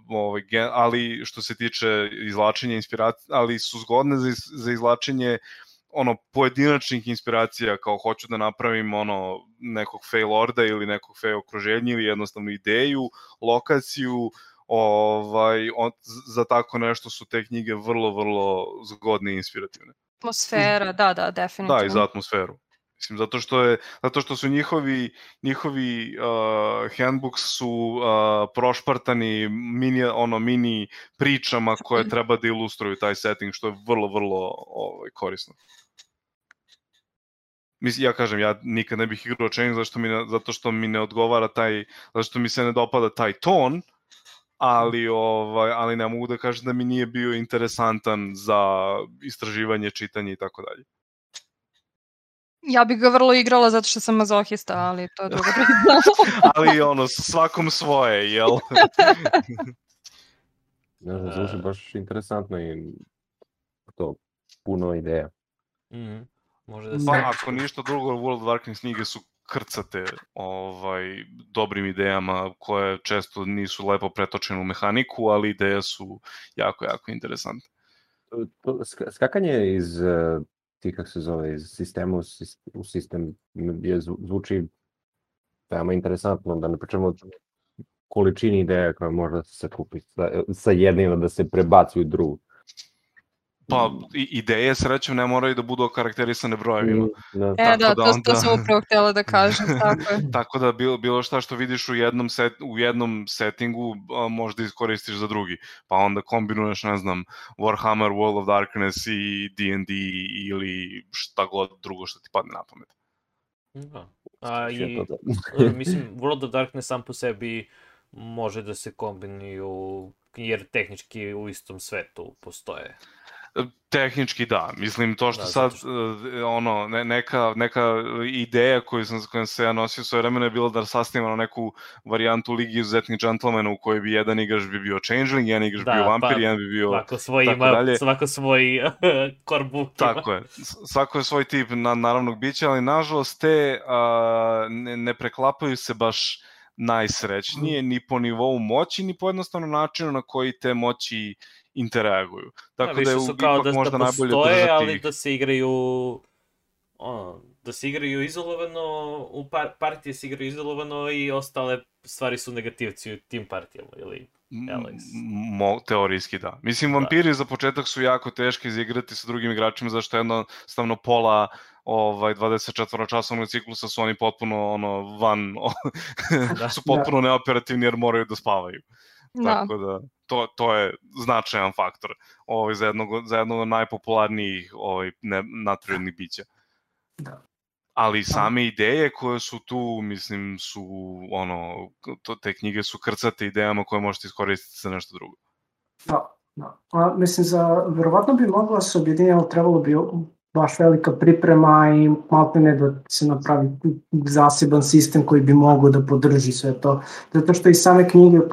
ovaj, gen, ali što se tiče izlačenja inspiracije, ali su zgodne za, za izlačenje ono pojedinačnih inspiracija kao hoću da napravim ono nekog fail lorda ili nekog fail okruženja ili jednostavnu ideju, lokaciju, ovaj on, za tako nešto su te knjige vrlo vrlo zgodne i inspirativne. Atmosfera, da, da, definitivno. Da, i za atmosferu. Mislim, zato što, je, zato što su njihovi, njihovi uh, handbooks su uh, prošpartani mini, ono, mini pričama koje treba da ilustruju taj setting, što je vrlo, vrlo ovaj, korisno. Mislim, ja kažem, ja nikad ne bih igrao Chain zato što mi ne, zato što mi ne odgovara taj, zato što mi se ne dopada taj ton, ali ovaj ali ne mogu da kažem da mi nije bio interesantan za istraživanje, čitanje i tako dalje. Ja bih ga vrlo igrala zato što sam mazohista, ali to je druga priča. ali ono svakom svoje, jel? Ne znam, zvuči baš interesantno i to puno ideja. Mhm. Može da se... Pa ako ništa drugo, World of Darkness knjige su krcate ovaj, dobrim idejama koje često nisu lepo pretočene u mehaniku, ali ideje su jako, jako interesantne. Skakanje iz uh, ti kako se zove, iz sistema u, sis- u sistem je, zvu- zvuči veoma interesantno, da ne pričamo o količini ideja koja može da se kupi sa, sa jednim da se prebaci u drugu. Pa i- ideje srećom ne moraju da budu okarakterisane brojevima. Da. E, da, da to, onda- to sam upravo htjela da kažem, tako je. Tako da bilo, bilo šta što vidiš u jednom, set, u jednom settingu a, možda iskoristiš za drugi. Pa onda kombinuješ, ne znam, Warhammer, World of Darkness i D&D ili šta god drugo što ti padne na pamet. Da. A, i, to da? e, mislim, World of Darkness sam po sebi može da se kombinuju, jer tehnički u istom svetu postoje. Tehnički da, mislim to što Da, sad zato e, ono ne, neka neka ideja koju sam kojom se ja nosio svoje vremena je bilo da sastavimo neku varijantu Ligi izuzetnih džentlmena u kojoj bi jedan igrač bi bio changeling, jedan igrač Da, bio vampir, pa, jedan bi bio Svako svoj tako ima, dalje. svako svoj book ima. Tako je. Svako je svoj tip na, naravnog bića, ali nažalost te a, ne, ne preklapaju se baš najsrećnije ni po nivou moći, ni po jednostavnom načinu na koji te moći interaguju. Tako da, više je ipak da, možda da najbolje postoje, držati ali ih. da se igraju ono, da se igraju izolovano, u par, partije se igraju izolovano i ostale stvari su negativci u tim partijama, ili Alex. Mo, teorijski da. Mislim, vampiri za početak su jako teški izigrati sa drugim igračima, zašto jednostavno pola ovaj 24 časovnog ciklusa su oni potpuno ono van Da. su potpuno neoperativni jer moraju da spavaju. Da. Tako da to, to je značajan faktor ovaj za jednog za jednog od najpopularnijih ovaj ne, nadprirodnih bića. Da. Ali same ideje koje su tu, mislim, su ono, to, te knjige su krcate idejama koje možete iskoristiti za nešto drugo. Da, da. A, mislim, za, verovatno bi mogla se objediniti, ali trebalo bi baš velika priprema i malo ne da se napravi zaseban sistem koji bi mogao da podrži sve to. Zato što i same knjige, uh,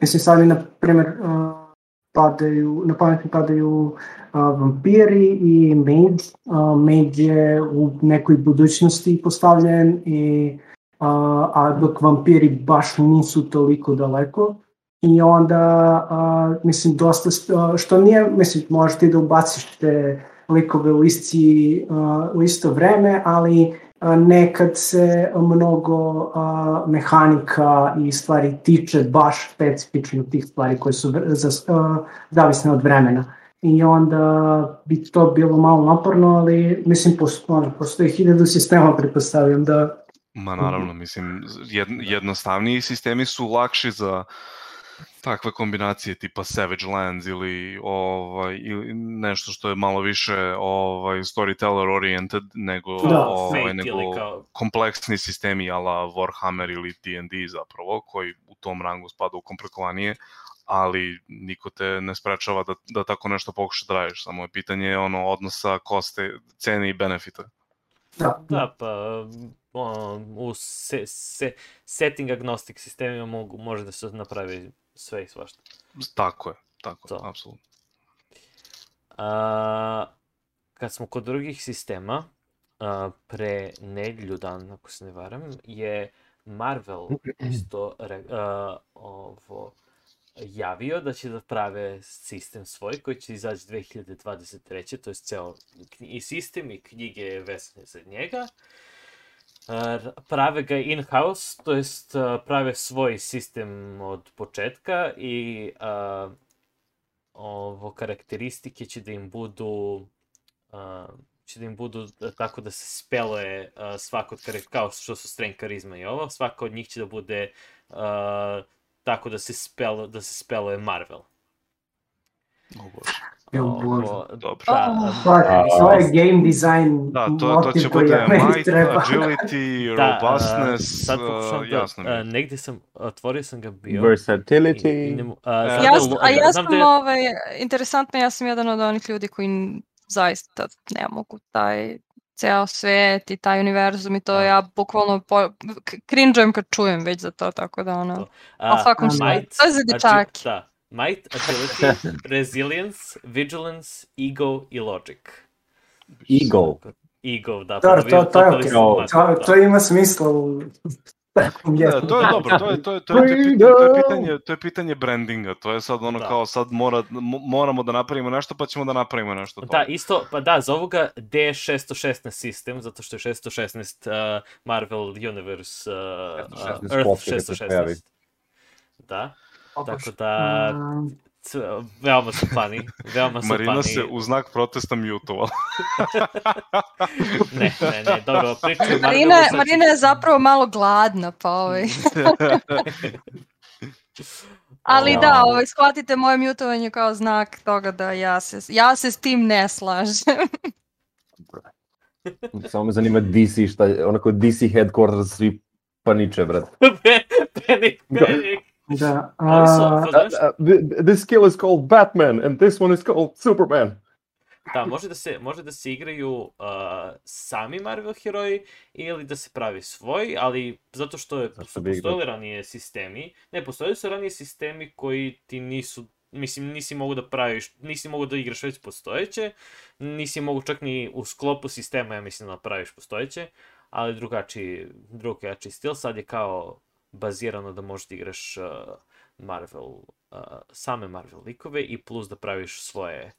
mislim, sad mi, na primjer, uh, padaju, na pamet mi padaju uh, vampiri i mage. Uh, mage je u nekoj budućnosti postavljen i uh, a dok vampiri baš nisu toliko daleko i onda, uh, mislim, dosta, uh, što nije, mislim, možeš ti da ubaciš te likove u, isti, u isto vreme, ali nekad se mnogo mehanika i stvari tiče baš specifično tih stvari koje su zavisne od vremena. I onda bi to bilo malo naporno, ali mislim, posto, ono, postoji hiljadu sistema, pretpostavljam da Ma naravno, mislim, jed, jednostavniji sistemi su lakši za takve kombinacije tipa Savage Lands ili ovaj ili nešto što je malo više ovaj storyteller oriented nego Da, ovaj Fate nego kao, kompleksni sistemi ala Warhammer ili D&D zapravo koji u tom rangu spada u komplikovanije ali niko te ne sprečava da, da tako nešto pokuša da radiš, samo je pitanje ono odnosa koste, cene i benefita. da, da, pa ono, u se, se, setting agnostic sistemima mogu, može da se napravi sve i svašta. Tako je, tako, To. apsolutno. A, kad smo kod drugih sistema, a, pre nedlju dan, ako se ne varam, je Marvel isto re, a, ovo, javio da će da prave sistem svoj koji će izaći 2023. To je ceo i sistem i knjige vezane za njega. A, prave ga in-house, to jest a, prave svoj sistem od početka i a, ovo karakteristike će da im budu uh, će da im budu tako da se speluje svako od kao što su strength, karizma i ovo, svaka od njih će da bude uh, tako da se spel da se speluje Marvel. O Bože. Ovo- Dobro. Da, Oh. To je, A, to je game design Da, to, to će koji bude ja meni might, treba. agility, da, robustness, sad uh, pokušavam da, jasno mi je. a, negdje sam, otvorio sam ga bio. I, i Versatility. ne E, znam Ja, da a ja sam, da je- ovaj, interesantno, ja sam jedan od onih ljudi koji zaista ne mogu taj ceo svet i taj univerzum i to Da. ja bukvalno po, cringe-ujem kad čujem već za to, tako da ono, a svakom a, slučaju, might, to je za dječake. da, might, agility, resilience, vigilance, ego i logic. Ego. Ego, da. Ponovio, to, to je Okay. To, da. to ima smisla u Da, to je dobro, to je, to je, to je, to je, to je pitanje, to je pitanje brandinga, to je sad ono Da. kao sad mora, mo- moramo da napravimo nešto pa ćemo da napravimo nešto to. Da, isto, pa da, zovu ga D616 sistem, zato što je 616 uh, Marvel Universe uh, uh, 616 Earth kopi kad se pojavi. 616. Da. Tako da, Mm, c- veoma su funny, veoma su Marina funny. se u znak protesta mutovala. Ne, ne, ne, dobro, pričam o Marina, sad- Marina je zapravo malo gladna, pa ovaj. Ali Ja. da, ovaj, shvatite moje mutovanje kao znak toga da ja se, ja se s tim ne slažem. Samo me zanima DC, šta onako DC headquarters svi paniče, brat. Panic, panic. Da, Ali znaš, th- this skill is called Batman and this one is called Superman. da, može da se, može da se igraju uh, sami Marvel heroji ili da se pravi svoj, ali zato što je, su postojali ranije sistemi, ne, postojali su ranije sistemi koji ti nisu, mislim, nisi mogu da praviš, nisi mogu da igraš već postojeće, nisi mogu čak ni u sklopu sistema, ja mislim, da napraviš postojeće, ali drugačiji, drugačiji stil, sad je kao bazirano da možeš da igraš uh, Marvel, uh, same Marvel likove i plus da praviš svoje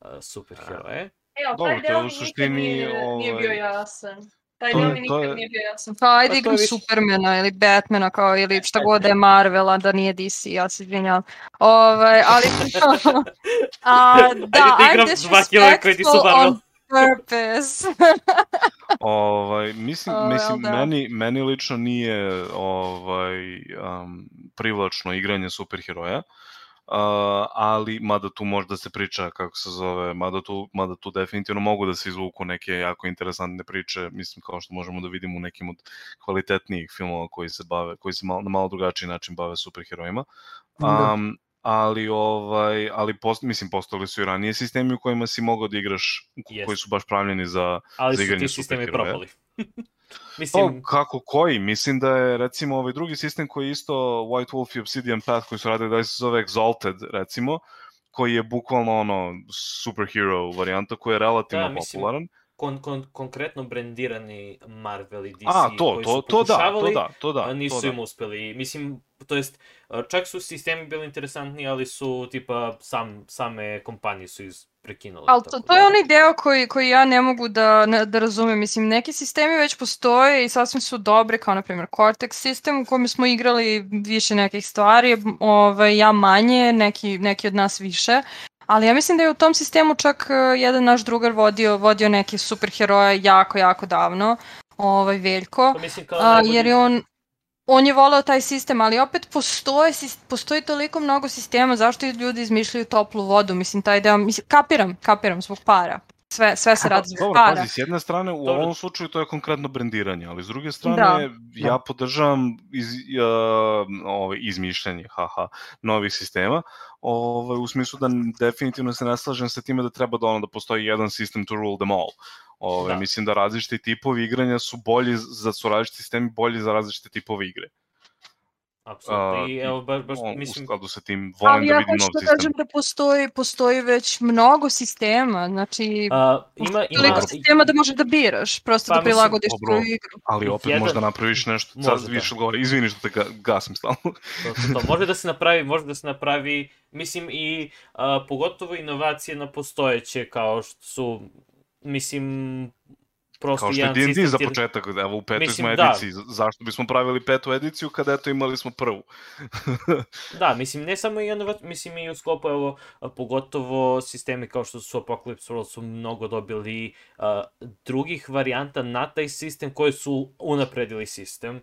uh, superheroje. Evo, Dobro, taj je deo u mi nikad suštini, nije- nije bio ovaj, jasan. Taj to deo mi to nikad je- nije bio jasan. Pa ajde Pa igram više- Supermana ili Batmana kao ili šta god da je Marvela, da nije DC, ja se izvinjavam. Ovaj, ali... A, da, Ajde da igram dva heroja koji ti su Marvel. on purpose. Ovaj, mislim, O, mislim jel da? meni, meni lično nije ovaj, um, privlačno igranje superheroja, uh, ali mada tu može da se priča, kako se zove, mada tu, mada tu definitivno mogu da se izvuku neke jako interesantne priče, mislim kao što možemo da vidimo u nekim od kvalitetnijih filmova koji se bave, koji se malo, na malo drugačiji način bave superherojima. Da. Ali ovaj ali post, mislim postojali su i ranije sistemi u kojima si mogao da igraš Jest. koji su baš pravljeni za Ali za su igranje ti sistemi propali. Pa, Mislim, kako koji? Mislim da je recimo ovaj drugi sistem koji je isto White Wolf i Obsidian Path koji su radili da se zove Exalted recimo koji je bukvalno ono superhero varijanta koji je relativno Da, mislim, popularan. Kon, kon, konkretno brendirani Marvel i DC A, to, koji to, su to da, to da, to da. a nisu to da. im uspeli. Mislim, to jest, čak su sistemi bili interesantni, ali su, tipa, sam, same kompanije su iz prekinule. Ali to, to je da. onaj deo koji, koji ja ne mogu da, ne- da razumem. Mislim, neki sistemi već postoje i sasvim su dobri, kao na primjer Cortex sistem u kojem smo igrali više nekih stvari, ovaj, ja manje, neki, neki od nas više. Ali ja mislim da je u tom sistemu čak eh, jedan naš drugar vodio, vodio neke superheroje jako, jako davno, ovaj Veljko. Pa mislim, kao A, jer je on on je voleo taj sistem, ali opet postoje, postoji toliko mnogo sistema, zašto ljudi izmišljaju toplu vodu, mislim, taj deo, mislim, kapiram, kapiram, zbog para. Sve, sve se radi zbog para. pazi, s jedne strane, u Dobro. ovom slučaju to je konkretno brendiranje, ali s druge strane, Da. ja podržavam iz, uh, ovaj, izmišljanje, haha, novih sistema, ovaj, u smislu da definitivno se ne slažem sa time da treba da ono da postoji jedan sistem to rule them all. Ove, Da. Mislim da različiti tipovi igranja su bolji, za su različiti sistemi bolji za različite tipove igre. Apsolutno, i evo, baš, baš, On, u mislim, skladu sa tim volim Ali da ja vidim hoću nov da sistem. kažem da postoji, postoji već mnogo sistema, znači a, ima, ima, toliko sistema da možeš da biraš, prosto Pa, da mislim, prilagodiš dobro. svoju igru. Ali opet Jedan- možda napraviš nešto, sad da. više govori, izvini što te ga, gasim stalno. to, to, to. Može da se napravi, može da se napravi, mislim i a, pogotovo inovacije na postojeće kao što su, mislim, prosto Kao što je D&D za početak, evo u petoj Mislim, smo da. ediciji, Z- zašto bismo pravili petu ediciju kada eto imali smo prvu? Da, mislim, ne samo i inovat, mislim i u sklopu, evo, pogotovo sistemi kao što su Apocalypse World su mnogo dobili a, drugih varijanta na taj sistem koji su unapredili sistem.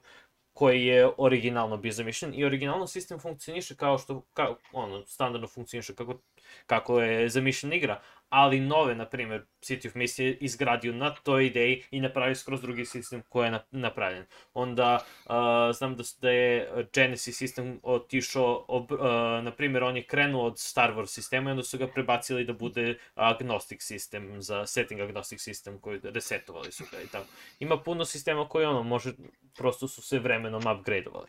koji je originalno bio zamišljen i originalno sistem funkcioniše kao što kao ono standardno funkcioniše kako kako je zamišljena igra, ali nove, na primjer, City of Mist je izgradio na toj ideji i napravio skroz drugi sistem koji je napravljen. Onda, uh, znam da, da je Genesis sistem otišao, ob, uh, na primjer, on je krenuo od Star Wars sistema i onda su ga prebacili da bude agnostic sistem, za setting agnostic sistem koji resetovali su ga i tako. Ima puno sistema koji ono, može, prosto su se vremenom upgradeovali.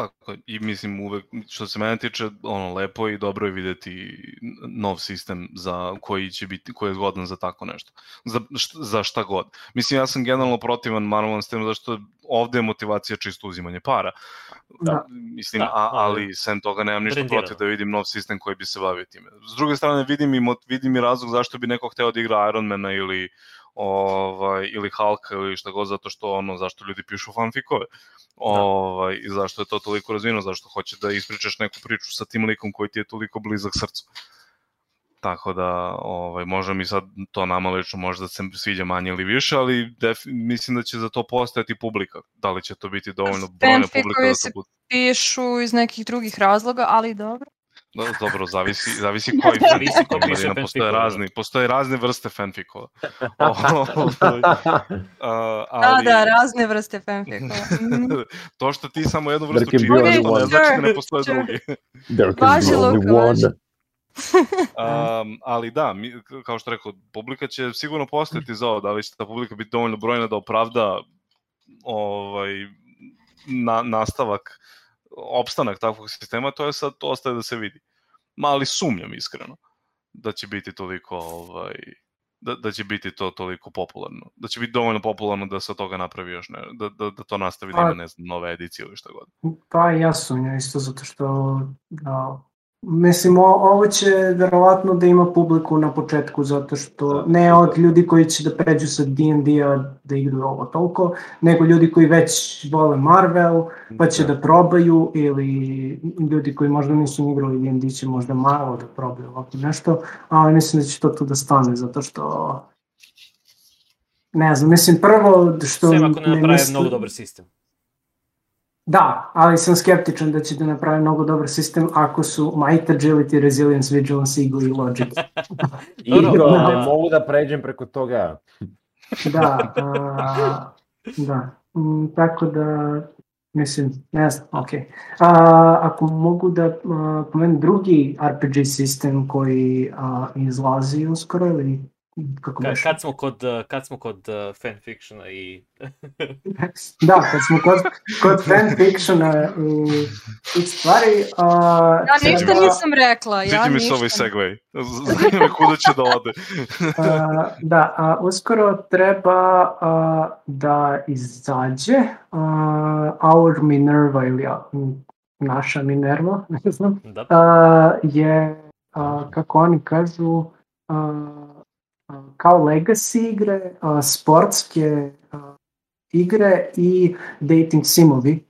Tako, i mislim uvek, što se mene tiče, ono, lepo i dobro je videti nov sistem za koji će biti, koji je zgodan za tako nešto. Za, za šta god. Mislim, ja sam generalno protivan Marvelom sistemu, zašto ovde je motivacija čisto uzimanje para. Da. Mislim, da, a, ali sem toga nemam ništa protiv da vidim nov sistem koji bi se bavio time. S druge strane, vidim i, vidim i razlog zašto bi neko hteo da igra Ironmana ili ovaj, ili Hulk ili šta god, zato što ono, zašto ljudi pišu fanfikove. Da. Ovaj, I zašto je to toliko razvino, zašto hoće da ispričaš neku priču sa tim likom koji ti je toliko blizak srcu. Tako da, ovaj, možda mi sad to nama lično možda se sviđa manje ili više, ali def, mislim da će za to postojati publika. Da li će to biti dovoljno brojna publika da bude? pišu iz nekih drugih razloga, ali dobro. Da, dobro, zavisi, zavisi koji zavisi ko piše fanfikova. Postoje razni, postoje razne vrste fanfikova. uh, ali... Da, da, razne vrste fanfikova. to što ti samo jednu vrstu čitaš, to ne znači da ne postoje drugi. Važi, Luka, važi. um, ali da, mi, kao što rekao, publika će sigurno postojati za ovo, da li će ta publika biti dovoljno brojna da opravda ovaj, na, nastavak opstanak takvog sistema, to je sad, to ostaje da se vidi. Mali sumnjam iskreno da će biti toliko ovaj, da, da će biti to toliko popularno. Da će biti dovoljno popularno da se od toga napravi još ne, da, da, da to nastavi da ima, ne znam, nove edicije ili šta god. Pa ja sumnjam isto zato što da, Mislim, ovo će verovatno da ima publiku na početku, zato što da. ne od ljudi koji će da pređu sa D&D-a da igraju ovo toliko, nego ljudi koji već vole Marvel, pa će da, da probaju, ili ljudi koji možda nisu igrali D&D će možda malo da probaju ovako nešto, ali mislim da će to tu da stane, zato što ne znam, mislim prvo što... Sve ako ne napravi mislim... mnogo dobar sistem. Da, ali sam skeptičan da će da napravi mnogo dobar sistem ako su Might, Agility, Resilience, Vigilance, Eagle i Logic. Igro, da. ne mogu da pređem preko toga. da, a, da. Mm, tako da, mislim, ne znam, ok. A, ako mogu da pomenem drugi RPG sistem koji a, izlazi uskoro ili kako Ka, kad smo kod, uh, kad smo kod uh, fanfictiona i... da, kad smo kod, kod fanfictiona i tih stvari... Uh, ja ništa treba... nisam rekla. Ja mi se ovaj segway. Zanima kuda će da ode. uh, da, uh, uskoro treba uh, da izađe uh, Our Minerva ili uh, naša Minerva, ne znam, da. uh, je, uh, kako oni kažu, uh, kao legacy igre, sportske igre i dating simovi.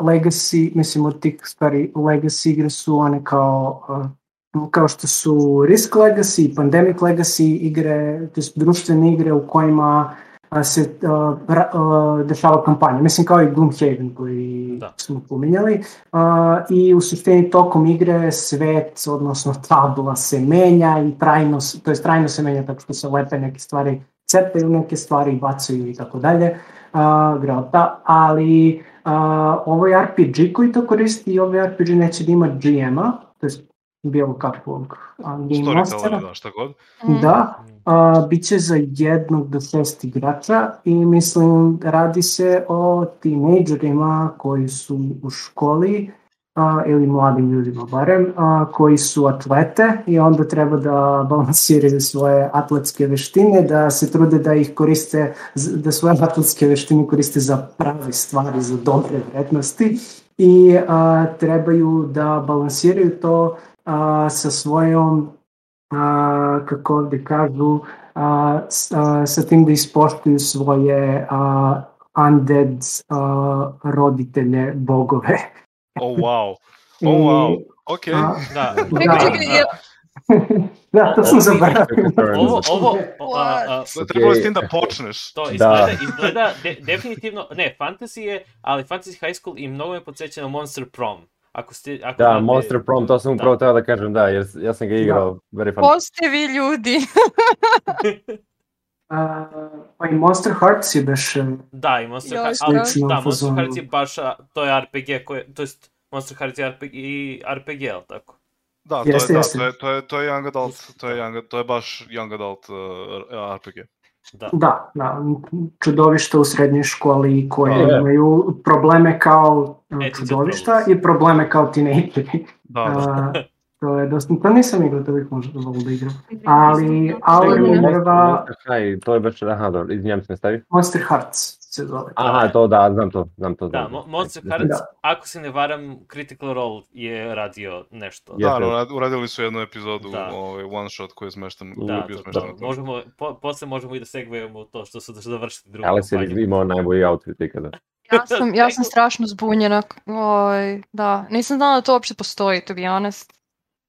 Legacy, mislim od tih stvari, legacy igre su one kao kao što su Risk Legacy, Pandemic Legacy igre, to društvene igre u kojima se uh, ra, uh, dešava kampanja. Mislim kao i Gloomhaven koji da. smo pominjali. Uh, I u suštini tokom igre svet, odnosno tabla se menja i trajno, to je trajno se menja tako što se lepe neke stvari, cepaju neke stvari, bacaju i tako dalje. Uh, grota, ali uh, ovo je RPG koji to koristi i ovaj RPG neće da ima GM-a, to je bilo kakvog game mastera. Da, šta god. Da, a, bit će za jednog do šest igrača i mislim radi se o tinejdžerima koji su u školi a, ili mladim ljudima barem, a, koji su atlete i onda treba da balansiraju svoje atletske veštine, da se trude da ih koriste, da svoje atletske veštine koriste za prave stvari, za dobre vrednosti i a, trebaju da balansiraju to a, sa svojom a, kako ovde kažu, a, a, sa tim da ispoštuju svoje a, undead a, roditelje, bogove. Oh, wow. Oh, wow. Ok. A, da. da. Čekaj, da, to sam zaboravio. Ovo, ovo, a, a, je trebalo s tim da počneš. to Da. izgleda, izgleda de, definitivno, ne, fantasy je, ali Fantasy High School i mnogo me podsjeća na Monster Prom. Ako ste, ako Da, znate- Monster Prom, to sam Da. upravo teo da kažem, da, jer ja sam ga igrao, very fun. Ko ste vi ljudi? A, pa i Monster Hearts je baš e, Da, i Monster Hearts, ali, da, u Monster. Hearts je baš, a, to je RPG koje, to jest, Monster Hearts je RPG i RPG, jel tako? Da, to Jeste, je, da, jeste. to je, to je, to je young adult, to je, young, to je baš young adult uh, RPG. Da. Da, da, čudovišta u srednjoj školi koje Da. imaju probleme kao e, čudovišta i probleme kao tinejdžeri. Da, da. A, to je dosta, to nisam igrao, to bih možda volio da igram. Ali Čekaj, Minerva, Monster High, to je baš, aha, dobro, izvinjam se, nastavi. Monster Hearts se zove. Aha, to da, znam to, znam to. Da, znam. Mo- Monster Da. Hearts, Da. ako se ne varam, Critical Role je radio nešto. Da, urad- uradili su jednu epizodu, Da. ovaj, one shot koji je smešten, koji Da, je bio smešten. na tome. možemo, po, posle možemo i da segvejemo u to što su završili drugu Ali se imao najbolji outfit ikada. Ja sam, ja sam strašno zbunjena. Oj, da. Nisam znala da to uopšte postoji, to be honest.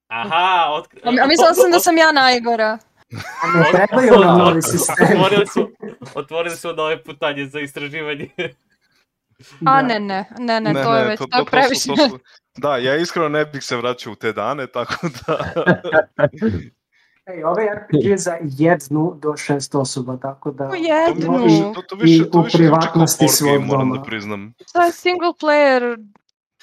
Aha, otkri... A, a mislila sam da sam ja najgora. Ne trebaju nam novi sistemi. Otvorili su, otvorili su nove putanje za istraživanje. A Da. ne, ne, ne, ne, to je već, to, su- previše. to su- da, ja iskreno ne bih se vraćao u te dane, tako da... Ej, ovaj RPG je za jednu do šest osoba, tako da... U To, jednu. više, to, to više, I to u više kao privatnosti board game, svog moram da priznam. To je single player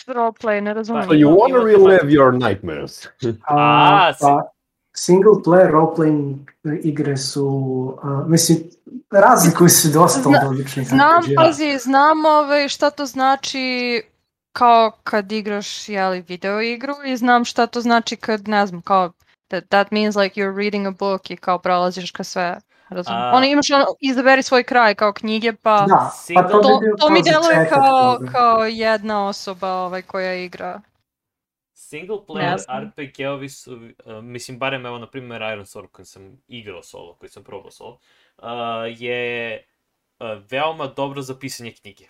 roleplay, ne razumijem. So you wanna relive your nightmares. A, pa, single player role-playing igre su, a, mislim, razlikuju se dosta od običnih Znam, pazi, znam ovaj, šta to znači kao kad igraš jeli, video igru i znam šta to znači kad, ne znam, kao that, that means like you're reading a book i kao prolaziš ka sve. Razum. A- Ono imaš ono, izaberi svoj kraj kao knjige, pa Da, pa to, to, to mi deluje kao, kao jedna osoba ovaj, koja igra. Single player. RPG-ovi su, uh, mislim, barem evo, na primjer, Iron Sword koji sam igrao solo, koji sam probao solo, uh, je uh, veoma dobro za pisanje knjige.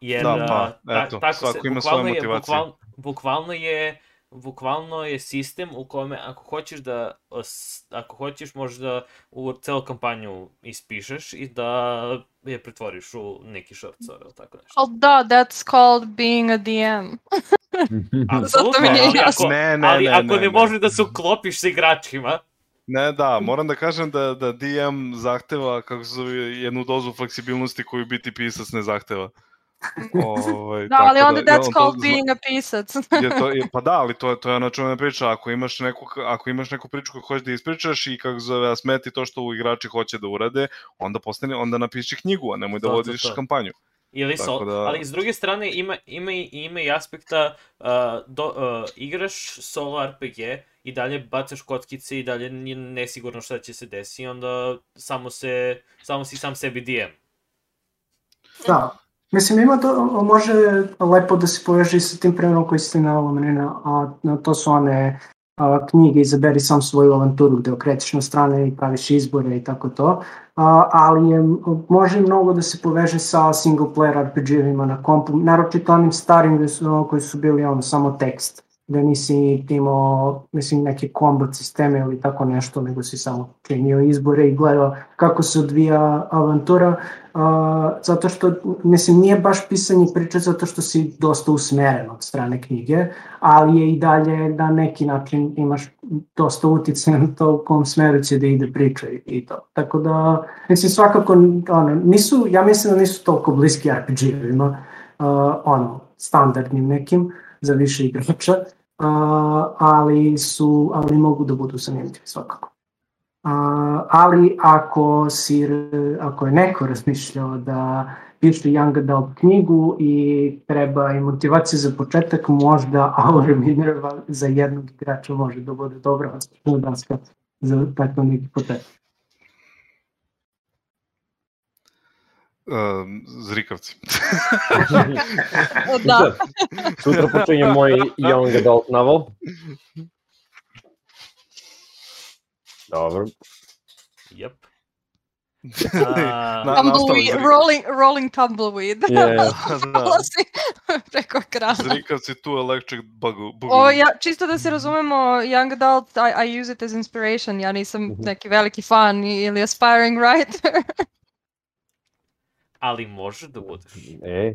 Jer, Da, uh, pa, ta- eto, tako svako se, ima je, motivacije. bukvalno, bukvalno je bukvalno je sistem u kome ako hoćeš da ako hoćeš možeš da u celu kampanju ispišeš i da je pretvoriš u neki short story ili tako nešto. Ali da, that's called being a DM. Zato mi nije ali jasno. ako, Ne, ne, ali ne, ako ne, ne, ne. možeš da se uklopiš sa igračima, Ne, da, moram da kažem da, da DM zahteva, kako se zove, jednu dozu fleksibilnosti koju biti pisac ne zahteva. Ovaj, Da, ali onda da, that's to called zna- being a pisac. Je to, je, pa da, ali to, to je ona čuvena priča, ako imaš, neku, ako imaš neku priču koju hoćeš da ispričaš i kako zove, a smeti to što igrači hoće da urade, onda postane, onda napiši knjigu, a nemoj da To, to, vodiš to. kampanju. ili Tako sol, da- ali s druge strane ima, ima, i, ima i aspekta uh, do, uh, igraš solo RPG i dalje bacaš kockice i dalje nije nesigurno šta će se desiti, onda samo, se, samo si sam sebi DM. Da. Mislim, ima to, može lepo da se poveže i sa tim primjerom koji ste Marina, a no, to su one a, knjige Izaberi sam svoju avanturu gde okrećeš na strane i praviš izbore i tako to, a, ali je, može mnogo da se poveže sa single player RPG-evima na kompu, naročito onim starim gde su, koji su bili ono, samo tekst, gde nisi imao mislim, neke kombat sisteme ili tako nešto, nego si samo činio izbore i gledao kako se odvija avantura, a, zato što, mislim, nije baš pisanje priče zato što si dosta usmeren od strane knjige, ali je i dalje na neki način imaš dosta uticaja na to u kom smeru će da ide priča i, i to. Tako da, mislim, svakako, ono, nisu, ja mislim da nisu toliko bliski RPG-evima, ono, standardnim nekim, za više igrača, ali su, ali mogu da budu zanimljivi svakako. Ali ako, si, ako je neko razmišljao da piše Young Adult knjigu i treba i motivacija za početak, možda Our Minerva za jednog igrača može da bude dobra daska za takav neki početak. Um, zrikavci. da. Sutra počinje moj young adult novel. Dobro. Yep. A, Na- Tumbleweed, nastavak rolling, rolling tumbleweed. Je, je. da, Prolazi preko ekrana. zrikavci tu electric bugu. bugu. O, ja, čisto da se razumemo, young adult, I, I use it as inspiration. Ja nisam neki veliki fan ili aspiring writer. Ali može da budeš. E,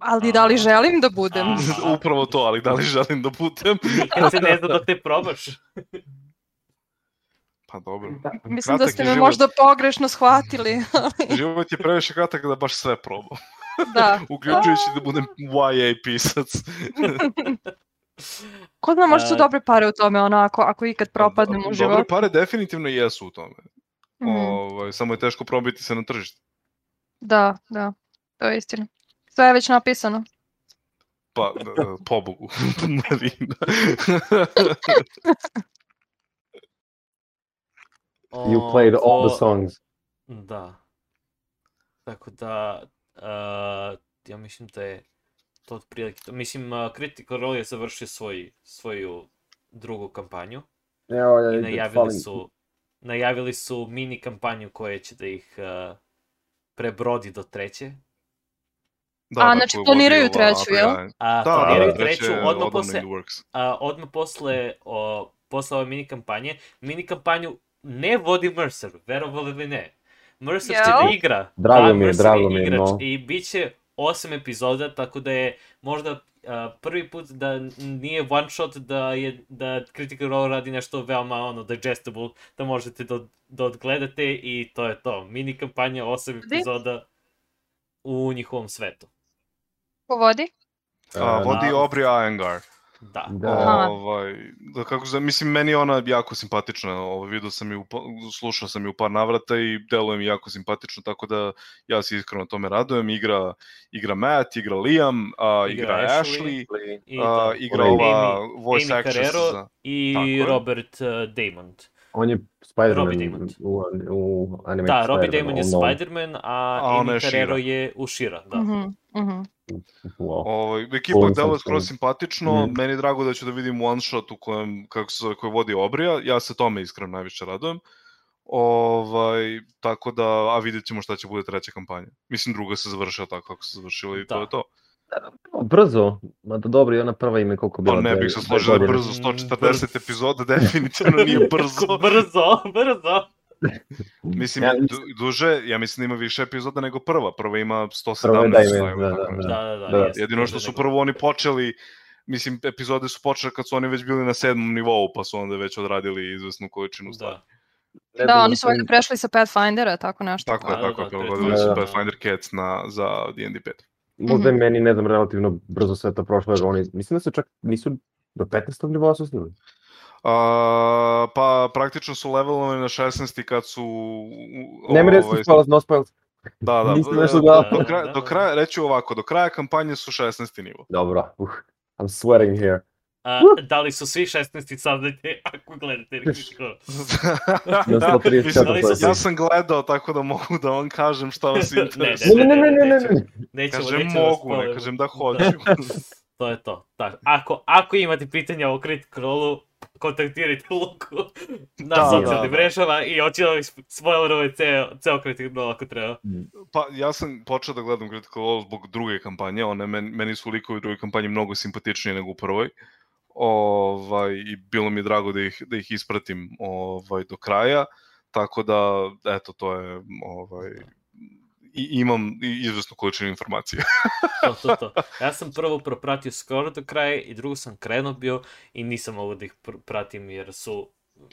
Ali da li želim da budem? A. Upravo to, ali da li želim da budem? Nikad se ne zna dok te probaš. Pa dobro. Da. Mislim da Kratak ste je me život. možda pogrešno shvatili. Život je previše kratak da baš sve probam. da. Uključujući da budem YA pisac. Ko zna, možda su dobre pare u tome, ono, ako, ako ikad propadnem u Dobre životu. pare definitivno jesu u tome. Mhm. Ovaj, samo je teško probiti se na tržište. Da, da, to je istina. Sve je već napisano. Pa, e, pobogu. Marina. you played all the songs. Da. Tako da, uh, ja mislim da je to otprilike to. Mislim, uh, Critical Role je završio svoj, svoju drugu kampanju Evo, ja, i ja, najavili su, najavili su mini kampanju koja će da ih uh, prebrodi do treće. Da, A, da, znači planiraju treću, jel? A Da, planiraju da, treću odmah posle, a, odmah posle, o, posle ove mini kampanje. Mini kampanju ne vodi Mercer, verovali ili ne. Mercer će da igra. Drago da, mi je, drago mi je, no. I bit će osam epizoda, tako da je možda a, prvi put da nije one shot da je da Critical Role radi nešto veoma ono digestible da možete da, da odgledate i to je to. Mini kampanja osam epizoda u njihovom svetu. Ko vodi? A, E, vodi da. Aubrey Iyengar. Da. Da. Ovaj, da kako se, mislim, meni je ona jako simpatična, ovaj, vidio sam je, u, pa- slušao sam je u par navrata i deluje mi jako simpatično, tako da ja se iskreno tome radujem. Igra, igra Matt, igra Liam, a, igra, Igra Ashley, Ashley. I a, igra Amy- ova voice Amy actress Carrero za... i Tako je. Robert uh, Damon. On je Spider-Man u, u Animated Da, Robbie Damon je Spider-Man, a, A je Amy Carrero je u Shira, da. Mhm, mhm. Wow. Ovaj, ekipa deluje to. skroz simpatično, Mhm. meni je drago da ću da vidim one shot u kojem, kako se koji vodi Obrija, ja se tome iskreno najviše radujem. Ovaj, tako da, a vidjet ćemo šta će bude treća kampanja. Mislim, druga se završila tako kako se završila i to Da. je to. Brzo, mada dobro i ona prva ime koliko bila. Pa ne bih se složio da je brzo, Mm, 140 brzo. epizoda definitivno nije brzo. brzo, brzo. Mislim, Ja mislim- duže, ja mislim da ima više epizoda nego prva. Prva ima 117. Prva je da da, tako da, nešto. Da, da, da. Da. jeste, Jedino što su prvo oni počeli, mislim, epizode su počele kad su oni već bili na sedmom nivou, pa su onda već odradili izvesnu količinu stvari. Da. Ne Da, znam, oni su valjda prešli sa Pathfindera, tako nešto. Tako je, Da, da, tako je, da, prilagodili su Da, da. Pathfinder Cats na, za D&D 5. Možda je Mhm. meni, ne znam, relativno brzo sve to prošlo, jer oni, mislim da su čak, nisu do 15. nivoa su snili. A, pa praktično su levelovani na 16 kad su... Ne mi reći ovaj, spoilers, no spoilers. Da, da. Nisam nešto do, gledao. do, kraja, Da, do da. kraja, reću ovako, do kraja kampanje su 16. nivo. Dobro, uh, I'm sweating here. A, da li su svi 16 savdete ako gledate Critical? Na 134 Mislim, Ali su ja sam gledao, tako da mogu da vam kažem šta vas Ne, interesuje. Ne, ne, ne, ne, ne, ne. Kažem nećemo mogu, ne spoiler- kažem da hoću. To je to. Tako. Ako, ako imate pitanja o Critical Role-u, kontaktirajte Luku na Da, socijalnim da, da. mrežama i hoće da spoilerove ceo, ceo Critical Role ako treba. Pa ja sam počeo da gledam Critical Role zbog druge kampanje, one meni, meni su likovi u drugoj kampanji mnogo simpatičniji nego u prvoj. Ovaj, I bilo mi je drago da ih, da ih ispratim ovaj, do kraja, tako da, eto, to je, ovaj, i, imam izvesnu količinu informacije. To, to, to. Ja sam prvo propratio skoro do kraja i drugo sam krenuo bio i nisam mogu da ih pr- pratim jer su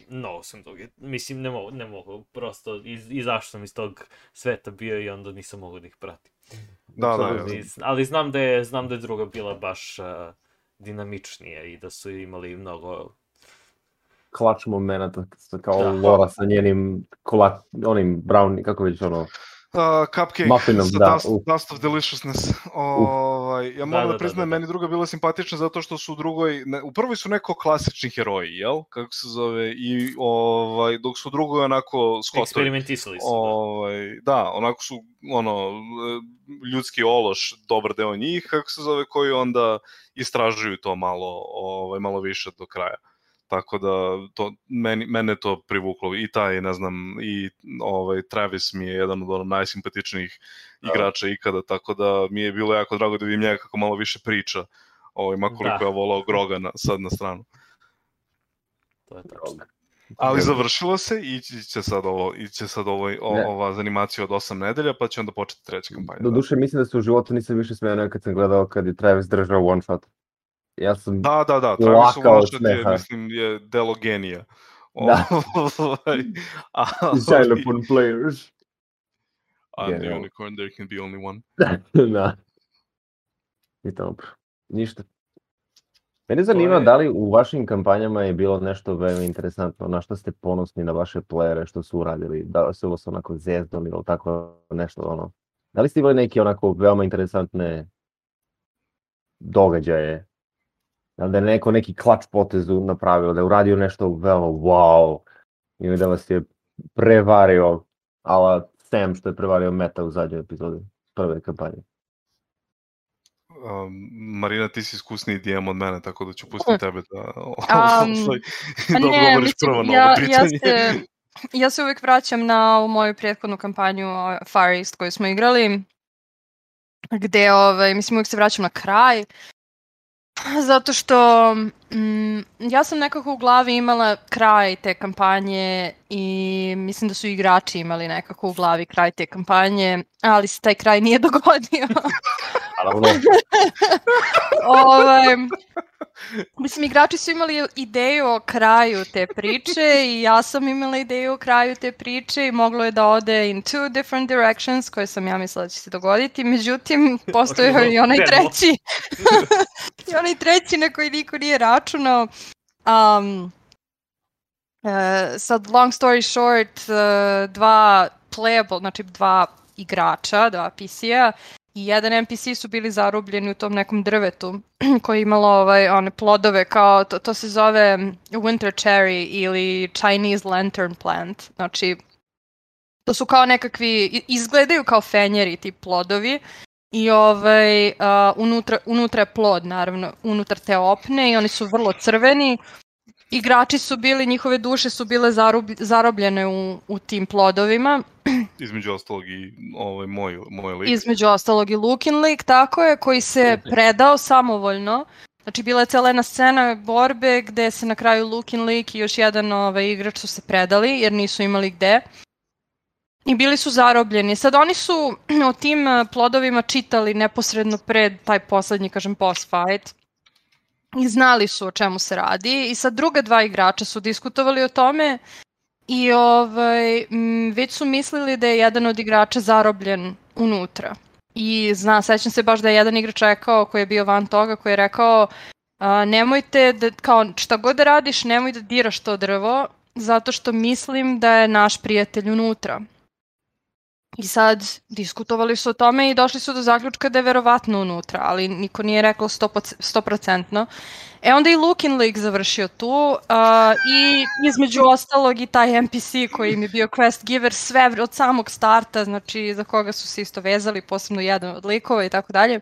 mnogo sam dugi. Mislim, ne mogu, ne mogu. Prosto iz, izašao sam iz tog sveta bio i onda nisam mogu da ih pratim. Da, da, Sad, ja. Ali, znam da je, znam da je druga bila baš uh, dinamičnija i da su imali mnogo... Klač momenta, kao Da. Lora sa njenim kola, onim brown, kako već ono, Uh, cupcake Muffinom, sa da, dust, dust of Deliciousness. Ovaj, ja moram da, da, da, priznajem, da, da. meni druga bila simpatična zato što su u drugoj, ne, u prvoj su neko klasični heroji, jel? Kako se zove, i ovaj, dok su u drugoj onako skotovi. Eksperimentisali su. Da. Ovaj, da, onako su ono ljudski ološ, dobar deo njih, kako se zove, koji onda istražuju to malo, ovaj malo više do kraja. Tako da to meni mene to privuklo i taj ne znam i ovaj Travis mi je jedan od ono najsimpatičnijih igrača ikada tako da mi je bilo jako drago da vidim njega kako malo više priča. Ovaj makoliko Da. ja volao Groga na, sad na stranu. To je tačno. Ali završilo se i će sad ovo, ići će sad ovo, o, Ne. ova animacija od 8 nedelja, pa će onda početi treća kampanja. Do duše mislim da se u životu nisam više smijao kad sam gledao kad je Travis držao one shot. Ja sam... Da, da, da, Travis Shot je, mislim, je delo genija. Da. Ovaj, Xylophone players. I'm the Genijalno. unicorn, there can be only one. da. I dobro. Ništa. Mene zanima je- da li u vašim kampanjama je bilo nešto veoma interesantno, na što ste ponosni na vaše playere, što su uradili, da li su vas onako zezdali ili tako nešto ono. Da li ste imali neke onako veoma interesantne događaje? Da li da je neko neki klač potezu napravio, da je uradio nešto veoma wow, ili da vas je prevario, ala Sam što je prevario Meta u zadnjoj epizodi prve kampanje. Um, Marina, ti si iskusniji DM od mene, tako da ću pustiti tebe da, Pa da ne, odgovoriš mislim, prvo na ja, ovo ja, pitanje. se, ja se uvijek vraćam na ovu moju prethodnu kampanju Far East koju smo igrali, gde, ovaj, mislim, uvijek se vraćam na kraj, zato što ja sam nekako u glavi imala kraj te kampanje i mislim da su igrači imali nekako u glavi kraj te kampanje, ali se taj kraj nije dogodio. Naravno, ovaj, mislim, igrači su imali ideju o kraju te priče i ja sam imala ideju o kraju te priče i moglo je da ode in two different directions koje sam ja mislila da će se dogoditi, međutim, postojao i onaj treći. I onaj treći na koji niko nije računao. Um, e, sad, long story short, e, dva playable, znači dva igrača, dva PC-a, i jedan NPC su bili zarobljeni u tom nekom drvetu koji je imalo ovaj, one plodove kao, to, to se zove winter cherry ili Chinese lantern plant. Znači, to su kao nekakvi, izgledaju kao fenjeri ti plodovi i ovaj, a, unutra, unutra je plod naravno, unutar te opne i oni su vrlo crveni. Igrači su bili, njihove duše su bile zarub, zarobljene u, u tim plodovima Između ostalog i ovaj, moj, moj lik. između ostalog i Lukin lik, tako je, koji se predao samovoljno. Znači, bila je cijela jedna scena borbe gde se na kraju Lukin lik i još jedan ovaj, igrač su se predali jer nisu imali gde. I bili su zarobljeni. Sad oni su o tim eh, plodovima čitali neposredno pred taj poslednji, kažem, boss fight. I znali su o čemu se radi. I sad druga dva igrača su diskutovali o tome i ovaj, već su mislili da je jedan od igrača zarobljen unutra. I zna, sećam se baš da je jedan igrač rekao, koji je bio van toga, koji je rekao a, nemojte da, kao šta god da radiš, nemoj da diraš to drvo, zato što mislim da je naš prijatelj unutra. I sad diskutovali su o tome i došli su do zaključka da je verovatno unutra, ali niko nije rekao 100%. 100%. E onda i Lukin League završio tu uh, i između ostalog i taj NPC koji im je bio quest giver sve od samog starta, znači za koga su se isto vezali, posebno jedan od likova i tako dalje.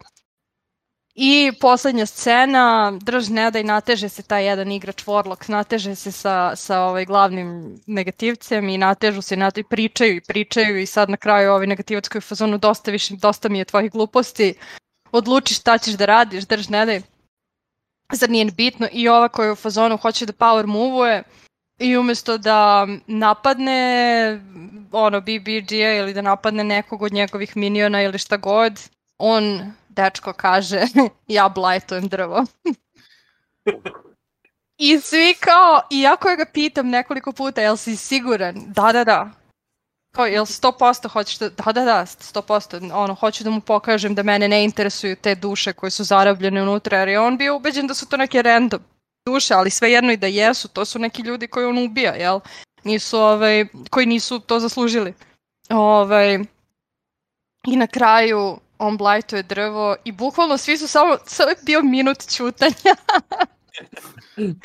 I poslednja scena, drž ne daj, nateže se taj jedan igrač Warlock, nateže se sa, sa ovaj glavnim negativcem i natežu se, nate, pričaju i pričaju i sad na kraju ovaj negativac koji je u fazonu dosta, više, dosta mi je tvojih gluposti, odluči šta ćeš da radiš, drž ne daj. Zar nije bitno? I ova koja je u fazonu hoće da power move-uje i umesto da napadne ono BBG-a ili da napadne nekog od njegovih miniona ili šta god, on, dečko, kaže ja blajtujem drvo. I svi kao, iako ja ga pitam nekoliko puta, jel si siguran? Da, da, da. Kao, jel 100% hoćeš da, da, da, da, 100%, ono, hoću da mu pokažem da mene ne interesuju te duše koje su zarabljene unutra, jer je on bio ubeđen da su to neke random duše, ali svejedno i da jesu, to su neki ljudi koji on ubija, jel? Nisu, ovaj, koji nisu to zaslužili. Ovaj, I na kraju on blajtuje drvo i bukvalno svi su samo, samo je bio minut ćutanja.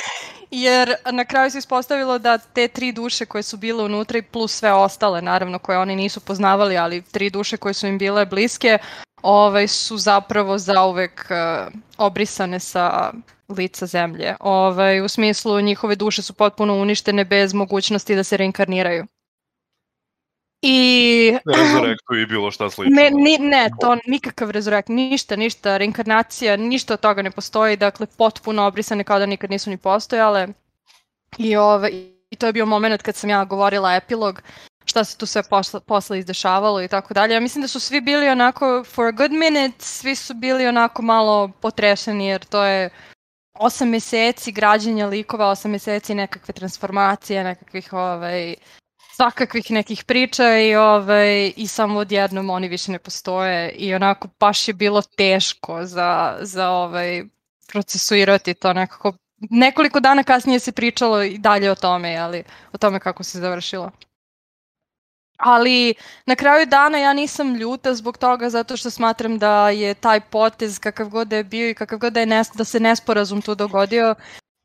Jer na kraju se ispostavilo da te tri duše koje su bile unutra i plus sve ostale, naravno, koje oni nisu poznavali, ali tri duše koje su im bile bliske, ovaj, su zapravo zauvek uh, obrisane sa lica zemlje. Ovaj, u smislu njihove duše su potpuno uništene bez mogućnosti da se reinkarniraju. I... Rezurektu i bilo šta slično. Ne, ni, ne, to nikakav rezurekt, ništa, ništa, reinkarnacija, ništa od toga ne postoji, dakle potpuno obrisane kao da nikad nisu ni postojale. I, ove, I to je bio moment kad sam ja govorila epilog, šta se tu sve posle, posle izdešavalo i tako dalje. Ja mislim da su svi bili onako, for a good minute, svi su bili onako malo potrešeni jer to je osam meseci građenja likova, osam meseci nekakve transformacije, nekakvih ovaj, svakakvih nekih priča i, ovaj, i samo odjednom oni više ne postoje i onako baš je bilo teško za, za ovaj, procesuirati to nekako. Nekoliko dana kasnije se pričalo i dalje o tome, ali o tome kako se završilo. Ali na kraju dana ja nisam ljuta zbog toga zato što smatram da je taj potez kakav god da je bio i kakav god da, je nes, da se nesporazum tu dogodio,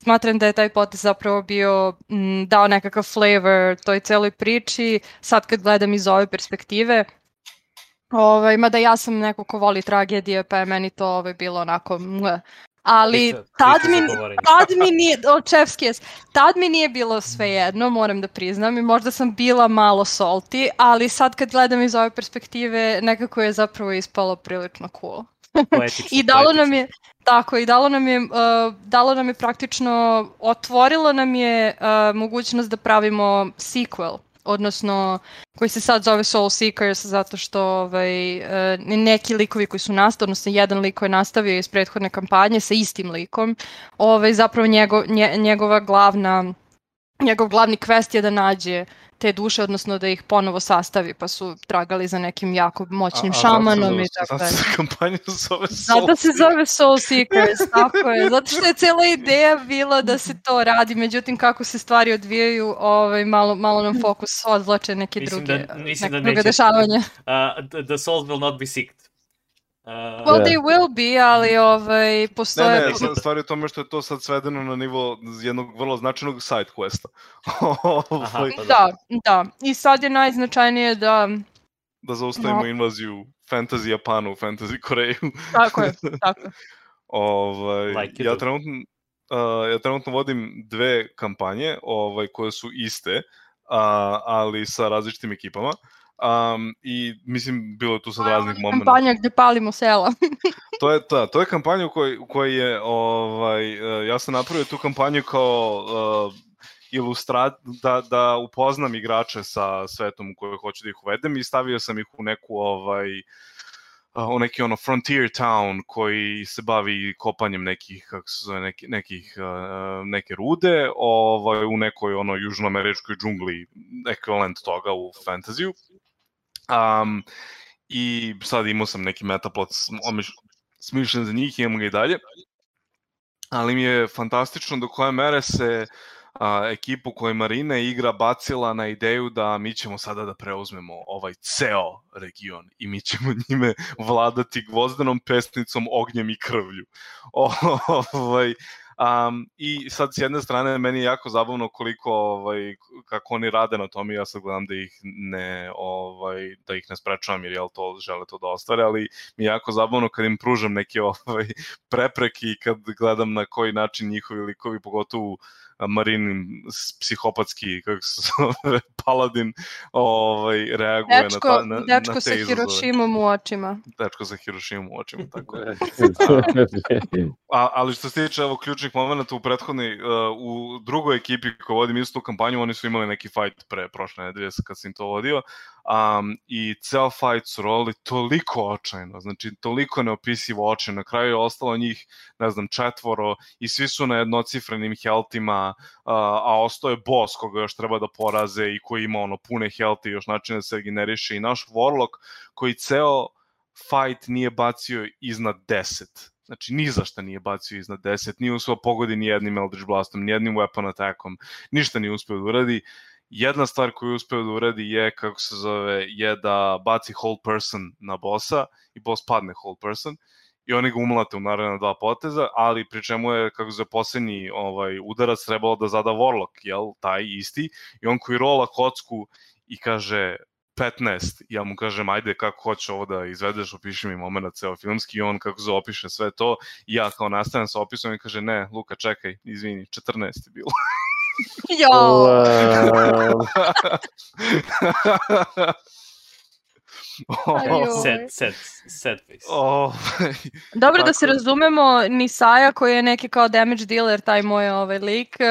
smatram da je taj potez zapravo bio m, dao nekakav flavor toj celoj priči, sad kad gledam iz ove perspektive. Ovaj, mada ja sam neko ko voli tragedije, pa je meni to ovaj, bilo onako mle. Ali tad mi, tad mi nije, o, čefski jes, tad mi nije bilo sve jedno, moram da priznam, i možda sam bila malo salty, ali sad kad gledam iz ove perspektive, nekako je zapravo ispalo prilično cool. Poetično, I dalo poetično. nam je, tako, i dalo nam je, uh, dalo nam je praktično, otvorilo nam je uh, mogućnost da pravimo sequel, odnosno koji se sad zove Soul Seekers zato što ovaj, uh, neki likovi koji su nastali, odnosno jedan lik koji je nastavio iz prethodne kampanje sa istim likom, ovaj, zapravo njego, nje, njegova glavna njegov glavni quest je da nađe te duše, odnosno da ih ponovo sastavi, pa su tragali za nekim jako moćnim šamanom i tako Zato dalje. se kampanja zove Soul Zato se zove Soul Seekers, tako je. Zato što je cela ideja bila da se to radi, međutim kako se stvari odvijaju, ovaj, malo, malo nam fokus odvlače neke Mislim druge, da- neke da druge neće- dešavanja. Uh, the, the souls will not be seeked. Uh, Well, Da. they will be, ali ovaj, Ne, postoje... ne, sa- stvar je u tome što je to sad svedeno na nivo jednog vrlo značajnog side questa. Ovaj, pa Da, da. I sad je najznačajnije da... da zaustavimo No. invaziju fantasy Japanu u fantasy Koreju. Tako je, tako je. Ovaj, Like ja do. trenutno uh, ja trenutno vodim dve kampanje, ovaj koje su iste, a, ali sa različitim ekipama. Um, I mislim bilo je tu sad raznih momenta. Kampanja gde palimo sela. To je ta, to je kampanja u kojoj, u kojoj je ovaj uh, ja sam napravio tu kampanju kao uh, ilustrat da da upoznam igrače sa svetom u koji hoću da ih uvedem i stavio sam ih u neku ovaj uh, u neki ono frontier town koji se bavi kopanjem nekih kako se zove neki, nekih neke rude ovaj u nekoj ono južnoameričkoj džungli ekvivalent toga u fantaziju um, i sad imao sam neki metaplot smišljen za njih, imamo ga i dalje. Ali mi je fantastično do koje mere se a, ekipu koju Marina igra bacila na ideju da mi ćemo sada da preuzmemo ovaj ceo region i mi ćemo njime vladati gvozdenom pesnicom, ognjem i krvlju. ovaj, Um, I sad s jedne strane meni je jako zabavno koliko ovaj kako oni rade na tome, ja sad gledam da ih ne ovaj da ih ne sprečavam jer jel to žele to da ostvare, ali mi je jako zabavno kad im pružam neke ovaj prepreke i kad gledam na koji način njihovi likovi pogotovo Marin psihopatski kako se zove paladin ovaj reaguje na Dečko, ta, na, dečko na sa te izazove. Hirošimom u očima. Dečko sa Hirošimom u očima, tako je. A, ali što se tiče evo ključnih momenta u prethodnoj, uh, u drugoj ekipi koja vodim istu kampanju, oni su imali neki fight pre prošle nedelje kad sam im to vodio. Um, I ceo fight su rolili toliko očajno, znači toliko neopisivo očajno. Na kraju je ostalo njih, ne znam, četvoro i svi su na jednocifrenim heltima, uh, a ostao je boss koga još treba da poraze i koji ima ono pune health i još način da se regeneriše. I naš Warlock koji ceo fight nije bacio iznad 10. Znači, ni za šta nije bacio iznad 10, nije uspeo pogodi ni jednim Eldritch Blastom, ni jednim Weapon Attackom, ništa nije uspeo da uradi. Jedna stvar koju je uspeo da uradi je, kako se zove, je da baci whole person na bossa i boss padne whole person i oni ga umlate u naravno dva poteza, ali pri čemu je, kako zove, poslednji ovaj, udarac trebalo da zada Warlock, jel, taj isti, i on koji rola kocku i kaže 15. Ja mu kažem, ajde kako hoćeš ovo da izvedeš, opiši mi moment ceo filmski i on kako se opiše sve to. I ja kao nastavim sa opisom i kaže, ne, Luka, čekaj, izvini, 14 je bilo. Jo! Wow. Sad, sad, sad face. Ovaj, Dobro da se Tako- razumemo, Nisaja koji je neki kao damage dealer, taj moj ovaj lik, eh,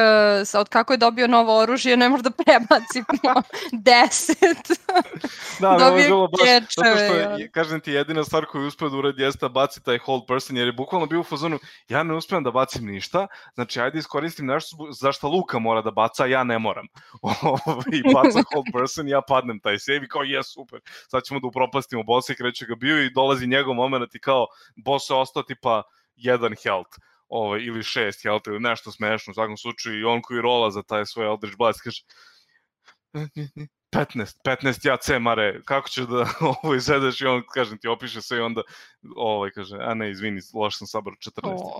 sa- od kako je dobio novo oružje, ne može da prebaci po 10. Da, ali ovo je Dobije bilo baš, zato što, je, kažem ti, jedina stvar koju je uspeo da uradi jeste da baci taj hold person, jer je bukvalno bio u fazonu, ja ne uspijem da bacim ništa, znači ajde iskoristim nešto za šta Luka mora da baca, ja ne moram. Ovaj, I baca hold person, ja padnem taj save i kao, je, super, sad ćemo da upropastimo bossa i kreće ga bio i dolazi njegov moment i kao, boss je ostao tipa jedan health ovaj, ili šest health ili nešto smešno u svakom slučaju i on koji rola za taj svoj Eldritch Blast kaže 15, 15 ja C mare, kako ćeš da ovo izvedeš i on, kažem ti, opiše sve i onda, ovaj, kaže, a ne, izvini, loš sam sabrao 14. O.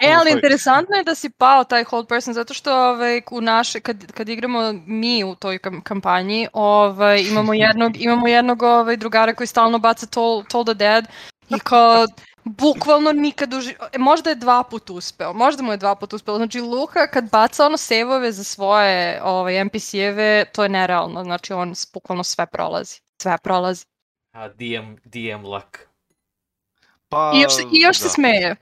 E, ali Ovaj, interesantno je da si pao taj hold person, zato što ovaj, u naše, kad, kad igramo mi u toj kam- kampanji, ovaj, imamo jednog, imamo jednog ovaj, drugara koji stalno baca Toll, Toll the Dead i kao, bukvalno nikad uži... e, možda je dva put uspeo, možda mu je dva put uspeo. Znači, Luka kad baca ono save-ove za svoje ovaj, NPC-eve, to je nerealno, znači on bukvalno sve prolazi. Sve prolazi. A DM, DM luck. pa, I još, se- i još se da. smeje.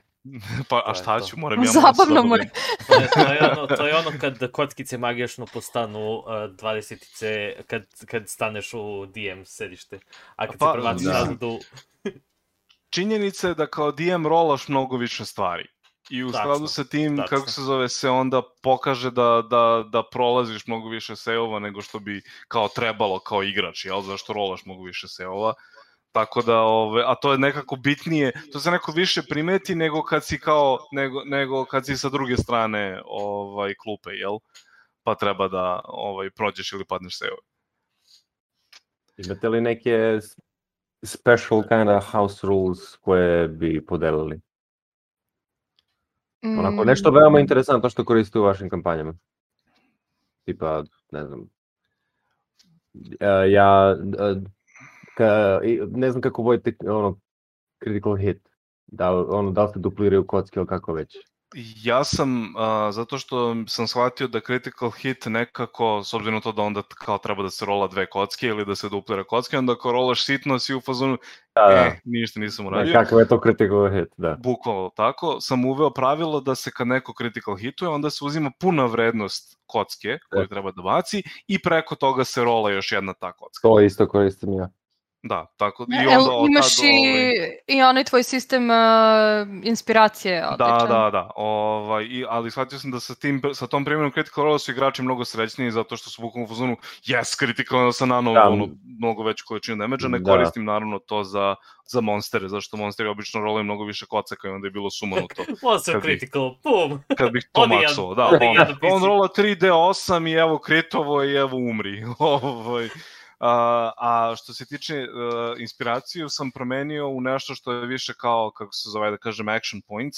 Pa, a šta ću, moram ja Zabavno mu je. To je, to je, ono, to je ono kad kockice magijašno postanu uh, 20-ice kad, kad staneš u DM sedište. A kad Pa, se prebaciš da. nazad u... Činjenica je da kao DM rolaš mnogo više stvari. I u skladu sa tim, tačno. kako se zove, se onda pokaže da, da, da prolaziš mnogo više seova nego što bi kao trebalo kao igrač, jel? Zašto rolaš mnogo više seova. Tako da, ove, a to je nekako bitnije, to se neko više primeti nego kad si kao, nego, nego kad si sa druge strane ovaj, klupe, jel? Pa treba da ovaj, prođeš ili padneš seove. Imate li neke special kind of house rules koje bi podelili? Onako, nešto Mm. veoma interesantno što koristite u vašim kampanjama. Tipa, ne znam, e, ja e, ka, ne znam kako vodite ono, critical hit. Da, ono, da li se dupliraju kocke ili kako već. Ja sam, a, zato što sam shvatio da critical hit nekako, s obzirom na to da onda kao treba da se rola dve kocke ili da se duplira kocke, onda ako rolaš sitno si u fazonu, Da, da. e, ništa nisam Da, uradio. kakav je to critical hit, da. Bukvalno tako, sam uveo pravilo da se kad neko critical hituje, onda se uzima puna vrednost kocke koju Da. treba da baci i preko toga se rola još jedna ta kocka. To isto koristim ja. Da, tako i Jel onda od imaš tad, i, ovaj, i onaj tvoj sistem uh, inspiracije odličan. Da, da, da. Ovaj, i, ali shvatio sam da sa, tim, sa tom primjerom Critical Role su igrači mnogo srećniji zato što su bukvalno u fazonu yes, Critical onda sam nano Da. ono, mnogo veću količinu damage ne Da. koristim naravno to za, za monstere, zašto monsteri obično rolaju mnogo više kocaka i onda je bilo sumanuto. Monster Kad bi- critical, pum! Kad bih to maksovao, da, on, jedan on rola 3D8 i evo kritovo i evo umri. Ovaj, A, a što se tiče uh, inspiraciju sam promenio u nešto što je više kao, kako se zove da kažem, action points,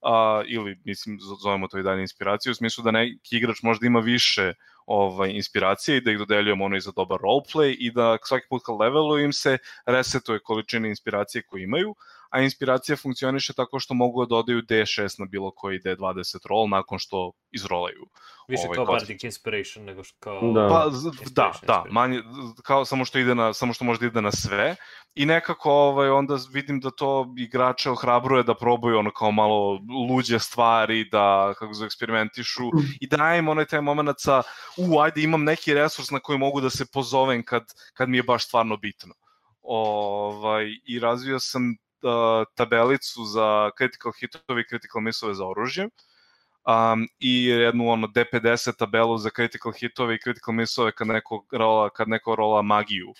uh, ili mislim zovemo to i dalje inspiraciju, u smislu da neki igrač možda ima više ovaj, inspiracije i da ih dodeljujemo ono i za dobar roleplay i da svaki put kad leveluju im se resetuje količina inspiracije koju imaju, a inspiracija funkcioniše tako što mogu da dodaju D6 na bilo koji D20 roll nakon što izrolaju. Više Ovaj, kao kockice. Bardic Inspiration nego što kao... Da. Pa da, da, manje kao samo što ide na samo što može da ide na sve i nekako ovaj onda vidim da to igrače ohrabruje da probaju ono kao malo luđe stvari, da kako se eksperimentišu i da im onaj taj momenat sa u ajde imam neki resurs na koji mogu da se pozovem kad kad mi je baš stvarno bitno. Ovaj i razvio sam tabelicu za critical hitove i critical missove za oružje um, i jednu ono D50 tabelu za critical hitove i critical missove kad neko rola, kad neko rola magiju.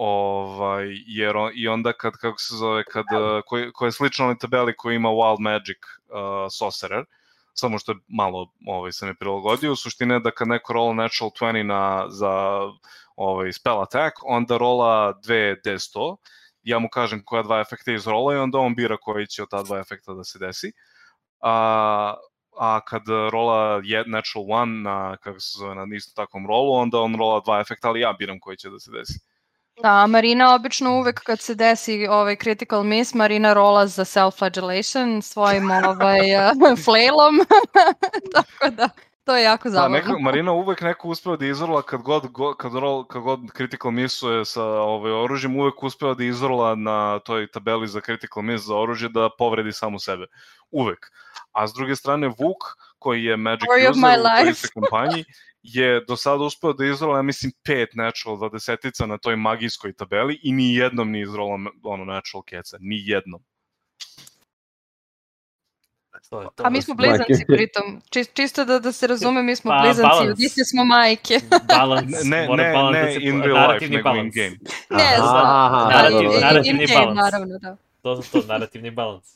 Ovaj, jer on, i onda kad, kako se zove, kad, uh, koji, koja je slično onoj tabeli koja ima Wild Magic uh, Sorcerer, samo što je malo ovaj, sam je prilagodio, u suštini je da kad neko rola natural 20 na, za ovaj, spell attack, onda rola 2 D100, ja mu kažem koja dva efekta iz rola i onda on bira koji će od ta dva efekta da se desi. A, a kad rola je natural one na, kako se zove, na isto takvom rolu, onda on rola dva efekta, ali ja biram koji će da se desi. Da, Marina obično uvek kad se desi ovaj critical miss, Marina rola za self-flagellation svojim ovaj, flailom, tako da to je jako Da, zabavno. neka, Marina uvek neko uspeva da izrola kad god, go, kad, rol, kad god critical missuje sa ovaj, oružjem, uvek uspeva da izrola na toj tabeli za critical miss za oružje da povredi samu sebe. Uvek. A s druge strane, Vuk, koji je Magic Story user u toj kampanji, je do sada uspeo da izrola, ja mislim, pet natural dvadesetica na toj magijskoj tabeli i ni jednom ni izrola ono, natural keca. Ni jednom. To je to. A mi smo blizanci Majke. pritom. Či, čisto da, da se razume, mi smo Pa, blizanci, balans. iste smo majke. balans, Ne, ne, balans ne da in real life, narativni nego in balans. game. Ne znam. aha, Da, narativ- in- in- narativni in-game, balans. naravno, da. To to, narativni balans.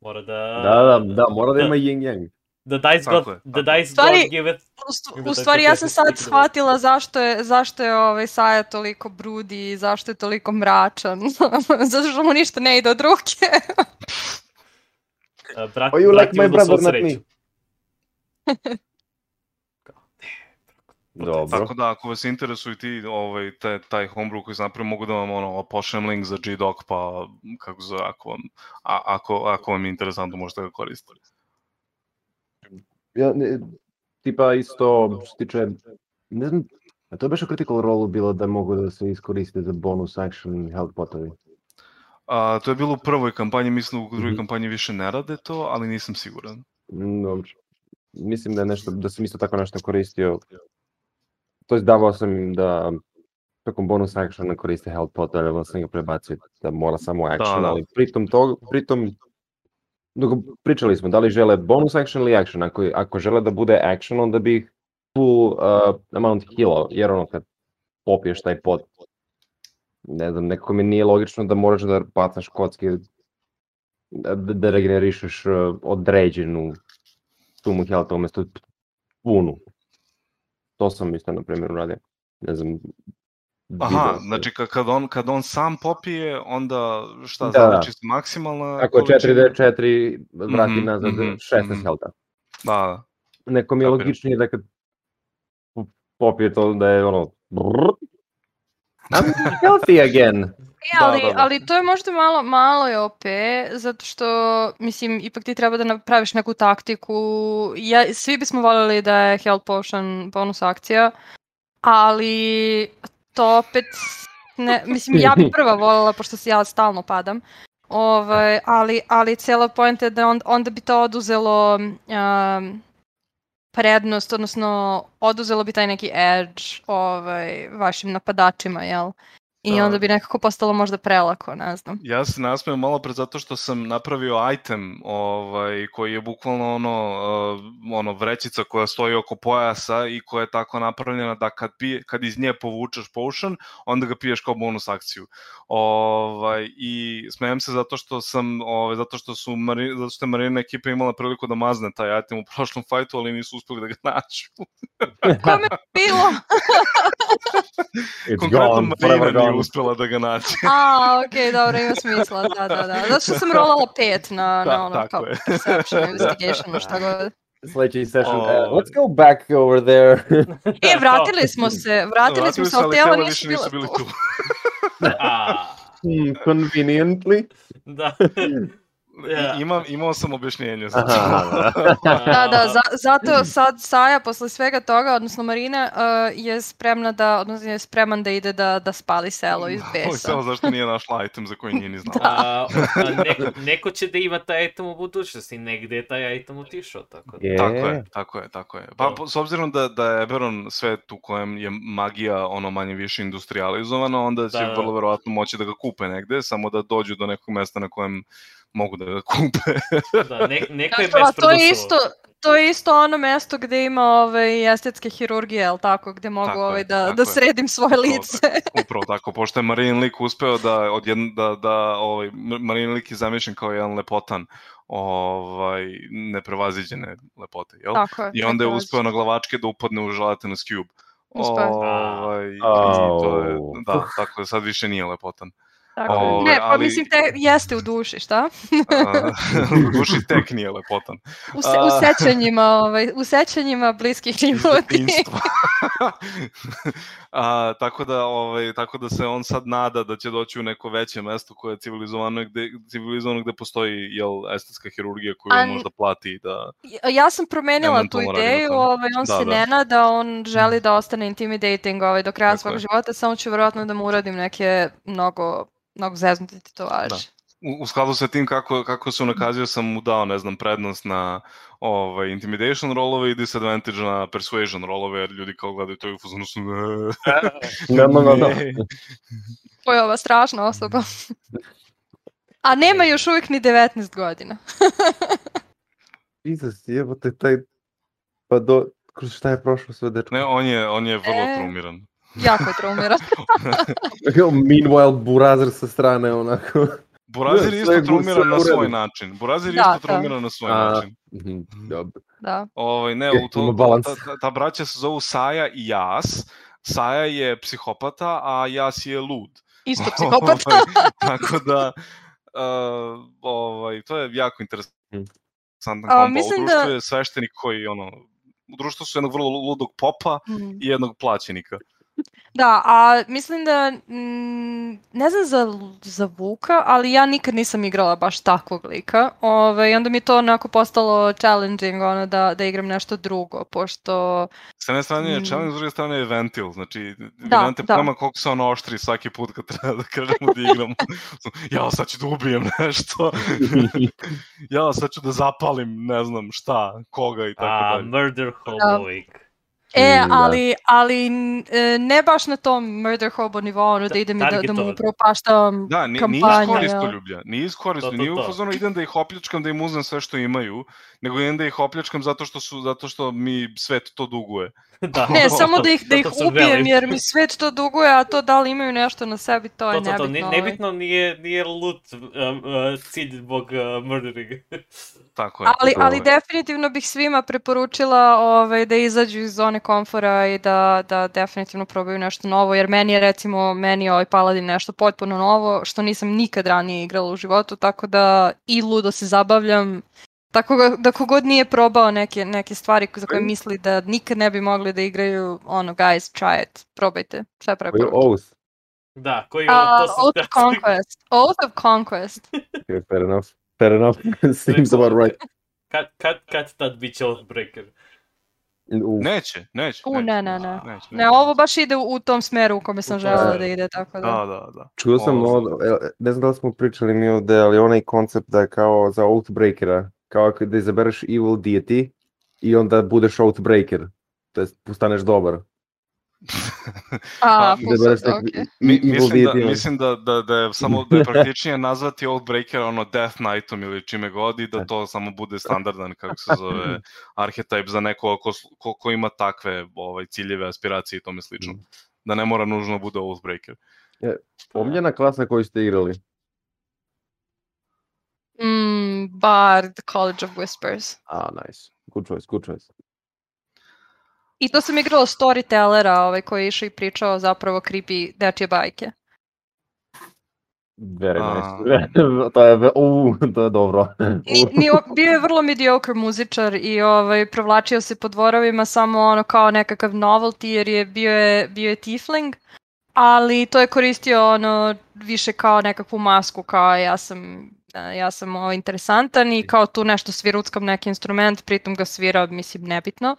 Mora da... Da, da, da, mora da ima yin yang. The dice Tako god, je, the dice Stvari- god stu- Ima u stvari ja sam sad shvatila zašto je, zašto je ovaj Saja toliko brudi i zašto je toliko mračan. Zato što mu ništa ne ide od ruke. Brat, Oh, you brat like my brother, not me. Dobro. Tako da, ako vas interesuju ti, ovaj, te, taj homebrew koji sam napravio, mogu da vam ono, pošlem link za GDoc, pa kako zove, ako vam, a, ako, ako vam je interesantno, možete ga koristiti. Ja, ne, tipa isto što se tiče, ne znam, a to je baš u Critical Role bilo da mogu da se iskoriste za bonus action health potovi. A, to je bilo u prvoj kampanji, mislim da u drugoj kampanji više ne rade to, ali nisam siguran. Dobro. Mislim da je nešto, da sam isto tako nešto koristio. To jest davao sam im da tokom bonus actiona koriste health pot, ali sam ga prebacio da mora samo action, da. ali pritom to, pritom dok pričali smo da li žele bonus action ili action, ako, ako žele da bude action, onda bih full uh, amount healao, jer ono kad popiješ taj pot, ne znam, nekako mi nije logično da moraš da bacaš kocke da, da regenerišeš uh, određenu sumu healtha umesto punu. To sam isto, na primjer, uradio. Ne znam, Aha, video sam. znači ka- kad on, kad on sam popije, onda šta, Da, da, da. znači se maksimalna Ako je količina? 4D4, vrati Mhm, nazad mhm, 16 mhm. healtha. Da, da. Neko mi je logičnije da kad po- popije to da je ono... brrr, healthy again. E, Da, ali, da, da. ali to je možda malo, malo je OP, zato što, mislim, ipak ti treba da napraviš neku taktiku. Ja, svi bismo voljeli da je Health Potion bonus akcija, ali to opet, ne, mislim, ja bi prva voljela, pošto se ja stalno padam, ovaj, ali, ali cijela point je da on, onda bi to oduzelo um, prednost, odnosno oduzelo bi taj neki edge ovaj, vašim napadačima, jel? I Da. onda bi nekako postalo možda prelako, ne znam. Ja se nasmejem malo pre zato što sam napravio item ovaj, koji je bukvalno ono, uh, ono vrećica koja stoji oko pojasa i koja je tako napravljena da kad, pije, kad iz nje povučeš potion, onda ga piješ kao bonus akciju. Ovaj, I smejem se zato što sam, ovaj, zato što su Mari, zato što je Marina ekipa imala priliku da mazne taj item u prošlom fajtu, ali nisu uspeli da ga nađu. Kome bilo? It's Konkretno gone, Marina nije uspela da ga nađe. A, okej, dobro, ima smisla, da, da, da. Zato što sam rolala pet na, Da, na ono tako kao je. perception, investigation, šta god. Sledeći session, uh, Ovaj. let's go back over there. E, vratili smo se, vratili smo se, ali tela nisu bila bili tu. tu. A, Hmm, Conveniently. da. I- Imam, imao sam objašnjenje za to. Aha, Da, da, za, zato sad Saja posle svega toga, odnosno Marina, uh, je spremna da, odnosno je spreman da ide da, da spali selo iz Ovo besa. samo zašto nije našla item za koji nije ni znala. A, a neko, neko će da ima taj item u budućnosti, negde je taj item otišao, tako da. Je. Tako je, tako je, tako je. Pa po- s obzirom da, da je Eberron svet u kojem je magija ono manje više industrializovana, onda će Da, da. vrlo verovatno moći da ga kupe negde, samo da dođu do nekog mesta na kojem mogu da ga kupe. Da, ne, neko je mass to je isto, to je isto ono mesto gde ima ovaj, estetske hirurgije, jel tako, gde mogu Tako je, ovaj, da, tako da je. sredim svoje Upravo lice. Upravo tako, pošto je Marin lik uspeo da, odjedno, da, da ovaj, Marin lik je zamišljen kao jedan lepotan, ovaj, neprevaziđene lepote, jel? Tako je. I onda je uspeo na glavačke da upadne u želatinous cube. Uspeo je. Ovaj, i to je, da, tako da sad više nije lepotan. Tako. Ovaj, ne, pa ali- mislim, te, jeste u duši, šta? U duši tek nije lepotan. U, se, u sećanjima, ovaj, u sećanjima bliskih ljudi. A, tako da ovaj tako da se on sad nada da će doći u neko veće mesto koje je civilizovano gde civilizovano gde postoji jel estetska hirurgija koju A on n- možda plati da Ja sam promenila tu ideju, ovaj, on Da, se da. ne nada, on želi da ostane intimidating ovaj, do kraja Tako svog je. života, samo ću verovatno da mu uradim neke mnogo, mnogo zeznute tetovaže. Da. u, u skladu sa tim kako, kako se unakazio sam mu dao, ne znam, prednost na ovaj, intimidation rolove i disadvantage na persuasion rolove, jer ljudi kao gledaju to i u fazonu su... No, no. Ne. Ko je ova strašna osoba? A nema još uvijek ni 19 godina. Jesus, jebote, taj... Pa do... Kroz šta je prošlo sve, dečko? Ne, on je, on je vrlo E. traumiran. Jako je traumiran. Meanwhile, Burazer sa strane, onako... Burazir Ne, je isto traumiran na svoj način. Burazir je Da, isto da. traumiran na svoj A. način. Mhm, Dobro. Da. Ovaj, ne, u to, ta, ta, ta braća se zovu Saja i Jas. Saja je psihopata, a Jas je lud. Isto psihopata. Ovaj, tako da, uh, ovaj, to je jako interesantan A, kombo. mislim u društvu da- je sveštenik koji, ono, u društvu su jednog vrlo ludog popa Mhm. i jednog plaćenika. Da, a mislim da, mm, ne znam za, za Vuka, ali ja nikad nisam igrala baš takvog lika. Ove, I onda mi je to onako postalo challenging, ono, da, da igram nešto drugo, pošto... S jedne strane je Mm. challenge, s druge strane je ventil. Znači, vi Da, nemate da. pojma koliko se ono oštri svaki put kad treba da krenemo da igramo. ja sad ću da ubijem nešto. ja sad ću da zapalim ne znam šta, koga i tako A, dalje. Murder Hoboic. E, da. ali, ali e, ne baš na tom murder hobo nivou, ono, da Ta- idem i da, da mu propaštam Da, ni, nije kampanja. iz koristoljublja, nije iz To, koristoljublja, to, nije u to. fazonu idem da ih opljačkam, da im uzmem sve što imaju, nego idem da ih opljačkam zato što su zato što mi svet to duguje. da. Ne, samo da ih, da ih ubijem, želim. jer mi svet to duguje, a to da li imaju nešto na sebi, to je To, to, to, nebitno. ni- ovaj. nebitno nije, nije loot um, uh, cilj zbog uh, murdering. Tako je. Ali, ali je. definitivno bih svima preporučila ovaj, da izađu iz zone komfora i da, da definitivno probaju nešto novo, jer meni je recimo, meni je ovaj Paladin nešto potpuno novo, što nisam nikad ranije igrala u životu, tako da i ludo se zabavljam, tako da kogod nije probao neke, neke stvari za koje misli da nikad ne bi mogli da igraju, ono, guys, try it, probajte, sve Koji je preporučujem. Oath? da, koji Uh, to su Oath of Conquest. Oath of Conquest. Okay, fair enough. Fair enough. Seems about right. Kad, kad, kad tad bit će Oathbreaker? U, Neće, neće. U, neće, ne, ne, ne. Neće, Ne, ovo baš ide u tom smeru u kome sam želela da ide, tako da. Da, da, da. Čuo sam, Ovo- ovo, e, ne znam da li smo pričali mi ovde, ali onaj koncept da je kao za Oathbreakera, kao da izabereš evil deity i onda budeš Oathbreaker, to jest postaneš dobar. A, Da full izabereš set, neki okej. Mi, mislim, da, mislim da, da, da je samo da je praktičnije nazvati Oathbreaker ono Death Knightom ili čime god i da to samo bude standardan kako se zove arhetip za neko ko, ko, ko ima takve ovaj, ciljeve, aspiracije i tome slično. Da ne mora nužno bude Oathbreaker. Omljena klasa koju ste igrali. Mm, Bard, College of Whispers. A, nice. Good choice, good choice. I to sam igrala storytellera ovaj, koji je išao i pričao zapravo creepy dečje bajke. Very A. nice. to je, u, to je dobro. Ni, ni, o- bio je vrlo mediocre muzičar i ovaj, provlačio se po dvorovima samo ono kao nekakav novelty jer je bio je, bio je tiefling, ali to je koristio ono više kao nekakvu masku kao ja sam ja sam ovo interesantan i kao tu nešto sviruckam neki instrument, pritom ga svira, mislim, nebitno.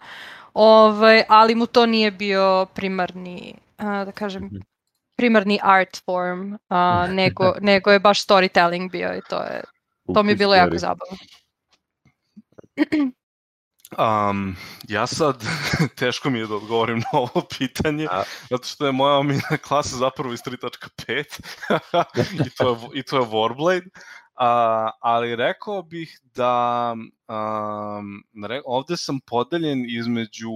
Ovaj, ali mu to nije bio primarni, a, da kažem, primarni art form, a, nego, nego je baš storytelling bio i to je to mi je bilo jako zabavno. Um, ja sad, teško mi je da odgovorim na ovo pitanje, A. zato što je moja omiljena klasa zapravo iz 3.5 i, to je, i to je Warblade, a, ali rekao bih da um, re, ovde sam podeljen između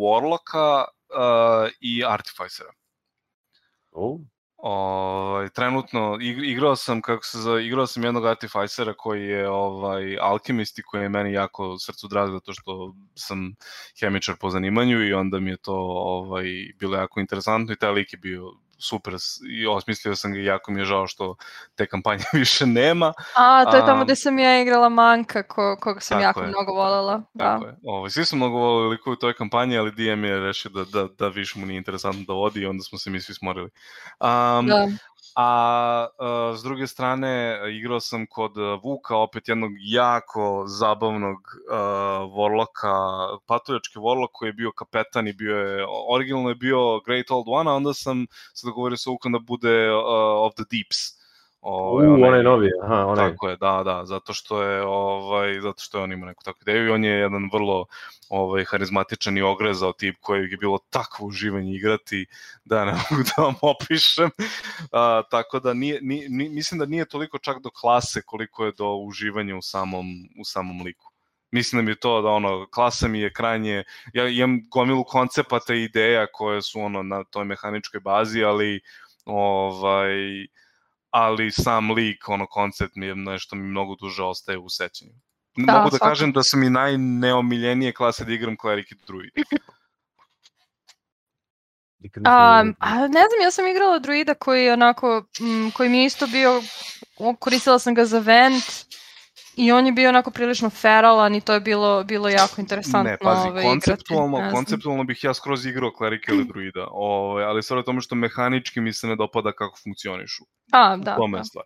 Warlocka uh, i Artificera. Oh, Ovaj trenutno ig- igrao sam kako se zove, igrao sam jednog artificera koji je ovaj alkemist i koji je meni jako srcu drag zato što sam hemičar po zanimanju i onda mi je to ovaj bilo jako interesantno i taj lik je bio super i osmislio sam ga i jako mi je žao što te kampanje više nema. A, to je tamo Am, gde sam ja igrala Manka, ko, koga sam jako je. mnogo voljela. Da. Tako je. Ovo, svi su mnogo volili likove u toj kampanji, ali DM je rešio da, da, da više mu nije interesantno da vodi i onda smo se mi svi smorili. Um, Da. A uh, s druge strane, igrao sam kod uh, Vuka, opet jednog jako zabavnog uh, vorloka, patujački vorlok koji je bio kapetan i bio je, originalno je bio Great Old One, a onda sam se dogovorio sa Vukom da bude uh, Of the Deeps. Ovaj, U, onaj novi, aha, onaj. Tako je, da, da, zato što je ovaj zato što je on ima neku takvu ideju i on je jedan vrlo ovaj harizmatičan i ogrezao tip koji je bilo takvo uživanje igrati da ne mogu da vam opišem. A, tako da nije, ni, ni, mislim da nije toliko čak do klase koliko je do uživanja u samom u samom liku. Mislim da mi je to da ono, klasa mi je krajnje, ja imam gomilu koncepata i ideja koje su ono na toj mehaničkoj bazi, ali ovaj, ali sam lik, ono, koncept mi je nešto mi mnogo duže ostaje u sećanju. Da, Mogu da svakako. kažem da su mi najneomiljenije klase da igram Cleric i Druid. Nisam A, ne znam, ja sam igrala druida koji je onako, m, koji mi je isto bio, koristila sam ga za vent i on je bio onako prilično feralan i to je bilo, bilo jako interesantno Ne, pazi, ovaj, konceptualno, igrati. konceptualno bih ja skroz igrao Cleric ili Druida, ovaj, ali stvar je u tome što mehanički mi se ne dopada kako funkcionišu. A, U da, tome da. stvar.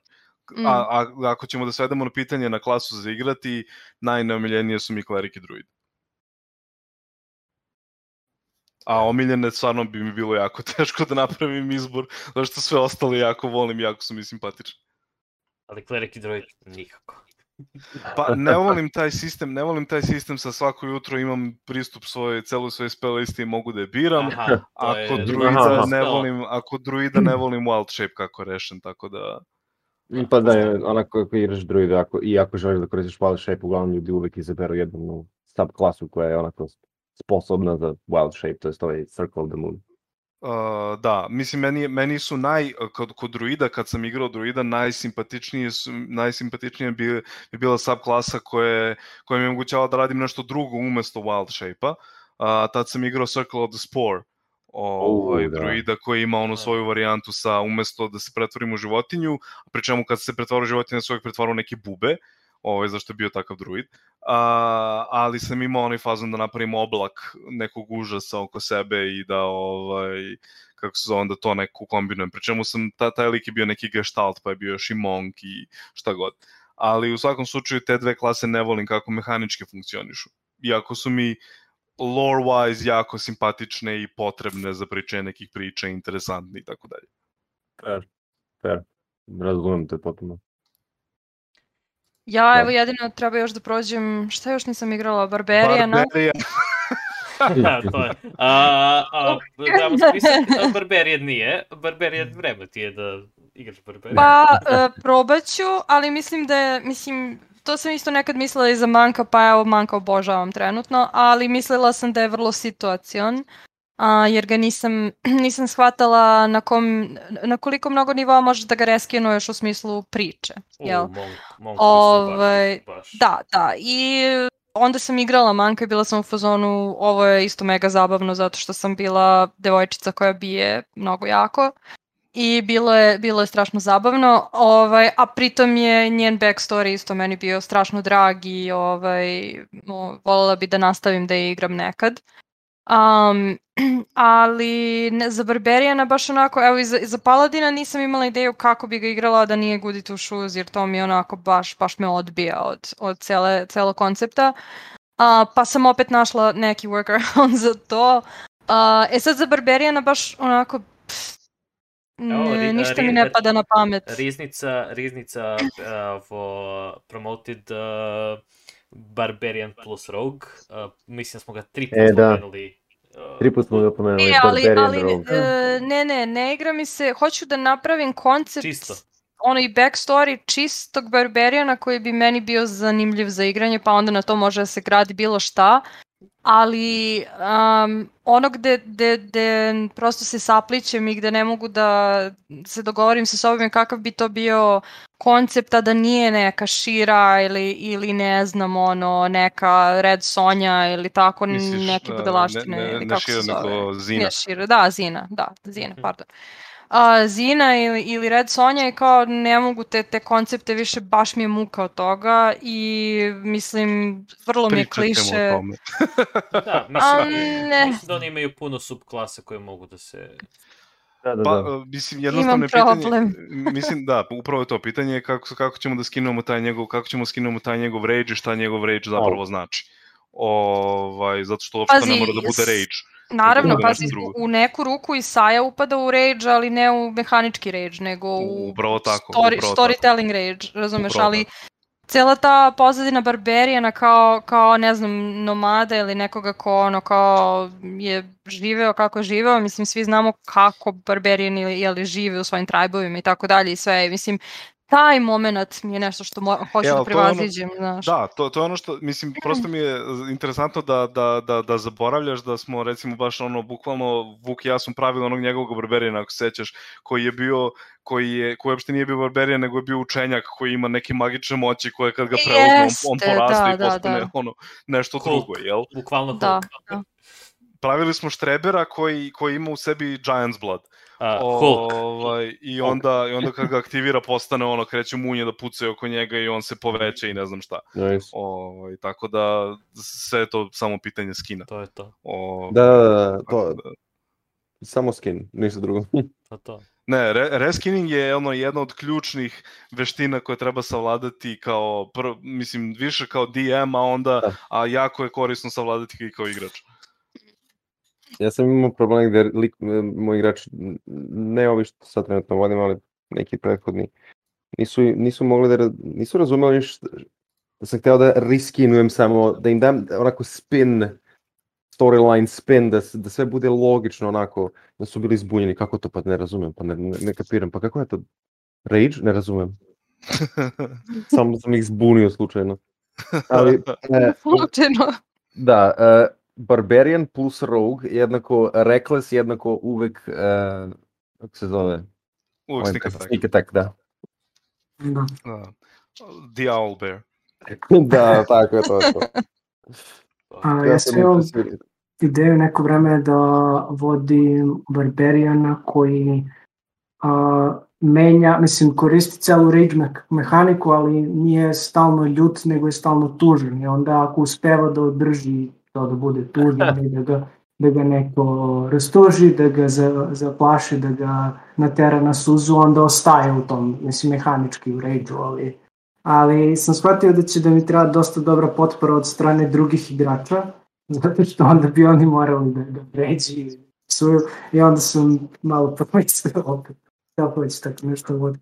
Mm. A, a, ako ćemo da svedemo na pitanje na klasu za igrati, najneomiljenije su mi Cleric i Druid. A omiljene stvarno bi mi bilo jako teško da napravim izbor, zato što sve ostale jako volim, jako su mi simpatični. Ali Cleric i Droid nikako. Pa ne volim taj sistem, ne volim taj sistem sa svako jutro imam pristup svoje, celoj svojoj spell listi i mogu da je biram. Aha, Ako je... druida Aha. ne volim, ako druida ne volim wild shape kako je rešen, tako da Mm, Pa da, onako ako igraš druida, ako, i ako želiš da koristiš wild shape, uglavnom ljudi uvek izaberu jednu sub klasu koja je onako sposobna za wild shape, to je ovaj Circle of the Moon. Uh, da, mislim, meni, meni su naj, kod, kod druida, kad sam igrao druida, najsimpatičnije su, najsimpatičnije bi, bi bila sub klasa koja, koja mi je omogućava da radim nešto drugo umesto wild shape-a. Uh, tad sam igrao Circle of the Spore, ovaj, da. druida koji ima onu Da. svoju varijantu sa umesto da se pretvorim u životinju, pri čemu kad se pretvara u životinju se uvijek pretvara u neke bube, ovaj, zašto je bio takav druid. A, ali sam imao onaj fazon da napravim oblak nekog užasa oko sebe i da ovaj kako se zove, da to neko kombinujem. Pri čemu sam, ta, taj lik je bio neki gestalt, pa je bio još i monk i šta god. Ali u svakom slučaju te dve klase ne volim kako mehanički funkcionišu. Iako su mi lore-wise jako simpatične i potrebne za pričanje nekih priča, interesantne i tako dalje. Fair, fair. Razumem te potpuno. Ja Da. evo jedino treba još da prođem, šta još nisam igrala, Barberijana. Barbarian, Da, to je. A, a, da, spisati, Barbarian nije. Barbarian vreme ti je da igraš Barbarian. Pa, uh, probat ću, ali mislim da je, mislim, to sam isto nekad mislila i za Manka, pa evo Manka obožavam trenutno, ali mislila sam da je vrlo situacion, a, jer ga nisam, nisam shvatala na, kom, na koliko mnogo nivoa možeš da ga reskinuješ u smislu priče, U, jel? Monk, Monk Ovaj, baš, baš. Da, da, i onda sam igrala Manka i bila sam u fazonu, ovo je isto mega zabavno zato što sam bila devojčica koja bije mnogo jako i bilo je, bilo je strašno zabavno, ovaj, a pritom je njen backstory isto meni bio strašno drag i ovaj, o, voljela bi da nastavim da je igram nekad. Um, ali ne, za Barberijana baš onako, evo i za, i za Paladina nisam imala ideju kako bi ga igrala da nije Goody Two Shoes, jer to mi onako baš, baš me odbija od, od cele, celog koncepta. A, pa sam opet našla neki workaround za to. A, e sad za Barberijana baš onako, pff, ne, ri- ništa ri- mi ne pada na pamet. Riznica, Riznica uh, promoted uh, Barbarian plus Rogue. Uh, mislim da smo ga tri puta E, da. spomenuli. Uh, Tri put smo ga pomenuli, E, ali, Barbarian ali Rogue. e, ne, ne, ne igra mi se, hoću da napravim koncept Čisto. ono i backstory čistog Barberijana koji bi meni bio zanimljiv za igranje, pa onda na to može da se gradi bilo šta. Ali um, ono gde, gde, gde prosto se saplićem i gde ne mogu da se dogovorim sa sobom je kakav bi to bio koncept, a da nije neka šira ili, ili ne znam, ono, neka Red Sonja ili tako, misliš, neke uh, budalaštine ne, ne, ne kako šira, se zove. nego Zina. Ne šira, da, Zina, da, Zina, Mhm. pardon. A, Zina ili, ili Red Sonja i kao ne mogu te, te koncepte više, baš mi je muka od toga i mislim, vrlo mi je kliše. o tome. Da, A, mislim, ne. mislim da oni imaju puno subklasa koje mogu da se... Da, da, Pa, da. e, mislim, jednostavno Imam je pitanje, problem. mislim, da, upravo je to pitanje je kako, kako ćemo da skinemo taj njegov, kako ćemo skinemo taj njegov rage i šta njegov rage zapravo znači. Ovaj, zato što uopšte Pazi, ne mora da bude rage. Naravno, drugo. u neku ruku Isaja upada u rage, ali ne u mehanički rage, nego u Upravo tako, story, upravo tako. storytelling rage, razumeš, Upravo ali cela ta pozadina Barberijana kao, kao, ne znam, nomada ili nekoga ko ono kao je živeo kako je živeo, mislim svi znamo kako Barberijan ili, ili žive u svojim trajbovima i tako dalje i sve, mislim, taj moment mi je nešto što hoću E, da to je ono- prevaziđem, znaš. Da, to, to je ono što, mislim, prosto mi je interesantno da, da, da, da zaboravljaš da smo, recimo, baš ono, bukvalno, Vuk i ja smo pravili onog njegovog barberina, ako se sećaš, koji je bio, koji je, koji uopšte nije bio barberijan, nego je bio učenjak koji ima neke magične moći koje kad ga preuzme, on, on Jeste, poraste da, i da, postane da. ono, nešto Hulk. drugo, jel? Bukvalno Da, Hulk. da. Pravili smo štrebera koji, koji ima u sebi Giant's Blood. A, Hulk. Ovaj, i, onda, I onda kad ga aktivira postane ono, kreću munje da pucaju oko njega i on se poveća i ne znam šta. Nice. Ovaj, tako da sve je to samo pitanje skina. To je to. O, Da, da, da, tako to, da- samo skin, ništa drugo. To je to. Ne, re, reskinning je ono jedna od ključnih veština koje treba savladati kao, pr, mislim, više kao DM, a onda, Da. a jako je korisno savladati kao igrač. Ja sam imao problem gde lik, moj igrač, ne ovi što sad trenutno vodim, ali neki prethodni, nisu, nisu mogli da, nisu razumeli šta, da sam hteo da riskinujem samo, da im dam onako spin, storyline spin, da, da sve bude logično onako, da su bili zbunjeni, kako to pa ne razumem, pa ne, ne, ne kapiram, pa kako je to, rage? Ne razumem, samo sam ih zbunio slučajno. Ali, e, Slučajno. Da, uh, Barbarian plus Rogue jednako Reckless jednako uvek, uh, kako se zove? Uvijek Ovaj, sneak attack. Sneak attack, da. Da. Da. The Owl Bear. da, tako je to. to. A, Ja ja sam impresioniran. ideju neko vreme da vodim Barberijana koji a, menja, mislim koristi celu rage me mehaniku, ali nije stalno ljut, nego je stalno tužan i onda ako uspeva da održi to da bude tužan i da ga, da ga neko rastuži, da ga za, zaplaši, da ga natera na suzu, onda ostaje u tom, mislim mehanički u rage ali ali sam shvatio da će da mi treba dosta dobra potpora od strane drugih igrača, zato što onda bi oni morali da ga pređi i i onda sam malo pomislio opet kako već tako nešto vodi.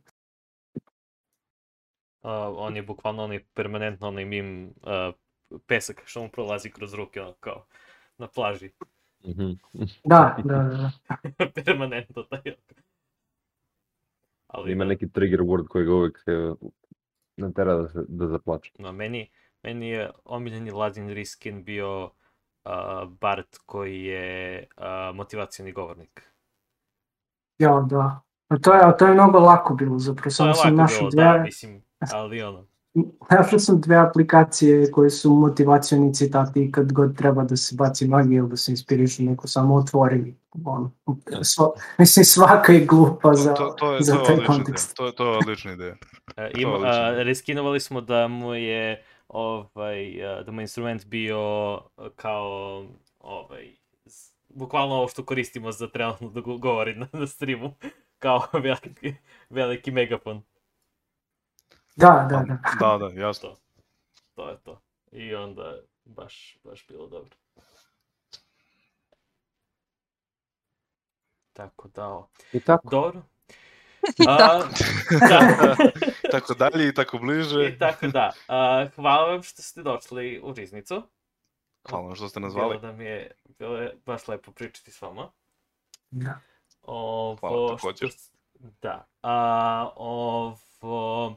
A, on je bukvalno onaj permanentno onaj mim a, pesak što mu prolazi kroz ruke ono kao na plaži. Mhm. Da, da, da. da. permanentno taj Ali Ima da, neki trigger word koji ga uvek uh, natera da, se, da zaplače. no, meni, meni je omiljeni Ladin Riskin bio a, Bart koji je a, motivacioni govornik. Ja, da. A to je, a to je mnogo lako bilo, zapravo sam našao bilo, dve, da, mislim, ali ono, našao sam dve aplikacije koje su motivacioni citati i kad god treba da se baci magija ili da se inspiriše neko samo otvori ono, svo, mislim svaka je glupa za, to, to, je, za to, je taj odlična kontekst. To, je- to je odlična ideja. E, To je ima, a, reskinovali smo da mu je ovaj, da mu je instrument bio kao ovaj, bukvalno ovo što koristimo za trenutno da go- govori na, na streamu, kao veliki, veliki megafon. Da, da, da. Da, da, jasno. To, to je to. I onda baš, baš bilo dobro. Tako da, o. I tako. dobro. A, da. tako dalje i tako bliže. I tako da. A, hvala vam što ste došli u Riznicu. Hvala vam što ste nazvali. Bilo da mi je, bilo je baš lepo pričati s vama. da. Ovo, Hvala, što također. s- Da. A, ovo,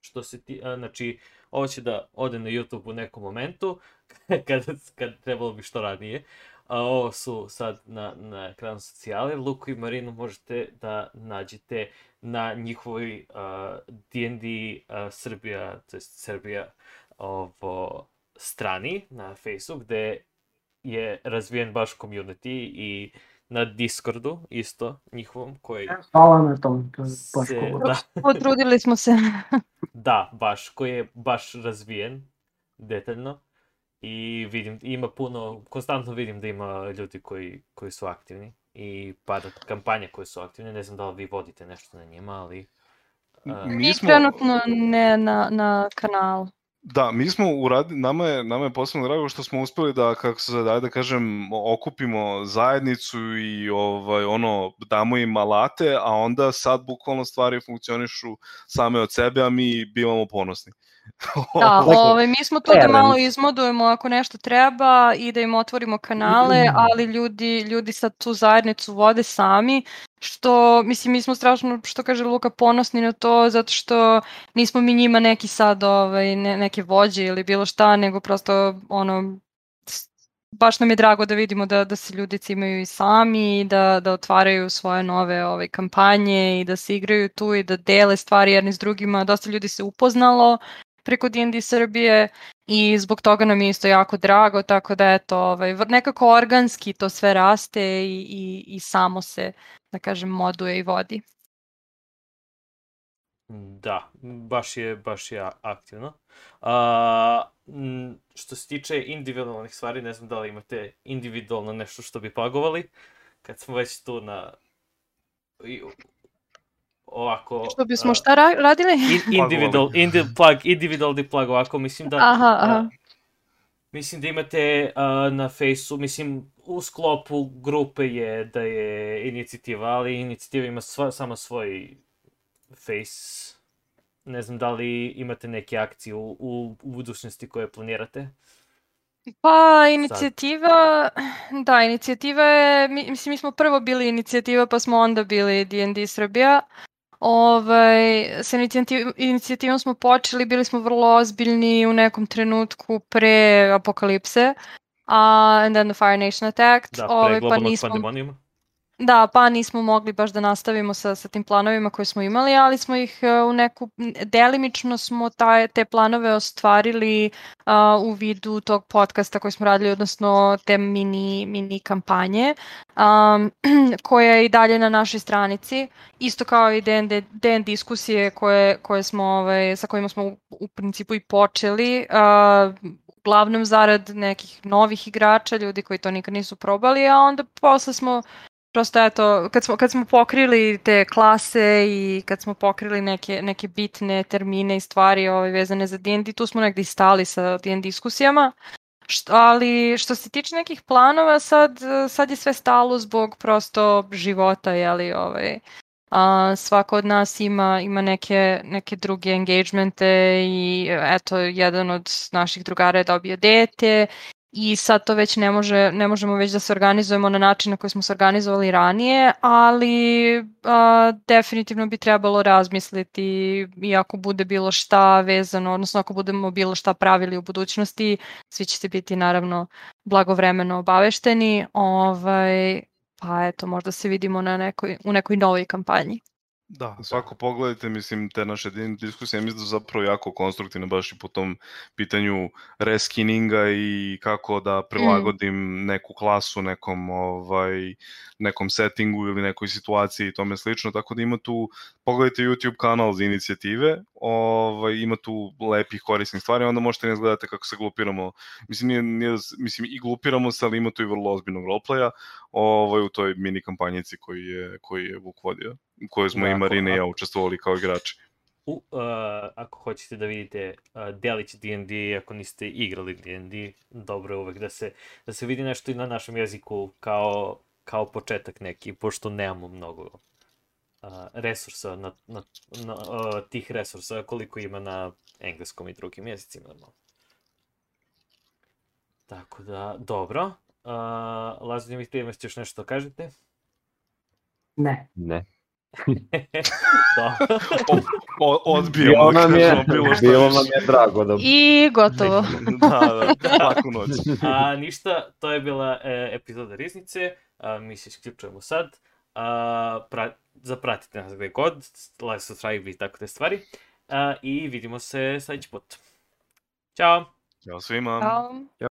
što se ti, a, znači, ovo će da ode na YouTube u nekom momentu, kad, kad trebalo bi što radnije. A ovo su sad na, na ekranu socijale. Luku i Marinu možete da nađete na njihovoj uh, D&D uh, Srbija, to jest Srbija, ovo, strani na Facebooku, gde je razvijen baš community i na Discordu, isto, njihovom, koji Hvala na tom, to je baš se, da, Potrudili smo se. da, baš, koji je baš razvijen, detaljno. I vidim, ima puno, konstantno vidim da ima ljudi koji, koji su aktivni i pada kampanje koje su aktivne, ne znam da li vi vodite nešto na njima, ali... Mi Mi smo- trenutno ne na, na kanalu. Da, mi smo uradili, nama je, nama je posebno drago što smo uspeli da, kako se zove, da kažem, okupimo zajednicu i ovaj, ono, damo im alate, a onda sad bukvalno stvari funkcionišu same od sebe, a mi bivamo ponosni. Da, ovaj, mi smo tu da malo izmodujemo ako nešto treba i da im otvorimo kanale, Mm. ali ljudi, ljudi sad tu zajednicu vode sami, što, mislim, mi smo strašno, što kaže Luka, ponosni na to, zato što nismo mi njima neki sad, ovaj, ne, neke vođe ili bilo šta, nego prosto, ono, baš nam je drago da vidimo da, da se ljudi cimaju i sami, da, da otvaraju svoje nove ovaj, kampanje i da se igraju tu i da dele stvari jedni s drugima. Dosta ljudi se upoznalo preko D&D Srbije i zbog toga nam je isto jako drago, tako da eto, ovaj, nekako organski to sve raste i, i, i samo se, da kažem, moduje i vodi. Da, baš je, baš je a- aktivno. A, što se tiče individualnih stvari, ne znam da li imate individualno nešto što bi pagovali, kad smo već tu na i, ovako... Što bismo a, šta ra- radili? in, individual, indi, plug, individualni plug, ovako mislim da... Aha, aha. a, Mislim da imate uh, na fejsu, mislim u sklopu grupe je da je inicijativa, ali inicijativa ima sva, samo svoj face. Ne znam da li imate neke akcije u, u, u budućnosti koje planirate. Pa, inicijativa, da, inicijativa je, mi- mislim, mi smo prvo bili inicijativa, pa smo onda bili D&D Srbija. Ovaj, sa inicijativ- inicijativom smo počeli, bili smo vrlo ozbiljni u nekom trenutku pre apokalipse. Uh, and then the Fire Nation attacked. Da, pre ovaj, pa nismo. Da, pa nismo mogli baš da nastavimo sa, sa tim planovima koje smo imali, ali smo ih e, u neku, delimično smo taj, te planove ostvarili a, u vidu tog podcasta koji smo radili, odnosno te mini, mini kampanje, um, koja je i dalje na našoj stranici, isto kao i DN, DN diskusije koje, koje smo, ovaj, sa kojima smo u, u principu i počeli, a, uglavnom zarad nekih novih igrača, ljudi koji to nikad nisu probali, a onda posle smo prosto eto, kad smo, kad smo pokrili te klase i kad smo pokrili neke, neke bitne termine i stvari ovaj, vezane za D&D, tu smo negdje stali sa D&D diskusijama. Što, ali što se tiče nekih planova, sad, sad je sve stalo zbog prosto života, jeli, ovaj, a, svako od nas ima, ima neke, neke druge engagemente i eto, jedan od naših drugara je dobio dete i sad to već ne, može, ne možemo već da se organizujemo na način na koji smo se organizovali ranije, ali a, definitivno bi trebalo razmisliti i ako bude bilo šta vezano, odnosno ako budemo bilo šta pravili u budućnosti, svi ćete biti naravno blagovremeno obavešteni, ovaj, pa eto, možda se vidimo na nekoj, u nekoj novoj kampanji. Da, svako pogledajte, mislim, te naše diskusije, mislim da su zapravo jako konstruktivne baš i po tom pitanju reskininga i kako da prilagodim neku klasu nekom, ovaj, nekom settingu ili nekoj situaciji i tome slično, tako da ima tu, pogledajte YouTube kanal za inicijative, ovaj, ima tu lepih korisnih stvari, onda možete ne gledate kako se glupiramo, mislim, nije, nije, da mislim i glupiramo se, ali ima tu i vrlo ozbiljnog roleplaya, ovaj, u toj mini kampanjici koji je, koji je Vuk vodio, u kojoj smo Da, i Marina i ja učestvovali kao igrači. U, uh, ako hoćete da vidite uh, delić D&D, ako niste igrali D&D, dobro je uvek da se, da se vidi nešto i na našem jeziku kao, kao početak neki, pošto nemamo mnogo uh, resursa, na, na, na, uh, tih resursa koliko ima na engleskom i drugim jezicima. normalno. Tako da, dobro. Uh, Lazar, imate još nešto da kažete? Ne. Ne. dobro. O, odbijamo, Bilo da nam je, bilo šta bilo nam je drago da... I gotovo. da, da, laku noć. A, ništa, to je bila e, epizoda Riznice, a, mi se isključujemo sad, a, pra, zapratite nas gde god, like, subscribe i tako te stvari, a, i vidimo se sledeći put. Ćao! Ćao svima. Ćao.